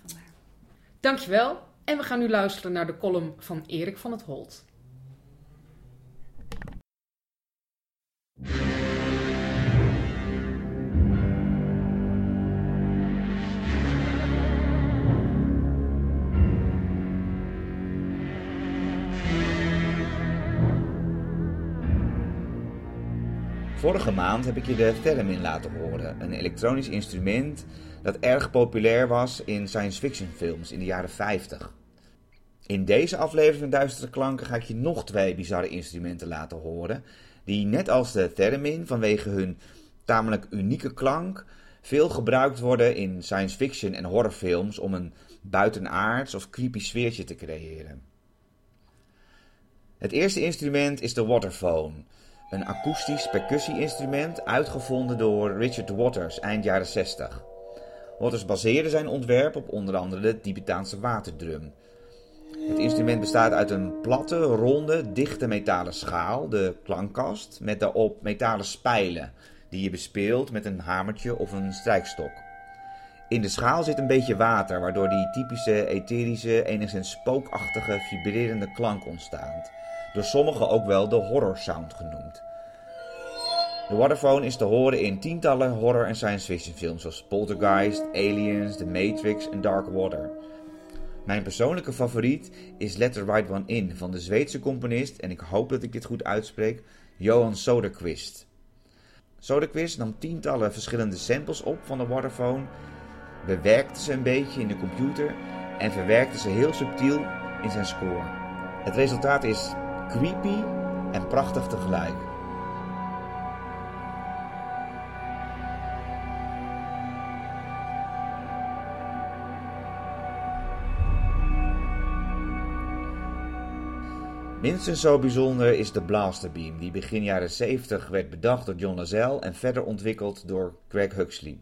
vandaar. Dankjewel. En we gaan nu luisteren naar de column van Erik van het Holt. Vorige maand heb ik je de Theremin laten horen, een elektronisch instrument dat erg populair was in science fiction films in de jaren 50. In deze aflevering van Duistere Klanken ga ik je nog twee bizarre instrumenten laten horen, die net als de Theremin vanwege hun tamelijk unieke klank veel gebruikt worden in science fiction en horrorfilms om een buitenaards of creepy sfeertje te creëren. Het eerste instrument is de waterphone. Een akoestisch percussie-instrument uitgevonden door Richard Waters eind jaren 60. Waters baseerde zijn ontwerp op onder andere de Tibetaanse waterdrum. Het instrument bestaat uit een platte, ronde, dichte metalen schaal, de klankkast, met daarop metalen spijlen, die je bespeelt met een hamertje of een strijkstok. In de schaal zit een beetje water, waardoor die typische, etherische, enigszins spookachtige, vibrerende klank ontstaat door sommigen ook wel de horror sound genoemd. De Waterphone is te horen in tientallen horror- en science fiction films zoals Poltergeist, Aliens, The Matrix en Dark Water. Mijn persoonlijke favoriet is Let the Right One In van de Zweedse componist, en ik hoop dat ik dit goed uitspreek, Johan Soderquist. Soderquist nam tientallen verschillende samples op van de Waterphone, bewerkte ze een beetje in de computer en verwerkte ze heel subtiel in zijn score. Het resultaat is creepy en prachtig tegelijk. Minstens zo bijzonder is de Blaster Beam, die begin jaren 70 werd bedacht door John Lasell en verder ontwikkeld door Greg Huxley.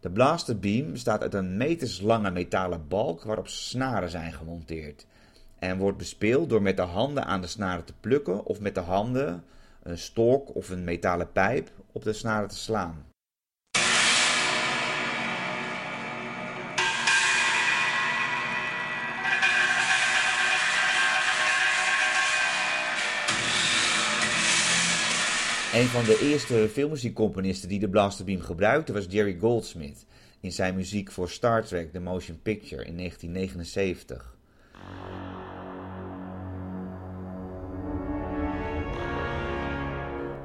De Blaster Beam bestaat uit een meterslange metalen balk waarop snaren zijn gemonteerd. En wordt bespeeld door met de handen aan de snaren te plukken of met de handen, een stok of een metalen pijp op de snaren te slaan. Een van de eerste filmmuziekcomponisten die de Blasterbeam gebruikte was Jerry Goldsmith in zijn muziek voor Star Trek The Motion Picture in 1979.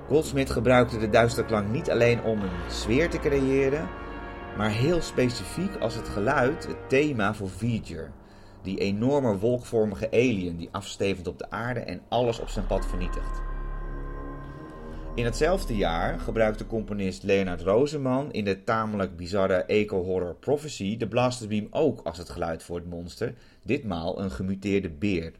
Goldsmith gebruikte de duisterklank niet alleen om een sfeer te creëren, maar heel specifiek als het geluid het thema voor Voyager, die enorme wolkvormige alien die afstevend op de aarde en alles op zijn pad vernietigt. In hetzelfde jaar gebruikte componist Leonard Rosenman in de tamelijk bizarre eco-horror Prophecy de Blasterbeam ook als het geluid voor het monster, ditmaal een gemuteerde beer.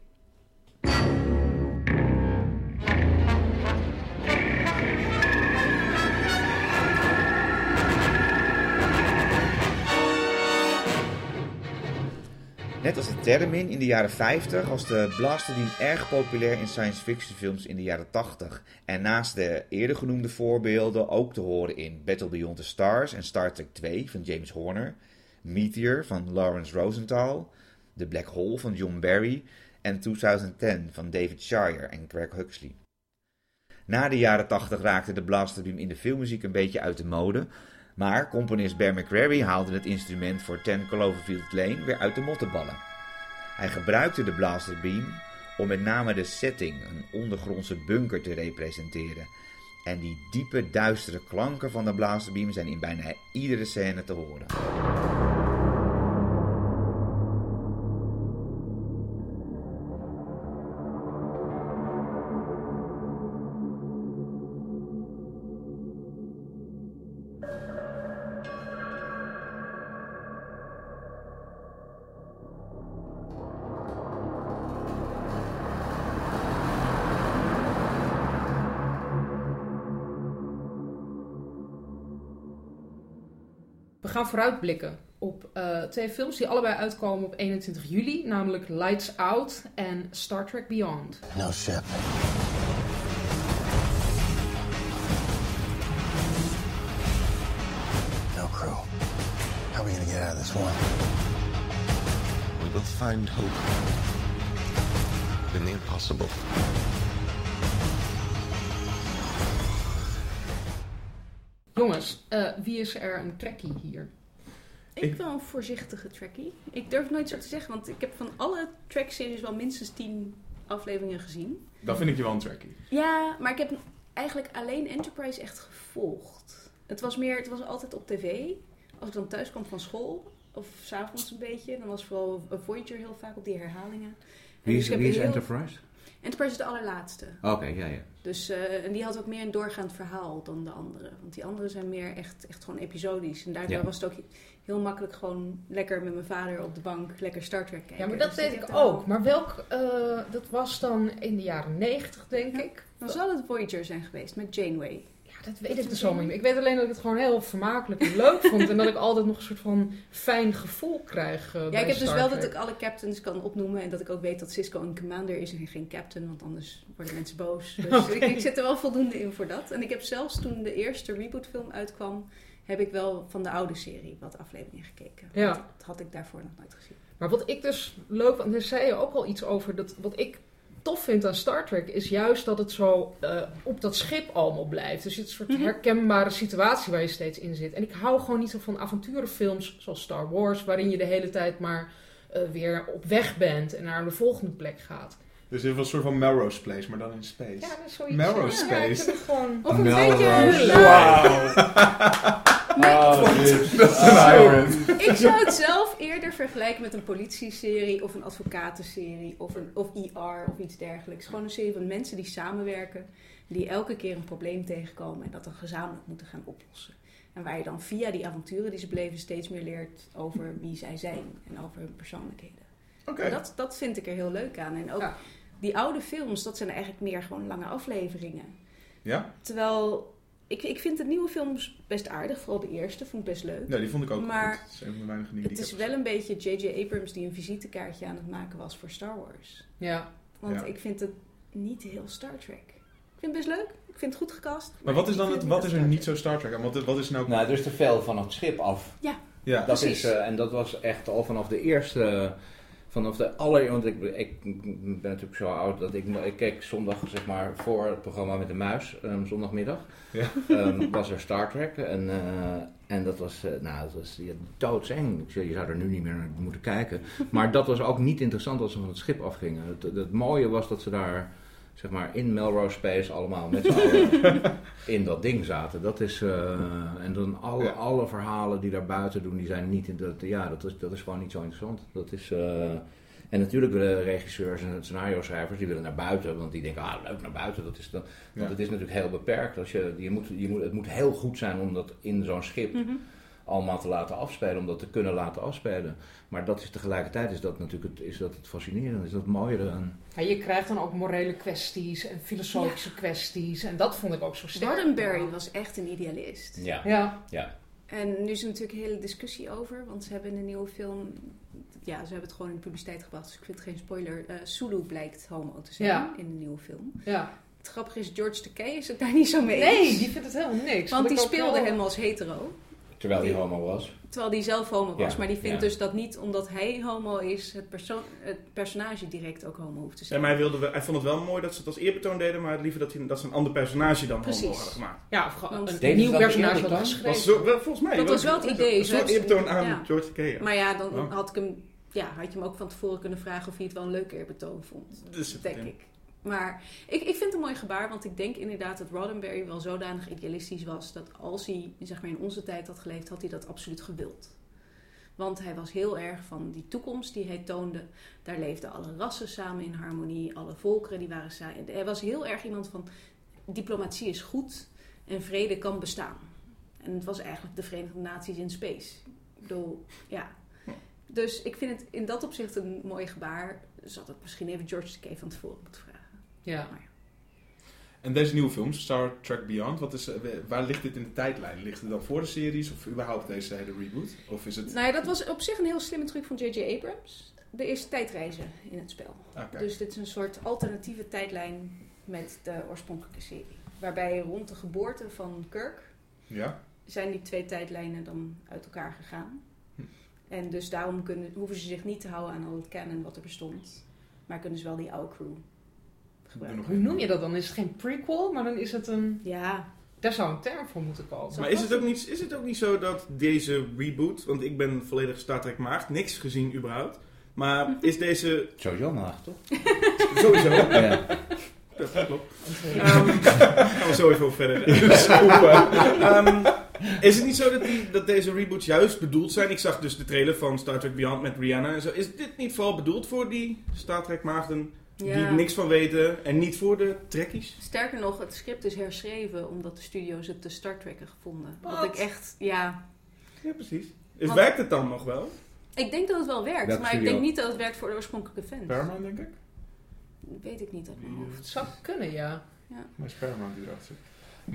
Net als de Termin in de jaren 50 was de Blasterbeam erg populair in science fiction films in de jaren 80. En naast de eerder genoemde voorbeelden ook te horen in Battle Beyond the Stars en Star Trek 2 van James Horner, Meteor van Lawrence Rosenthal, The Black Hole van John Barry en 2010 van David Shire en Greg Huxley. Na de jaren 80 raakte de Blasterbeam in de filmmuziek een beetje uit de mode, maar componist Bear McCreary haalde het instrument voor 10 Cloverfield Lane weer uit de mottenballen. Hij gebruikte de Blasterbeam om met name de setting, een ondergrondse bunker, te representeren. En die diepe, duistere klanken van de Blasterbeam zijn in bijna iedere scène te horen. We gaan vooruitblikken op eh, twee films die allebei uitkomen op 21 juli, namelijk Lights Out en Star Trek Beyond. No ship. No crew. How are we gonna get out of this one? We will find hope in the impossible. Jongens, eh, wie is er een trekkie hier? Ik Ik- wel een voorzichtige trackie. Ik durf het nooit zo te zeggen, want ik heb van alle track-series wel minstens 10 afleveringen gezien. Dan vind ik je wel een trackie. Ja, maar ik heb eigenlijk alleen Enterprise echt gevolgd. Het was meer, het was altijd op tv. Als ik dan thuis kwam van school, of s'avonds een beetje, dan was vooral Voyager heel vaak op die herhalingen. En Wie dus is, heb wie is heel- Enterprise? Enterprise is de allerlaatste. Oké, ja, ja. Dus, eh, en die had ook meer een doorgaand verhaal dan de andere. Want die andere zijn meer echt, echt gewoon episodisch. En daardoor Ja. was het ook heel makkelijk gewoon lekker met mijn vader op de bank lekker Star Trek kijken. Ja, maar dat Dus deed ik ook. Maar welk, eh, dat was dan in de jaren 90, denk Ja. ik. Dan zal het Voyager zijn geweest met Janeway. Dat weet ik dus niet. Ik weet alleen dat ik het gewoon heel vermakelijk en leuk vond. En dat ik altijd nog een soort van fijn gevoel krijg eh, Ja, ik heb dus wel Trek. dat ik alle captains kan opnoemen. En dat ik ook weet dat Cisco een commander is en geen captain. Want anders worden mensen boos. Dus ik, ik zit er wel voldoende in voor dat. En ik heb zelfs toen de eerste rebootfilm uitkwam... heb ik wel van de oude serie wat afleveringen gekeken. Ja. Want Dat had ik daarvoor nog nooit gezien. Maar wat ik dus leuk vond, daar zei je ook al iets over, dat wat ik tof vind aan Star Trek is juist dat het zo eh, op dat schip allemaal blijft. Dus het is een soort Mhm. herkenbare situatie waar je steeds in zit. En ik hou gewoon niet zo van avonturenfilms zoals Star Wars, waarin je de hele tijd maar eh, weer op weg bent en naar de volgende plek gaat. Dus dit was een soort van Melrose Place, maar dan in space. Ja, dat is zoiets. Melrose ja, ik Space. gewoon... Of een Melrose. beetje... Wauw. Oh. Dat is een hybrid. Ik zou het zelf eerder vergelijken met een politieserie of een advocatenserie of een of IR of iets dergelijks. Gewoon een serie van mensen die samenwerken, die elke keer een probleem tegenkomen en dat dan gezamenlijk moeten gaan oplossen. En waar je dan via die avonturen die ze beleven steeds meer leert over wie zij zijn en over hun persoonlijkheden. Oké. En Dat, dat vind ik er heel leuk aan. En ook Ja. Die oude films, dat zijn eigenlijk meer gewoon lange afleveringen. Ja? Terwijl, ik, ik vind de nieuwe films best aardig, vooral de eerste vond ik best leuk. Ja, die vond ik ook Maar goed. Dat is een van de weinige dingen Het die is ik wel een beetje J.J. Abrams die een visitekaartje aan het maken was voor Star Wars. Ja. Want Ja. ik vind het niet heel Star Trek. Ik vind het best leuk. Ik vind het goed gecast. Maar wat is dan het, wat is er niet zo Star Trek aan? Wat, wat is nou... Nou, dus te veel van het schip af. ja. Dat Precies. is, eh, en dat was echt al vanaf de eerste, vanaf de aller, want ik, ik ben natuurlijk zo oud dat ik, ik keek zondag zeg maar voor het programma met de muis, ehm, zondagmiddag, Ja. Ehm, was er Star Trek en, eh, en dat was, eh, nou, dat was ja, doodseng. Je zou er nu niet meer naar moeten kijken. Maar dat was ook niet interessant als ze van het schip afgingen. Het, het mooie was dat ze daar, zeg maar, in Melrose Space allemaal met z'n allen in dat ding zaten. Dat is, eh, en dan alle, Ja. alle verhalen die daar buiten doen, die zijn niet, in dat, ja, dat is, dat is gewoon niet zo interessant. Dat is, eh, en natuurlijk willen regisseurs en scenario schrijvers, die willen naar buiten, want die denken, ah, leuk naar buiten. Dat is dan, want Ja. het is natuurlijk heel beperkt. Als je, je moet, je moet, het moet heel goed zijn om dat in zo'n schip Mhm. Allemaal te laten afspelen, om dat te kunnen laten afspelen. Maar dat is tegelijkertijd is dat natuurlijk het, is dat het fascinerende, is dat het mooie eraan. Ja, je krijgt dan ook morele kwesties en filosofische kwesties. En dat vond ik ook zo sterk. Roddenberry was echt een idealist. Ja. Ja, ja. En nu is er natuurlijk een hele discussie over. Want ze hebben in de nieuwe film... Ja, ze hebben het gewoon in de publiciteit gebracht. Dus ik vind het geen spoiler. eh Sulu blijkt homo te zijn Ja. in de nieuwe film. ja. Het grappige is, George Takei is het daar niet zo mee Nee, eens. die vindt het helemaal niks. Want die speelde wel- hem als hetero. Terwijl hij homo was. Terwijl die zelf homo was. Ja, maar die vindt ja. dus dat niet omdat hij homo is, het, persoon, het personage direct ook homo hoeft te Ja, zijn. maar hij, wilde, wel- hij vond het wel mooi dat ze het als eerbetoon deden, maar liever dat, hij, dat ze een ander personage dan Precies. homo hadden gemaakt. Ja, of gewoon een nieuw dat personage dan? geschreven. Was zo, wel, volgens mij. Dat was wel het idee, Een soort eerbetoon aan ja. George Takei. Maar ja, dan Oh. had ik hem, ja, had je hem ook van tevoren kunnen vragen of hij het wel een leuk eerbetoon vond. Dus, Denk ik. Maar ik, ik vind het een mooi gebaar, want ik denk inderdaad dat Roddenberry wel zodanig idealistisch was dat als hij zeg maar, in onze tijd had geleefd, had hij dat absoluut gewild. Want hij was heel erg van die toekomst die hij toonde. Daar leefden alle rassen samen in harmonie, alle volkeren die waren samen. Hij was heel erg iemand van diplomatie is goed en vrede kan bestaan. En het was eigenlijk de Verenigde Naties in space. Bedoel, ja. Dus ik vind het in dat opzicht een mooi gebaar. Had ik misschien even George Takei van tevoren moeten vragen. Ja. En deze nieuwe films, Star Trek Beyond, wat is, eh, waar ligt dit in de tijdlijn? Ligt het dan voor de series of überhaupt deze hele reboot? Of is het... Nou ja, dat was op zich een heel slimme truc van J.J. Abrams. Er is tijdreizen in het spel. Oké. Dus dit is een soort alternatieve tijdlijn met de oorspronkelijke serie. Waarbij rond de geboorte van Kirk Ja? zijn die twee tijdlijnen dan uit elkaar gegaan. Hm. En dus daarom kunnen, hoeven ze zich niet te houden aan al het canon wat er bestond. Maar kunnen ze wel die oude crew gebruiken. Hoe noem je dat dan? Is het geen prequel, maar dan is het een... Ja, Daar zou een term voor moeten komen. Maar is het, ook niet, is het ook niet zo dat deze reboot, want ik ben volledig Star Trek maagd, niks gezien überhaupt. Maar is deze Sowieso maag, toch? sowieso. Ja. Dat klopt. Ehm, gaan we zo even over verder. Ehm, is het niet zo dat, die, dat deze reboots juist bedoeld zijn? Ik zag dus de trailer van Star Trek Beyond met Rihanna en zo. Is dit niet vooral bedoeld voor die Star Trek maagden die Ja. er niks van weten en niet voor de trekkies? sterker nog, het script is herschreven omdat de studio's het te Star Trekken gevonden. Wat Wat? ik echt, ja... Ja, precies. Dus Want- werkt het dan nog wel? Ik denk dat het wel werkt, Welke maar ik denk niet dat het werkt voor de oorspronkelijke fans. Paramount, denk ik? Weet ik niet uit mijn hoofd. Het zou kunnen, ja. Maar is Paramount die erachter zit.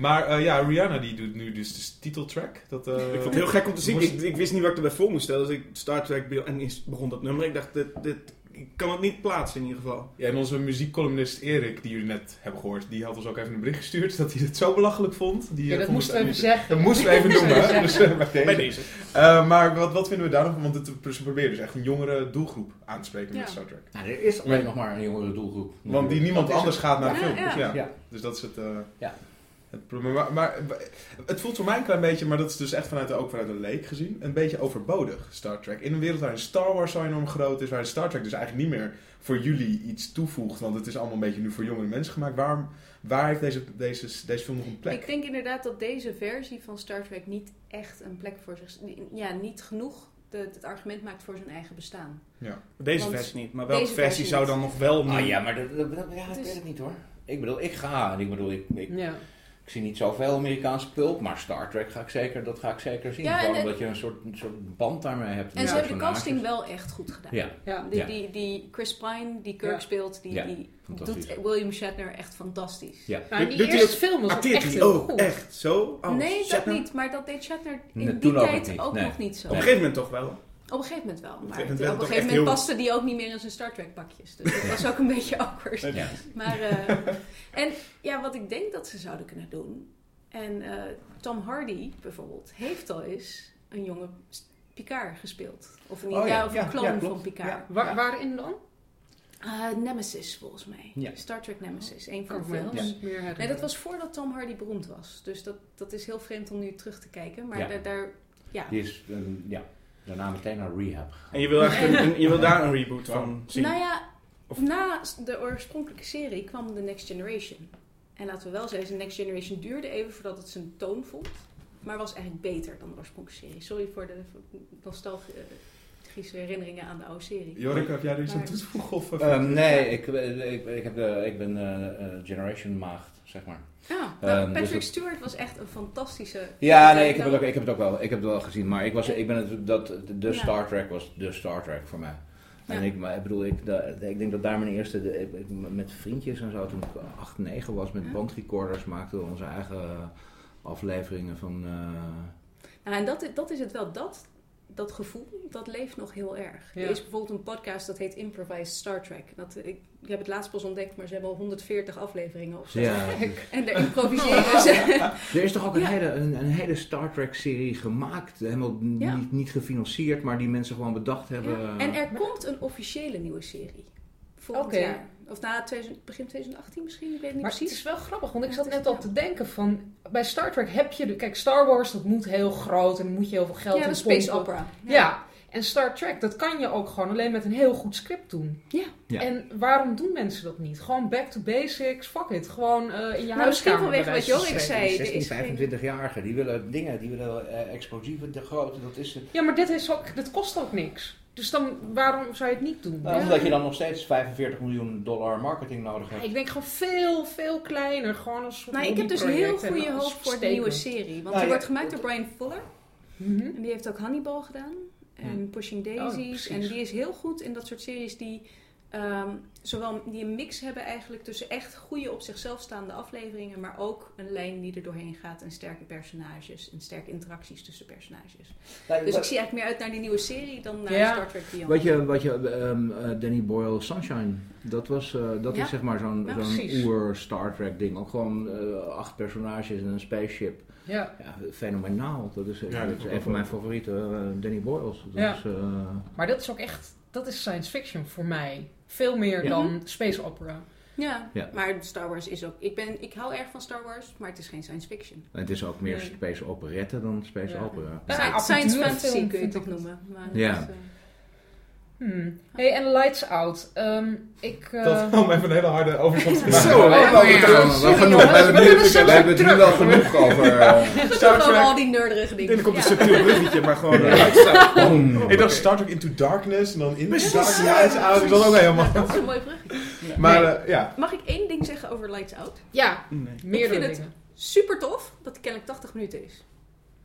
Maar eh, ja, Rihanna die doet nu dus de titeltrack. Dat, eh, Ik vond het heel gek om te zien. moest- Ik, ik wist niet wat ik erbij voor moest stellen. Dus ik Star Trek en is- begon dat nummer. Ik dacht, dit, dit ik kan het niet plaatsen in ieder geval. Ja, en onze muziekcolumnist Erik, die jullie net hebben gehoord, die had ons ook even een bericht gestuurd dat hij het zo belachelijk vond. Die, Ja, eh, dat vond moesten we even niet- zeggen. Dat moesten we even noemen, hè? dus eh, bij deze. Bij deze. Eh, maar wat, wat vinden we daar nog van? Want het, ze proberen dus echt een jongere doelgroep aan te spreken Ja. met Star Trek. Nou, er is alleen nog maar een jongere doelgroep. Want die niemand anders het. gaat naar de film. ja. Dus, ja. Ja. dus dat is het, eh, Ja. Maar, maar het voelt voor mij een klein beetje, maar dat is dus echt vanuit de, ook vanuit een leek gezien, een beetje overbodig, Star Trek. In een wereld waarin Star Wars zo enorm groot is, waarin Star Trek dus eigenlijk niet meer voor jullie iets toevoegt, want het is allemaal een beetje nu voor jongere mensen gemaakt. Waarom, waar heeft deze, deze, deze film nog een plek? Ik denk inderdaad dat deze versie van Star Trek niet echt een plek voor zich... Ja, niet genoeg de, het argument maakt voor zijn eigen bestaan. Ja. Deze Want versie niet. Maar welke versie, versie zou dan nog wel... Ah ja, maar dat, dat- dat- ja, ik weet het niet hoor. Ik bedoel, ik ga. en Ik bedoel, ik, ik, Ja. Ik zie niet zoveel Amerikaanse pulp, maar Star Trek ga ik zeker, dat ga ik zeker zien. Ja, en Gewoon omdat je een soort, een soort band daarmee hebt. En ze hebben de casting wel echt goed gedaan. Ja, Ja. Die, Ja. die, die Chris Pine, die Kirk Ja. speelt, die, Ja, die doet William Shatner echt fantastisch. ja. Nou, die Doet eerste ook- film was Acteert echt hij heel ook goed. echt zo? Oh, nee, dat niet. Maar dat deed Shatner in Nee, die ook tijd niet. ook Nee. nog niet zo. Op een gegeven moment toch wel. Op een gegeven moment wel. Maar een op gegeven een moment gegeven toch moment paste die ook niet meer in zijn Star Trek pakjes. Dus dat was ook een beetje awkward. Ja. Maar, eh, en ja, wat ik denk dat ze zouden kunnen doen. En eh, Tom Hardy bijvoorbeeld heeft al eens een jonge Picard gespeeld. Of een, Oh ja, ja, of een ja, clone ja, klopt. van Picard. Ja. Waar, waarin dan? Eh, Nemesis volgens mij. Ja. Star Trek Nemesis. Een van de films. helemaal niet meer herinneren. Nee, dat was voordat Tom Hardy beroemd was. Dus dat, dat is heel vreemd om nu terug te kijken. Maar Ja. daar, daar, ja. Die is een, ja, daarna meteen naar rehab. En je wil, echt een, een- je wil daar een reboot van zien. Nou ja, Of- na de oorspronkelijke serie kwam de Next Generation. En laten we wel zeggen, de Next Generation duurde even voordat het zijn toon vond. Maar was eigenlijk beter dan de oorspronkelijke serie. Sorry voor de nostalgische herinneringen aan de oude serie. Jorik, heb jij er iets aan toe te voegen? Of, Ehm, nee, ik, ik, ik, heb de, ik ben eh, eh, Generation maagd, zeg maar. Ja, nou, Ehm, dus Patrick Stewart was echt een fantastische... Ja, nee, ik heb, het ook, ik heb het ook wel, ik heb het wel gezien, maar ik, was, ik ben het, dat, de. Star Trek was de Star Trek voor mij. En ik, maar ik bedoel, ik, ik denk dat daar mijn eerste, de- ik- met vriendjes en zo, toen ik 8, 9 was, met Ja. bandrecorders maakten we onze eigen afleveringen van... eh, Nou, en dat, dat is het wel. Dat, dat gevoel, dat leeft nog heel erg. Ja. Er is bijvoorbeeld een podcast dat heet Improvised Star Trek. Dat, ik, ik heb het laatst pas ontdekt, maar ze hebben al 140 afleveringen of zo. ja. En daar improviseren ze. Er is toch ook een, Ja. hele, een, een hele Star Trek serie gemaakt, helemaal niet, niet gefinancierd, maar die mensen gewoon bedacht hebben. Ja. En er komt een officiële nieuwe serie. Volgend Oké. jaar. Of na 2000, begin 2018 misschien, ik weet het niet Maar het precies. is wel grappig, want ik Ja, zat het is- net al ja. te denken van... Bij Star Trek heb je... De, kijk, Star Wars, dat moet heel groot en dan moet je heel veel geld ja, in de Space pompen. Opera. Ja. en Star Trek, dat kan je ook gewoon alleen met een heel goed script doen. Ja. Ja. En waarom doen mensen dat niet? Gewoon back to basics, fuck it. Gewoon eh, in je Nou, misschien huiskamer. vanwege wat spreken. zei. er 16, is geen- 25-jarigen, die willen dingen, die willen eh, explosieven, de grote, dat is het. Ja, maar dit, is ook, dit kost ook niks. Dus dan, waarom zou je het niet doen? Nou, Omdat je dan nog steeds 45 miljoen dollar marketing nodig hebt. Ik denk gewoon veel, veel kleiner. Gewoon een soort Nou, ik heb dus heel goede hoop voor de nieuwe serie. Want Nou, die ja. wordt gemaakt door Brian Fuller. Mhm. En die heeft ook Hannibal gedaan. En Pushing Daisies. precies. en die is heel goed in dat soort series die... ehm, zowel die een mix hebben eigenlijk tussen echt goede op zichzelf staande afleveringen, maar ook een lijn die er doorheen gaat en sterke personages en sterke interacties tussen personages. Nou, Dus wat- ik zie eigenlijk meer uit naar die nieuwe serie dan naar Ja. Star Trek Beyond. Wat je, wat je ehm, eh, Danny Boyle Sunshine, dat, was, eh, dat Ja. is zeg maar zo'n Ja, zo'n oer Star Trek ding. Ook gewoon eh, acht personages en een spaceship. Ja. Ja, fenomenaal. Dat is, Ja, dat dat is ook een van mijn favoriete eh, Danny Boyles. Dat Ja. is, eh, Maar dat is ook echt, dat is science fiction voor mij. Veel meer Ja. dan space opera. Ja, Ja. maar Star Wars is ook... Ik, ben, ik hou erg van Star Wars, maar het is geen science fiction. het is ook meer Nee. space operette dan space Ja. opera. Ja, science fantasy kun je het het. noemen. Maar Ja. is, Hmm. Hey, en Lights Out. Ehm, ik... eh, Dat om even een hele harde overstap te maken. Zo? Ja, genoeg. genoeg. We hebben we het nu- straks we hebben het nu terug. wel genoeg over. eh, Star Trek. al die nerderige Ik dingen. denk, er komt een subtiel bruggetje, maar gewoon eh, uitstaat. boom. Ik dacht Star Trek Into Darkness en dan Precies. Darkness. Ja, het is ook helemaal. Dat is een mooi bruggetje. Maar eh, ja, Mag ik één ding zeggen over Lights Out? Ja, Nee. meerdere Ik vind het- dingen. Super tof dat die kennelijk 80 minuten is.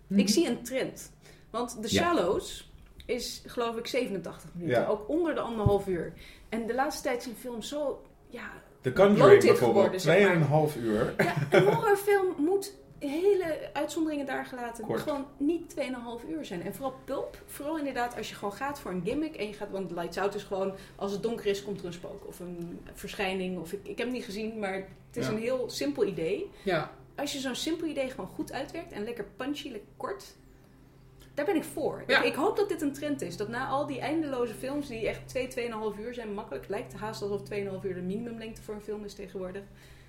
Mhm. Ik zie een trend. Want The Ja. Shallows is geloof ik 87 minuten. Ja. Ook onder de anderhalf uur. En de laatste tijd zijn films zo... Ja, The Conjuring bijvoorbeeld. geworden, zeg maar. Tweeënhalf uur. ja een horrorfilm moet hele uitzonderingen daar gelaten. Kort. Gewoon niet 2,5 uur zijn. En vooral pulp. Vooral inderdaad als je gewoon gaat voor een gimmick. En je gaat, want Lights Out is gewoon, als het donker is, komt er een spook. Of een verschijning. Of ik, ik heb het niet gezien, maar het is Ja. een heel simpel idee. Ja. Als je zo'n simpel idee gewoon goed uitwerkt en lekker punchy, lekker kort. Daar ben ik voor. Ja. Ik, ik hoop dat dit een trend is. Dat na al die eindeloze films die echt 2, 2,5 uur zijn, makkelijk lijkt haast alsof 2,5 uur de minimumlengte voor een film is tegenwoordig.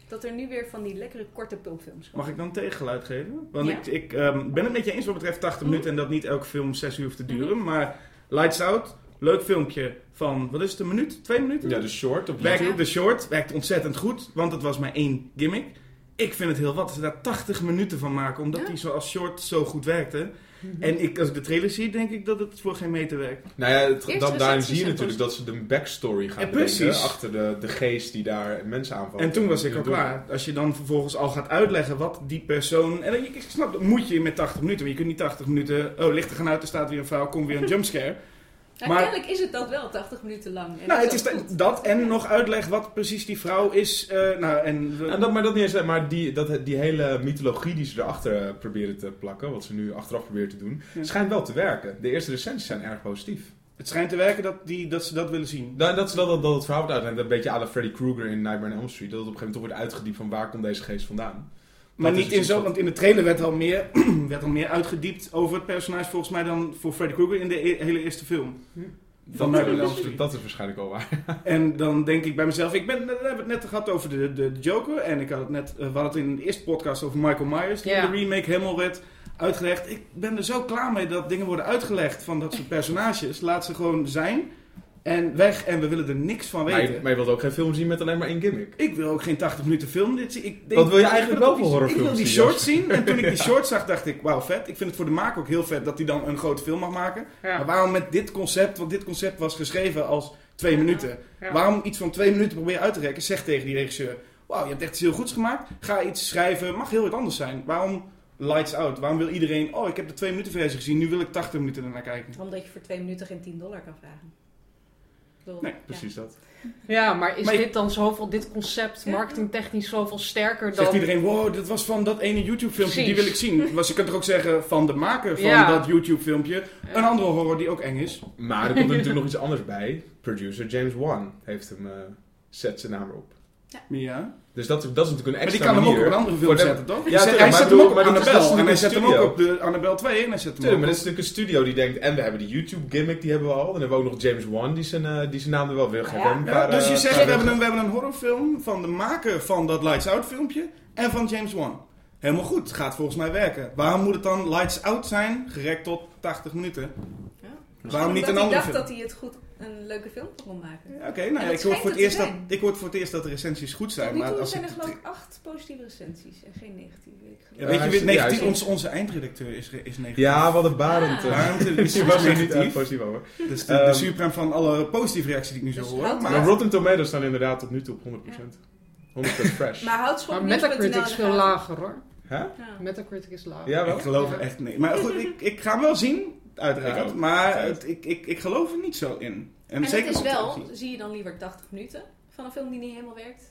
Dat er nu weer van die lekkere korte pulpfilms komen. Mag ik dan tegengeluid geven? Want Ja. ik, ik ehm, ben het met je eens wat betreft 80 Mhm. minuten en dat niet elke film 6 uur hoeft te duren. Maar Lights Out, leuk filmpje van, wat is het, een minuut? Twee minuten? Ja, de short op Werkt, de short werkt ontzettend goed, want het was maar één gimmick. Ik vind het heel wat, dat ze daar 80 minuten van maken, omdat Ja. die zoals short zo goed werkte. En ik, als ik de trailer zie, denk ik dat het voor geen meter werkt. Nou ja, het, Eerste dan, daarin zie je natuurlijk dat ze de backstory gaan Ja, precies. achter de, de geest die daar mensen aanvalt. En toen was ik Dus al klaar. Als je dan vervolgens al gaat uitleggen wat die persoon... En ik, ik snap, dat moet je met 80 minuten. Maar je kunt niet 80 minuten... Oh, lichten gaan uit, er staat weer een vrouw, komt weer een jumpscare. Maar- Kennelijk is het dat wel, 80 minuten lang. En nou, dat het is goed. dat en nog uitleg wat precies die vrouw is. eh, nou, en... En dat, maar dat niet eens, maar die, dat, die hele mythologie die ze erachter eh, proberen te plakken, wat ze nu achteraf proberen te doen, Ja. schijnt wel te werken. De eerste recensies zijn erg positief. Het schijnt te werken dat, die, dat ze dat willen zien. Dat, dat, ze dat, dat het verhaal wordt uitgelegd, een beetje à la Freddy Krueger in Nightmare on Elm Street, dat het op een gegeven moment toch wordt uitgediept van waar komt deze geest vandaan. Maar Dat niet in zo, want in de trailer werd al, meer, werd al meer uitgediept over het personage volgens mij dan voor Freddy Krueger in de e- hele eerste film. Van Dat, Street. dat is waarschijnlijk wel waar. En dan denk ik bij mezelf, ik ben, we hebben het net gehad over de, de, de Joker. En ik had het net, eh, we hadden het in de eerste podcast over Michael Myers, die de remake helemaal werd uitgelegd. Ik ben er zo klaar mee dat dingen worden uitgelegd van dat soort personages. Laat ze gewoon zijn en weg en we willen er niks van Maar weten. je, maar je wilt ook geen film zien met alleen maar één gimmick. Ik wil ook geen 80 minuten film. Dit, zie- ik denk, Wat wil je eigenlijk wel voor die- horrorfilms Ik wil die zien, short zien. En toen ik die short zag, dacht ik, wauw, vet. Ik vind het voor de maker ook heel vet dat hij dan een grote film mag maken. Maar waarom met dit concept? Want dit concept was geschreven als twee minuten. Ja. Waarom iets van twee minuten proberen uit te rekken? Zeg tegen die regisseur, wauw, je hebt echt iets heel goeds gemaakt. Ga iets schrijven, mag heel wat anders zijn. Waarom lights out? Waarom wil iedereen, oh, ik heb de twee minuten versie gezien, nu wil ik 80 minuten ernaar kijken. Omdat je voor twee minuten geen 10 dollar kan vragen. Bedoel, Nee, ja. Precies dat. Ja, maar is Maar dit dan zoveel, dit concept, Ja. marketingtechnisch zoveel sterker dan... Zegt iedereen, wow, dit was van dat ene YouTube filmpje, die wil ik zien. Was, je kunt toch ook zeggen van de maker van Ja. dat YouTube filmpje. Een andere horror die ook eng is. Maar er komt er natuurlijk nog iets anders bij. Producer James Wan heeft hem, eh zet zijn naam erop. Ja. Dus dat, dat is natuurlijk een Maar die extra kan hem ook op een andere film zetten, toch? Ja, hij zet, tuurlijk, hij maar zet ik hem ook op Annabelle. En hij zet hem ook op de Annabelle 2 en hij zet hem Tuurlijk, maar dat is natuurlijk een studio die denkt, en we hebben die YouTube gimmick, die hebben we al. Dan hebben we ook nog James Wan, die zijn, eh, die zijn naam er wel Ja. Ja, paar, dus je eh, zegt, we hebben, een, we hebben een horrorfilm van de maker van dat Lights Out filmpje en van James Wan. Helemaal goed, gaat volgens mij werken. Waarom moet het dan Lights Out zijn, gerekt tot 80 minuten? Ja. Waarom niet een andere dacht film? dat hij het goed een leuke film kon maken. Ja, Oké, nou, ja, ik, hoor voor het eerst dat, ik hoor voor het eerst dat de recensies goed zijn. Maar toe als zijn er geloof ik acht positieve recensies en geen negatieve. Ja, weet je, is- negatief, onze, onze eindredacteur is, is negatief. Ja, wat een barend. Ah. eh. Barend is- Die was er niet negatief. echt positief over. Dus de, Ehm, de supreme van alle positieve reacties die ik nu zo Dus hoor. Maar, Maar Rotten Tomatoes staan inderdaad tot nu toe op 100%. 100% fresh. Maar houd Maar Metacritic is veel lager hoor. Hè? Ja. Metacritic is laag. Ja, wel? ik geloof Ja. echt nee. Maar goed, ik, ik ga hem wel zien, uiteraard. Maar het, ik, ik, ik geloof er niet zo in. En, En zeker het is wel, zie je dan liever 80 minuten van een film die niet helemaal werkt?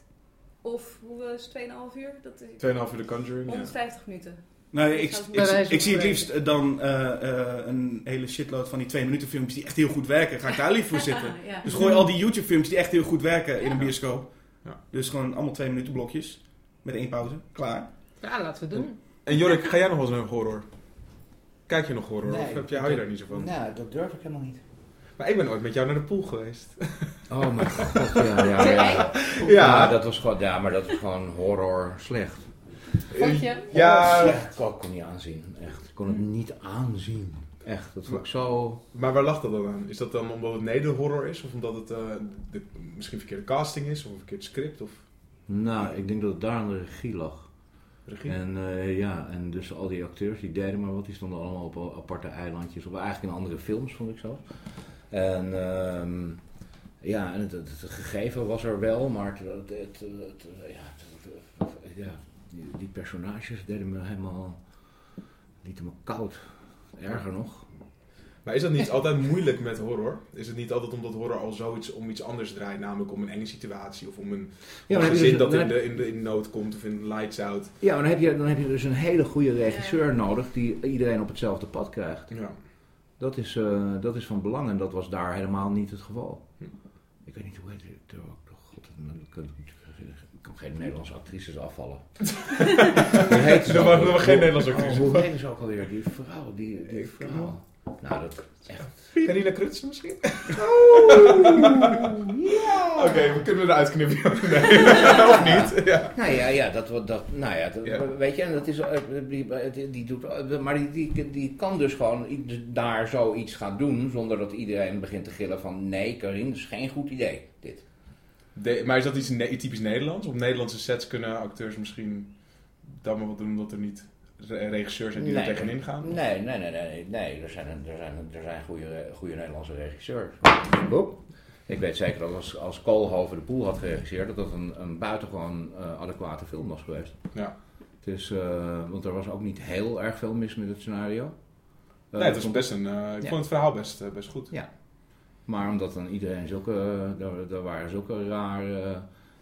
Of hoe is het, 2,5 uur? Dat is 2,5 uur de Conjuring. ja. 150 minuten. Nou, ik, ik, zie het liefst eh, dan eh, eh, een hele shitload van die twee minuten filmpjes die echt heel goed werken. Ga ik daar liever voor zitten. ja. Dus gooi al die YouTube films die echt heel goed werken in een bioscoop. Ja. Dus gewoon allemaal twee minuten blokjes. Met één pauze. Klaar. Ja, laten we het doen. En Jorik, ga jij nog wel eens een horror? Kijk je nog horror? Nee, of heb je, hou je daar niet zo van? Nou, dat durf ik helemaal niet. Maar ik ben ooit met jou naar de pool geweest. Oh mijn god, ja, ja, ja. Ja. Ja, dat was gewoon, ja, maar dat was gewoon horror slecht. Vond je? Ja, Horror slecht. Ik kon het niet aanzien, echt. Ik kon het niet aanzien. Echt, dat vond ik zo... maar waar lag dat dan aan? Is dat dan omdat het nederhorror is? Of omdat het eh, de, misschien verkeerde casting is? Of een verkeerd script? Of Nou, ik denk dat het daar aan de regie lag. En eh, ja, en dus al die acteurs, die deden maar wat, die stonden allemaal op aparte eilandjes, of eigenlijk in andere films, vond ik zo. En ehm, ja, en het, gegeven was er wel, maar het, het, ja, ja, die, die personages deden me helemaal, lieten me koud. Erger nog. Maar is dat niet altijd moeilijk met horror? Is het niet altijd omdat horror al zoiets om iets anders draait, namelijk om een enge situatie of om een, Ja, om een gezin dus- dat in de, in, de, in nood komt of in lights out? Ja, maar dan heb, je, dan heb je dus een hele goede regisseur nodig die iedereen op hetzelfde pad krijgt. Ja. Dat is, eh, dat is van belang en dat was daar helemaal niet het geval. Hm. Ik weet niet hoe heet het. oh, God, ik kan, ik kan geen Nederlandse actrices afvallen. Heet ze Er ook waren- geen Nederlandse Oh, actrices. hoe heet ze ook alweer? Die vrouw, die, die vrouw. Nou, dat echt. Carina Krutsen misschien? Oké, we kunnen eruit knippen. Nee, of niet? Ja. Nou ja, ja, dat, wat- dat, nou ja, dat- Ja. weet je, en dat is, eh, die, die, die doet, eh, maar die, die, die kan dus gewoon i- daar zoiets gaan doen zonder dat iedereen begint te gillen van nee, Karin, dat is geen goed idee, dit. De- maar is dat iets ne- typisch Nederlands? Op Nederlandse sets kunnen acteurs misschien dan maar wat doen omdat er niet regisseurs zijn die Nee. er tegenin gaan? Nee, nee, nee, nee, nee, er zijn, er zijn, er zijn goede, goede Nederlandse regisseurs. Ik weet zeker dat als, als Koolhoven de Poel had geregisseerd, dat dat een, een buitengewoon eh, adequate film was geweest. Ja. Het is, eh, want er was ook niet heel erg veel mis met het scenario. Eh, Nee, het was best een, eh, ik Ja. vond het verhaal best, best goed. Ja. Maar omdat dan iedereen zulke, daar, daar waren zulke rare, uh,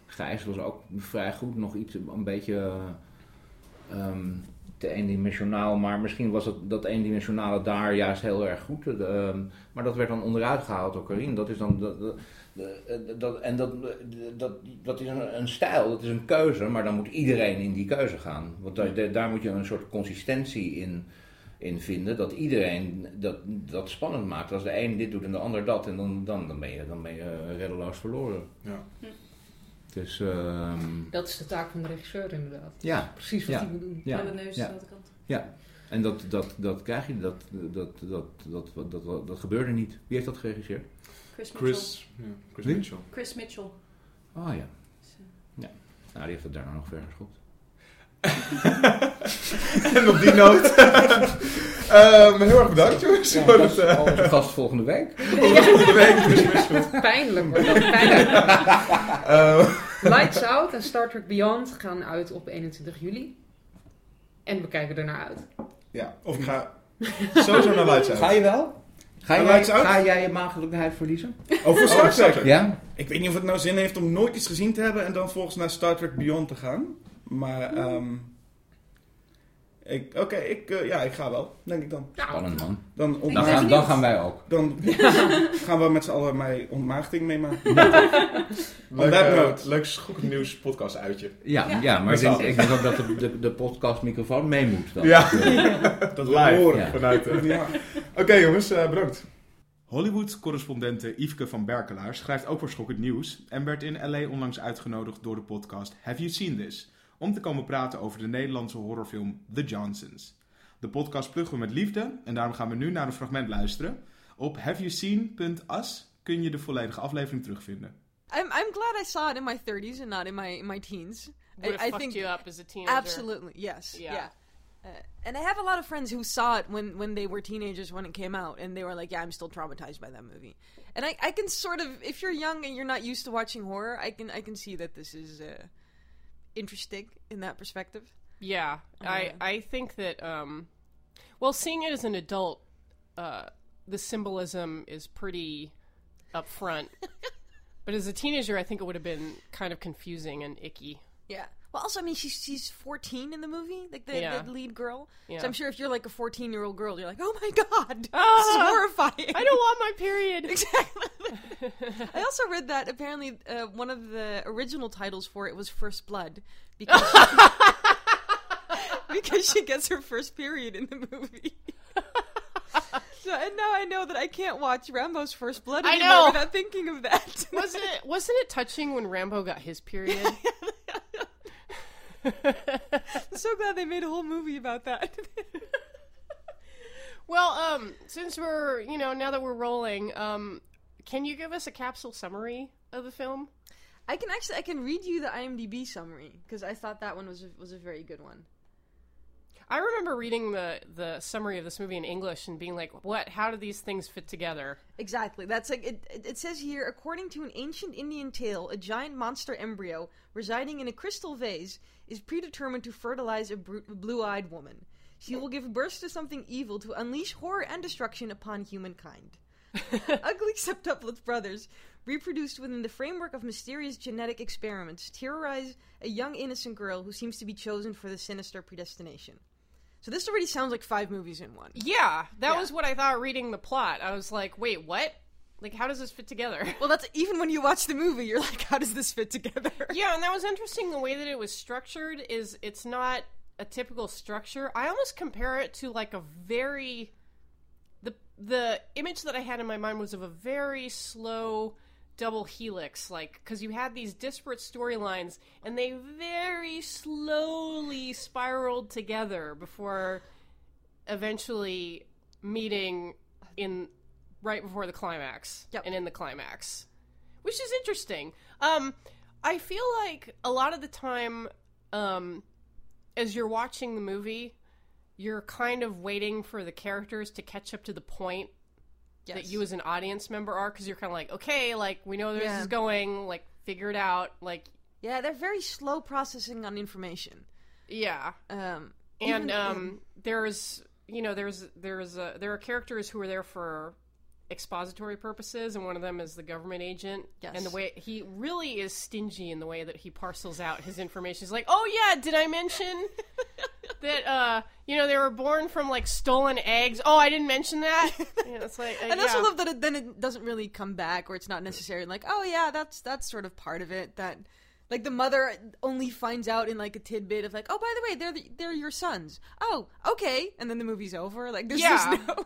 Gijs was ook vrij goed, nog iets, een beetje eh, ehm, te eendimensionaal, maar misschien was het, dat eendimensionale daar juist heel erg goed. Eh, ehm, maar dat werd dan onderuit gehaald door Karin. Dat is dan, dat, dat, dat- en dat, dat, dat is een, een stijl, dat is een keuze, maar dan moet iedereen in die keuze gaan. Want daar, daar moet je een soort consistentie in, in vinden. Dat iedereen dat, dat spannend maakt. Als de een dit doet en de ander dat. En dan, dan, dan, ben, je, dan ben je reddeloos verloren. Ja. Dus ehm, Dat is de taak van de regisseur inderdaad. ja. Precies wat Ja. hij moet doen. Ja. De neus Ja. aan de kant. Ja. En dat, dat, dat krijg je, dat, dat, dat, dat, dat, dat, dat gebeurde niet. Wie heeft dat geregisseerd? Chris Mitchell. Chris, ja, Chris? Mitchell. Chris Mitchell. Oh ja. Eh, Nou, die heeft het daarna nog verder geschopt. en op die noot. Ehm, heel erg bedankt jongens. Ja, dat eh, gast volgende week. volgende week. Chris Mitchell. Pijnlijk wordt dat. Pijnlijk. Eh, Lights Out en Star Trek Beyond gaan uit op 21 juli. En we kijken er naar uit. ja, of ik ga sowieso naar Lights Out. Ga je wel? Ga jij, Lights Out? ga jij je maagdelijkheid verliezen? Over Star Oh, Trek. Trek. Ja? Ik weet niet of het nou zin heeft om nooit iets gezien te hebben en dan volgens naar Star Trek Beyond te gaan. Maar, ehm ik, oké, ik, eh, ja, ik ga wel, denk ik dan. Spannend man. Dan, Dan gaan, dan benieuwd. gaan wij ook. dan gaan we met z'n allen mijn ontmaagding meemaken. Leuk, note. leuk nieuws podcast uitje. Ja, ja. Ja. maar ik denk, ik denk ook dat de, de, de podcastmicrofoon mee moet. Dan. Ja. Dat Live. horen. Ja. Vanuit, eh, Ja. Oké jongens, eh, bedankt. Hollywood-correspondente Yveske van Berkelaar schrijft ook voor Schokkend Nieuws en werd in LA onlangs uitgenodigd door de podcast Have You Seen This? Om te komen praten over de Nederlandse horrorfilm The Johnsons. De podcast pluggen we met liefde en daarom gaan we nu naar een fragment luisteren. Op haveyouseen.us kun je de volledige aflevering terugvinden. I'm I'm glad I saw it in my 30s and not in my in my teens. Would have I, I think you up as a teenager. absolutely yes, Yeah. yeah. Uh, and I have a lot of friends who saw it when when they were teenagers when it came out, and they were like, "Yeah, I'm still traumatized by that movie." And I I can sort of, if you're young and you're not used to watching horror, I can I can see that this is uh, interesting in that perspective. Yeah, I I think that um, well, seeing it as an adult, uh, the symbolism is pretty upfront. but as a teenager, I think it would have been kind of confusing and icky. Yeah. Well, also, I mean, she's she's 14 in the movie, like the, Yeah. the lead girl. Yeah. So I'm sure if you're like a 14 year old girl, you're like, oh my god, this is Ah, horrifying. I don't want my period. Exactly. I also read that apparently uh, one of the original titles for it was First Blood because because she gets her first period in the movie. so, and now I know that I can't watch Rambo's First Blood I anymore know. without thinking of that. wasn't it wasn't it touching when Rambo got his period? I'm so glad they made a whole movie about that. well, um, since we're you know now that we're rolling, um, can you give us a capsule summary of the film? I can actually I can read you the IMDb summary because I thought that one was a, was a very good one. I remember reading the the summary of this movie in English and being like, "What? How do these things fit together?" Exactly. That's like it, it. It says here, according to an ancient Indian tale, a giant monster embryo residing in a crystal vase is predetermined to fertilize a blue-eyed woman. She will give birth to something evil to unleash horror and destruction upon humankind. Ugly septuplets brothers, reproduced within the framework of mysterious genetic experiments, terrorize a young innocent girl who seems to be chosen for the sinister predestination. So this already sounds like five movies in one. Yeah, that Yeah. was what I thought reading the plot. I was like, wait, what? Like, how does this fit together? Well, that's even when you watch the movie, you're like, how does this fit together? yeah, and that was interesting. The way that it was structured is it's not a typical structure. I almost compare it to like a very the the image that I had in my mind was of a very slow double helix like because you had these disparate storylines and they very slowly spiraled together before eventually meeting in right before the climax and in the climax which is interesting. Um i feel like a lot of the time um as you're watching the movie you're kind of waiting for the characters to catch up to the point that you as an audience member are because you're kind of like okay like we know where this is going like figure it out like Yeah, they're very slow processing on information. yeah. Um, and um there's you know there's there's a, there are characters who are there for expository purposes and one of them is the government agent Yes. and the way he really is stingy in the way that he parcels out his information he's like oh yeah did i mention that uh you know they were born from like stolen eggs oh i didn't mention that yeah, it's like uh, and I also yeah. love that it, then it doesn't really come back, or it's not necessarily like, oh yeah, that's that's sort of part of it. That like the mother only finds out in like a tidbit of like, oh by the way, they're the, they're your sons. Oh okay, and then the movie's over. Like there's yeah. just no.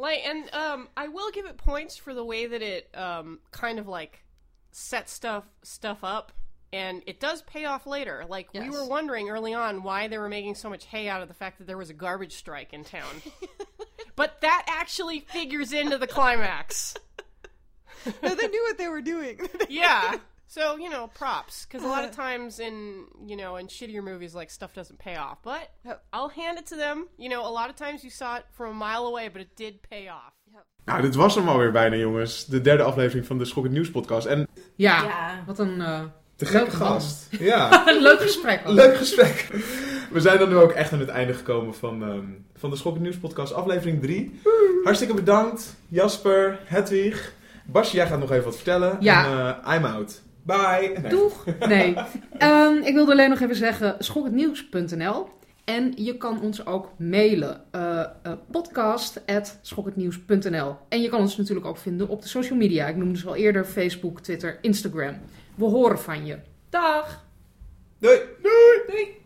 Like and um I will give it points for the way that it um kind of like sets stuff stuff up and it does pay off later. Like we were wondering early on why they were making so much hay out of the fact that there was a garbage strike in town. but that actually figures into the climax. no, they knew what they were doing. yeah. So, you know, props cuz a lot of times in, you know, in shittier movies like stuff doesn't pay off. But I'll hand it to them. You know, a lot of times you saw it from a mile away, but it did pay off. Nou, dit was hem alweer bijna, jongens. De derde aflevering van de Schokkend Nieuws podcast. En Ja, Ja. wat een uh, te gekke man. gast. Ja. Leuk gesprek. ook. Leuk gesprek. We zijn dan nu ook echt aan het einde gekomen van, ehm, van de Schokkend Nieuws podcast, aflevering 3. Hartstikke bedankt, Jasper, Hedwig. Basje, jij gaat nog even wat vertellen. Ja. En, eh, I'm out. Bye. Nee. Doeg! Nee. Ehm, ik wilde alleen nog even zeggen, schokkendnieuws.nl. En je kan ons ook mailen. eh eh, podcast.schokkendnieuws.nl En je kan ons natuurlijk ook vinden op de social media. Ik noemde ze al eerder Facebook, Twitter, Instagram. We horen van je. Dag! Doei. Doei. Doei!